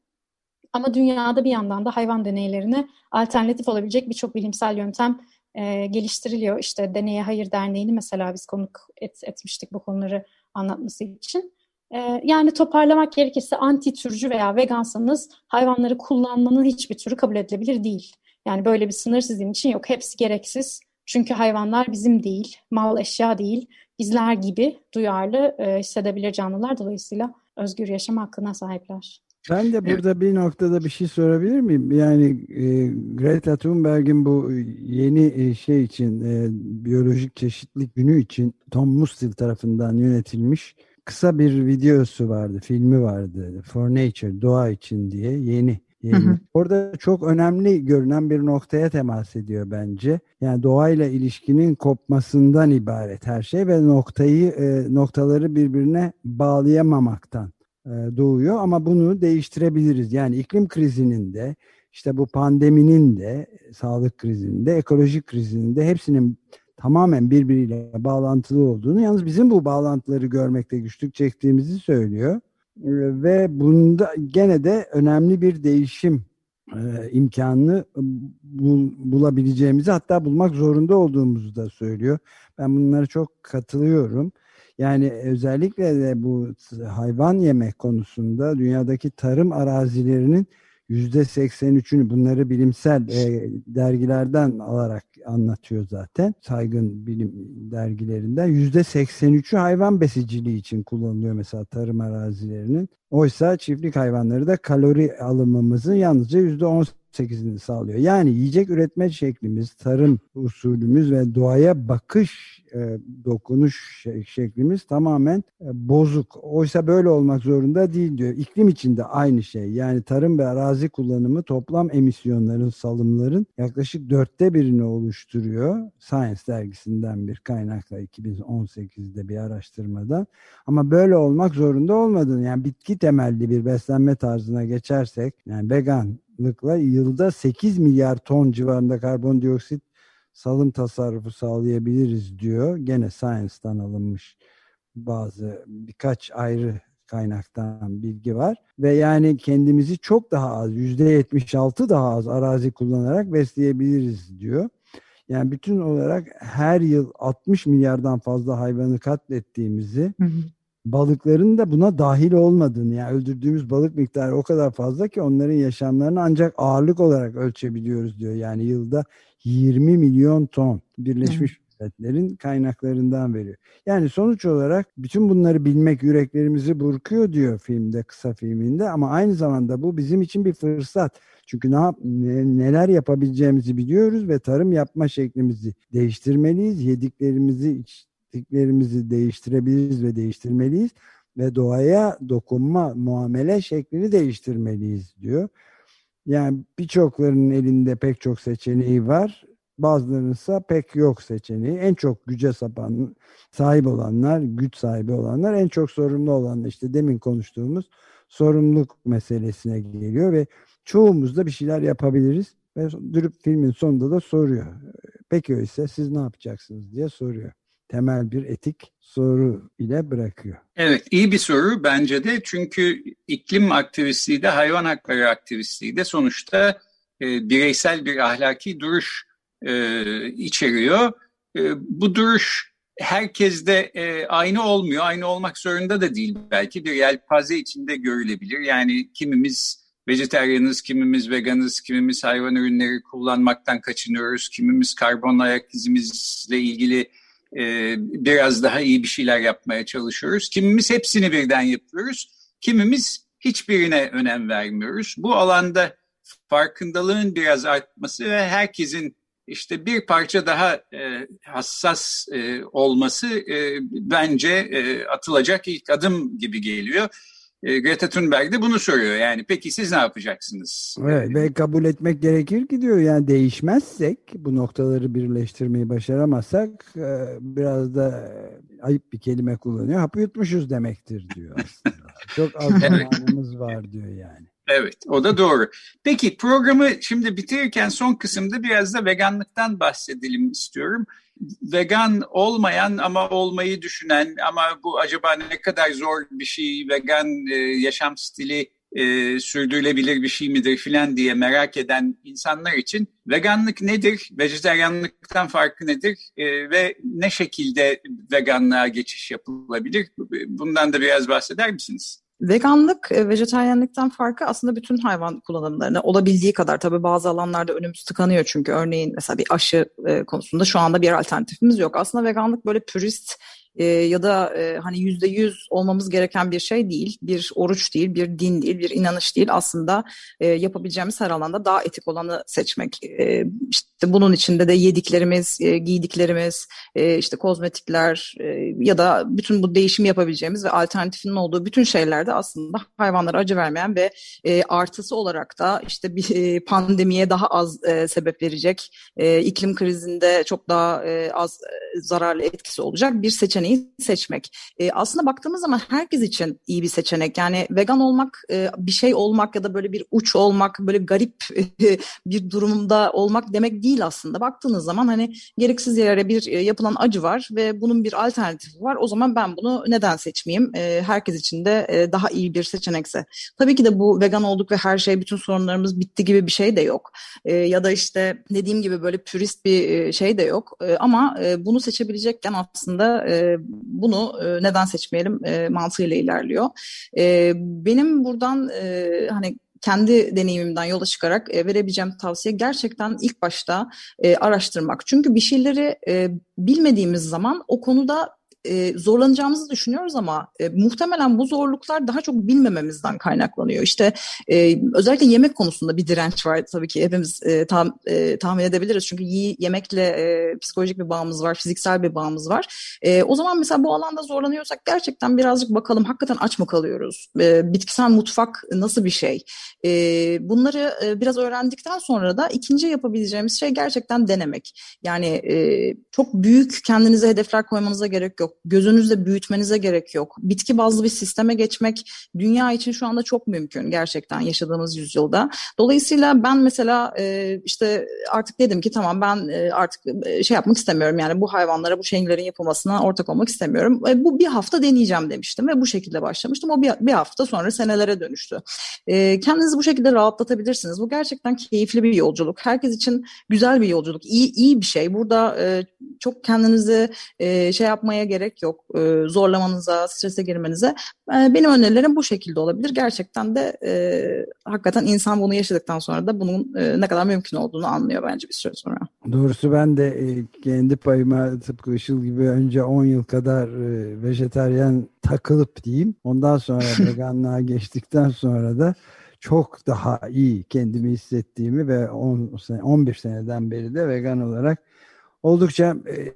Ama dünyada bir yandan da hayvan deneylerine alternatif olabilecek birçok bilimsel yöntem e, geliştiriliyor. İşte Deneye Hayır Derneği'ni mesela biz konuk et, etmiştik bu konuları anlatması için. E, yani toparlamak gerekirse anti türcü veya vegansanız hayvanları kullanmanın hiçbir türü kabul edilebilir değil. Yani böyle bir sınır sizin için yok. Hepsi gereksiz. Çünkü hayvanlar bizim değil, mal eşya değil, bizler gibi duyarlı e, hissedebilir canlılar. Dolayısıyla özgür yaşam hakkına sahipler. Ben de burada bir noktada bir şey sorabilir miyim? Yani e, Greta Thunberg'in bu yeni e, şey için, e, biyolojik çeşitlilik günü için Tom Mustil tarafından yönetilmiş kısa bir videosu vardı, filmi vardı. For Nature, doğa için diye yeni Hı hı. Orada çok önemli görünen bir noktaya temas ediyor bence. Yani doğayla ilişkinin kopmasından ibaret her şey ve noktayı e, noktaları birbirine bağlayamamaktan e, doğuyor ama bunu değiştirebiliriz. Yani iklim krizinin de işte bu pandeminin de sağlık krizinin de ekolojik krizinin de hepsinin tamamen birbiriyle bağlantılı olduğunu yalnız bizim bu bağlantıları görmekte güçlük çektiğimizi söylüyor ve bunda gene de önemli bir değişim e, imkanını bul, bulabileceğimizi hatta bulmak zorunda olduğumuzu da söylüyor. Ben bunlara çok katılıyorum. Yani özellikle de bu hayvan yemek konusunda dünyadaki tarım arazilerinin %83'ünü bunları bilimsel e, dergilerden alarak anlatıyor zaten. Saygın bilim dergilerinden %83'ü hayvan besiciliği için kullanılıyor mesela tarım arazilerinin. Oysa çiftlik hayvanları da kalori alımımızın yalnızca %18 %38'ini sağlıyor. Yani yiyecek üretme şeklimiz, tarım usulümüz ve doğaya bakış, e, dokunuş şeklimiz tamamen e, bozuk. Oysa böyle olmak zorunda değil diyor. İklim için de aynı şey. Yani tarım ve arazi kullanımı toplam emisyonların, salımların yaklaşık dörtte birini oluşturuyor. Science dergisinden bir kaynakla 2018'de bir araştırmada. Ama böyle olmak zorunda olmadığını yani bitki temelli bir beslenme tarzına geçersek yani vegan veganlıkla yılda 8 milyar ton civarında karbondioksit salım tasarrufu sağlayabiliriz diyor. Gene Science'dan alınmış bazı birkaç ayrı kaynaktan bilgi var. Ve yani kendimizi çok daha az, yüzde yetmiş altı daha az arazi kullanarak besleyebiliriz diyor. Yani bütün olarak her yıl 60 milyardan fazla hayvanı katlettiğimizi hı hı balıkların da buna dahil olmadığını yani öldürdüğümüz balık miktarı o kadar fazla ki onların yaşamlarını ancak ağırlık olarak ölçebiliyoruz diyor. Yani yılda 20 milyon ton Birleşmiş Milletler'in kaynaklarından veriyor. Yani sonuç olarak bütün bunları bilmek yüreklerimizi burkuyor diyor filmde, kısa filminde ama aynı zamanda bu bizim için bir fırsat. Çünkü ne yap, neler yapabileceğimizi biliyoruz ve tarım yapma şeklimizi değiştirmeliyiz. Yediklerimizi, iç, taktiklerimizi değiştirebiliriz ve değiştirmeliyiz ve doğaya dokunma muamele şeklini değiştirmeliyiz diyor. Yani birçoklarının elinde pek çok seçeneği var. Bazılarının ise pek yok seçeneği. En çok güce sapan sahip olanlar, güç sahibi olanlar, en çok sorumlu olanlar işte demin konuştuğumuz sorumluluk meselesine geliyor ve çoğumuz da bir şeyler yapabiliriz. Ve durup filmin sonunda da soruyor. Peki öyleyse siz ne yapacaksınız diye soruyor temel bir etik soru ile bırakıyor. Evet iyi bir soru bence de çünkü iklim aktivistliği de hayvan hakları aktivistliği de sonuçta e, bireysel bir ahlaki duruş e, içeriyor. E, bu duruş herkeste e, aynı olmuyor. Aynı olmak zorunda da değil belki. Bir yelpaze içinde görülebilir. Yani kimimiz vejeteryanız, kimimiz veganız, kimimiz hayvan ürünleri kullanmaktan kaçınıyoruz, kimimiz karbon ayak izimizle ilgili e, biraz daha iyi bir şeyler yapmaya çalışıyoruz. Kimimiz hepsini birden yapıyoruz. Kimimiz hiçbirine önem vermiyoruz. Bu alanda farkındalığın biraz artması ve herkesin işte bir parça daha e, hassas e, olması e, bence e, atılacak ilk adım gibi geliyor. E, Greta Thunberg de bunu soruyor. Yani peki siz ne yapacaksınız? Evet, ve kabul etmek gerekir ki diyor yani değişmezsek bu noktaları birleştirmeyi başaramazsak e, biraz da ayıp bir kelime kullanıyor. Hapı yutmuşuz demektir diyor aslında. Çok az zamanımız var diyor yani. Evet, o da doğru. Peki programı şimdi bitirirken son kısımda biraz da veganlıktan bahsedelim istiyorum. Vegan olmayan ama olmayı düşünen ama bu acaba ne kadar zor bir şey, vegan e, yaşam stili e, sürdürülebilir bir şey midir filan diye merak eden insanlar için veganlık nedir, vejeteryanlıktan farkı nedir e, ve ne şekilde veganlığa geçiş yapılabilir? Bundan da biraz bahseder misiniz? Veganlık, e, vejetaryenlikten farkı aslında bütün hayvan kullanımlarını olabildiği kadar tabii bazı alanlarda önümüz tıkanıyor çünkü örneğin mesela bir aşı e, konusunda şu anda bir alternatifimiz yok. Aslında veganlık böyle pürist e, ya da e, hani yüzde yüz olmamız gereken bir şey değil, bir oruç değil, bir din değil, bir inanış değil. Aslında e, yapabileceğimiz her alanda daha etik olanı seçmek. E, işte bunun içinde de yediklerimiz, e, giydiklerimiz, e, işte kozmetikler e, ya da bütün bu değişimi yapabileceğimiz ve alternatifinin olduğu bütün şeylerde aslında hayvanlara acı vermeyen ve artısı olarak da işte bir pandemiye daha az sebep verecek, iklim krizinde çok daha az zararlı etkisi olacak bir seçeneği seçmek. Aslında baktığımız zaman herkes için iyi bir seçenek. Yani vegan olmak, bir şey olmak ya da böyle bir uç olmak, böyle garip bir durumda olmak demek değil aslında. Baktığınız zaman hani gereksiz yere bir e, yapılan acı var ve bunun bir alternatifi var. O zaman ben bunu neden seçmeyeyim? E, herkes için de e, daha iyi bir seçenekse. Tabii ki de bu vegan olduk ve her şey, bütün sorunlarımız bitti gibi bir şey de yok. Ya da işte dediğim gibi böyle pürist bir şey de yok. Ama bunu seçebilecekken aslında bunu neden seçmeyelim mantığıyla ilerliyor. Benim buradan hani kendi deneyimimden yola çıkarak e, verebileceğim tavsiye gerçekten ilk başta e, araştırmak. Çünkü bir şeyleri e, bilmediğimiz zaman o konuda e, zorlanacağımızı düşünüyoruz ama e, muhtemelen bu zorluklar daha çok bilmememizden kaynaklanıyor. İşte e, özellikle yemek konusunda bir direnç var tabii ki hepimiz e, tam, e, tahmin edebiliriz. Çünkü iyi yemekle e, psikolojik bir bağımız var, fiziksel bir bağımız var. E, o zaman mesela bu alanda zorlanıyorsak gerçekten birazcık bakalım hakikaten aç mı kalıyoruz? E, bitkisel mutfak nasıl bir şey? E, bunları e, biraz öğrendikten sonra da ikinci yapabileceğimiz şey gerçekten denemek. Yani e, çok büyük kendinize hedefler koymanıza gerek yok gözünüzde büyütmenize gerek yok. Bitki bazlı bir sisteme geçmek dünya için şu anda çok mümkün gerçekten yaşadığımız yüzyılda. Dolayısıyla ben mesela e, işte artık dedim ki tamam ben e, artık e, şey yapmak istemiyorum yani bu hayvanlara bu şeylerin yapılmasına ortak olmak istemiyorum. E, bu bir hafta deneyeceğim demiştim ve bu şekilde başlamıştım. O bir, bir hafta sonra senelere dönüştü. E, kendinizi bu şekilde rahatlatabilirsiniz. Bu gerçekten keyifli bir yolculuk. Herkes için güzel bir yolculuk. İyi, iyi bir şey. Burada e, çok kendinizi e, şey yapmaya gerek gerek yok. E, zorlamanıza, strese girmenize. E, benim önerilerim bu şekilde olabilir. Gerçekten de e, hakikaten insan bunu yaşadıktan sonra da bunun e, ne kadar mümkün olduğunu anlıyor bence bir süre sonra. Doğrusu ben de e, kendi payıma tıpkı Işıl gibi önce 10 yıl kadar e, vejeteryen takılıp diyeyim. Ondan sonra veganlığa geçtikten sonra da çok daha iyi kendimi hissettiğimi ve 10 sene, 11 seneden beri de vegan olarak oldukça e,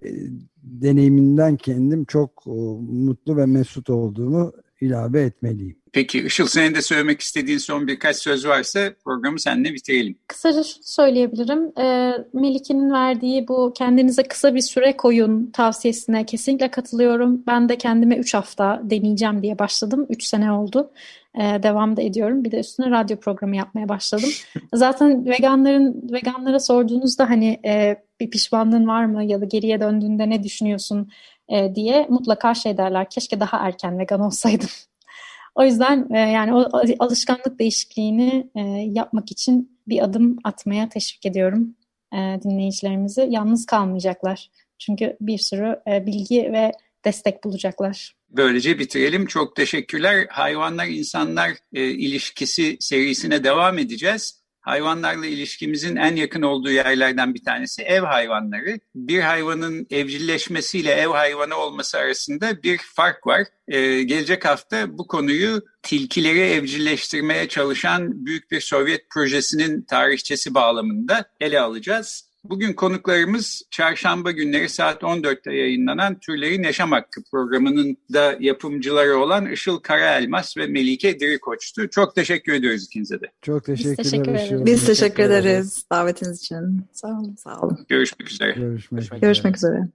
deneyiminden kendim çok e, mutlu ve mesut olduğumu ilave etmeliyim. Peki Işıl senin de söylemek istediğin son birkaç söz varsa programı seninle bitirelim. Kısaca söyleyebilirim. E, Melike'nin verdiği bu kendinize kısa bir süre koyun tavsiyesine kesinlikle katılıyorum. Ben de kendime 3 hafta deneyeceğim diye başladım. 3 sene oldu. E, devam da ediyorum. Bir de üstüne radyo programı yapmaya başladım. Zaten veganların veganlara sorduğunuzda hani e, bir pişmanlığın var mı ya da geriye döndüğünde ne düşünüyorsun e, diye mutlaka şey derler. Keşke daha erken vegan olsaydım. o yüzden e, yani o alışkanlık değişikliğini e, yapmak için bir adım atmaya teşvik ediyorum e, dinleyicilerimizi. Yalnız kalmayacaklar. Çünkü bir sürü e, bilgi ve destek bulacaklar. Böylece bitirelim. Çok teşekkürler. Hayvanlar insanlar e, ilişkisi serisine devam edeceğiz. Hayvanlarla ilişkimizin en yakın olduğu yerlerden bir tanesi ev hayvanları. Bir hayvanın evcilleşmesiyle ev hayvanı olması arasında bir fark var. Ee, gelecek hafta bu konuyu tilkileri evcilleştirmeye çalışan büyük bir Sovyet projesinin tarihçesi bağlamında ele alacağız. Bugün konuklarımız çarşamba günleri saat 14'te yayınlanan Türlerin Yaşam Hakkı programının da yapımcıları olan Işıl Karaelmas ve Melike Dirikoç'tu. Çok teşekkür ediyoruz ikinize de. Çok teşekkür Biz teşekkür ederiz. Biz teşekkür ederiz davetiniz için. Sağ olun. Sağ olun. Görüşmek üzere. Görüşmek, Görüşmek üzere.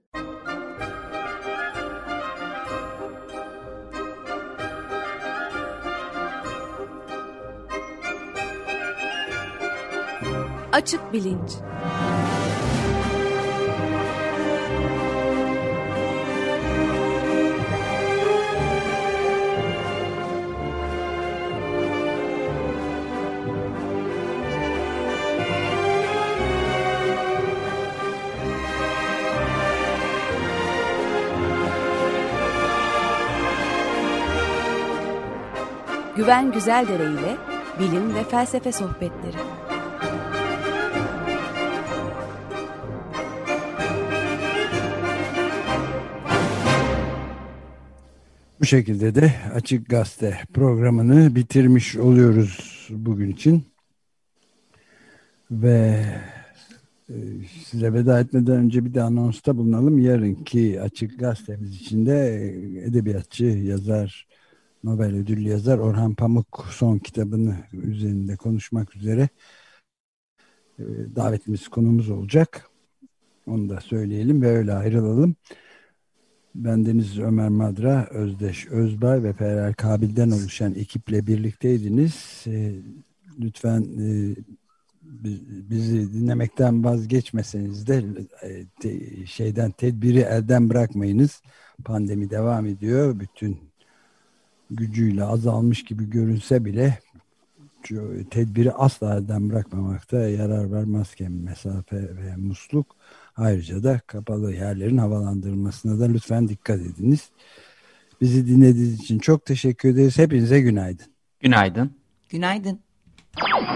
Açık bilinç. Güven Güzeldere ile bilim ve felsefe sohbetleri. Bu şekilde de Açık Gazete programını bitirmiş oluyoruz bugün için. Ve e, size veda etmeden önce bir de anonsta bulunalım. Yarınki Açık Gazetemiz içinde edebiyatçı, yazar, Nobel ödüllü yazar Orhan Pamuk son kitabını üzerinde konuşmak üzere e, davetimiz konumuz olacak. Onu da söyleyelim ve öyle ayrılalım. Ben Deniz Ömer Madra, Özdeş Özbay ve Feral Kabil'den oluşan ekiple birlikteydiniz. E, lütfen e, bizi dinlemekten vazgeçmeseniz de şeyden tedbiri elden bırakmayınız. Pandemi devam ediyor. Bütün gücüyle azalmış gibi görünse bile tedbiri asla elden bırakmamakta yarar var. Maske, mesafe ve musluk. Ayrıca da kapalı yerlerin havalandırılmasına da lütfen dikkat ediniz. Bizi dinlediğiniz için çok teşekkür ederiz. Hepinize günaydın. Günaydın. Günaydın. Günaydın.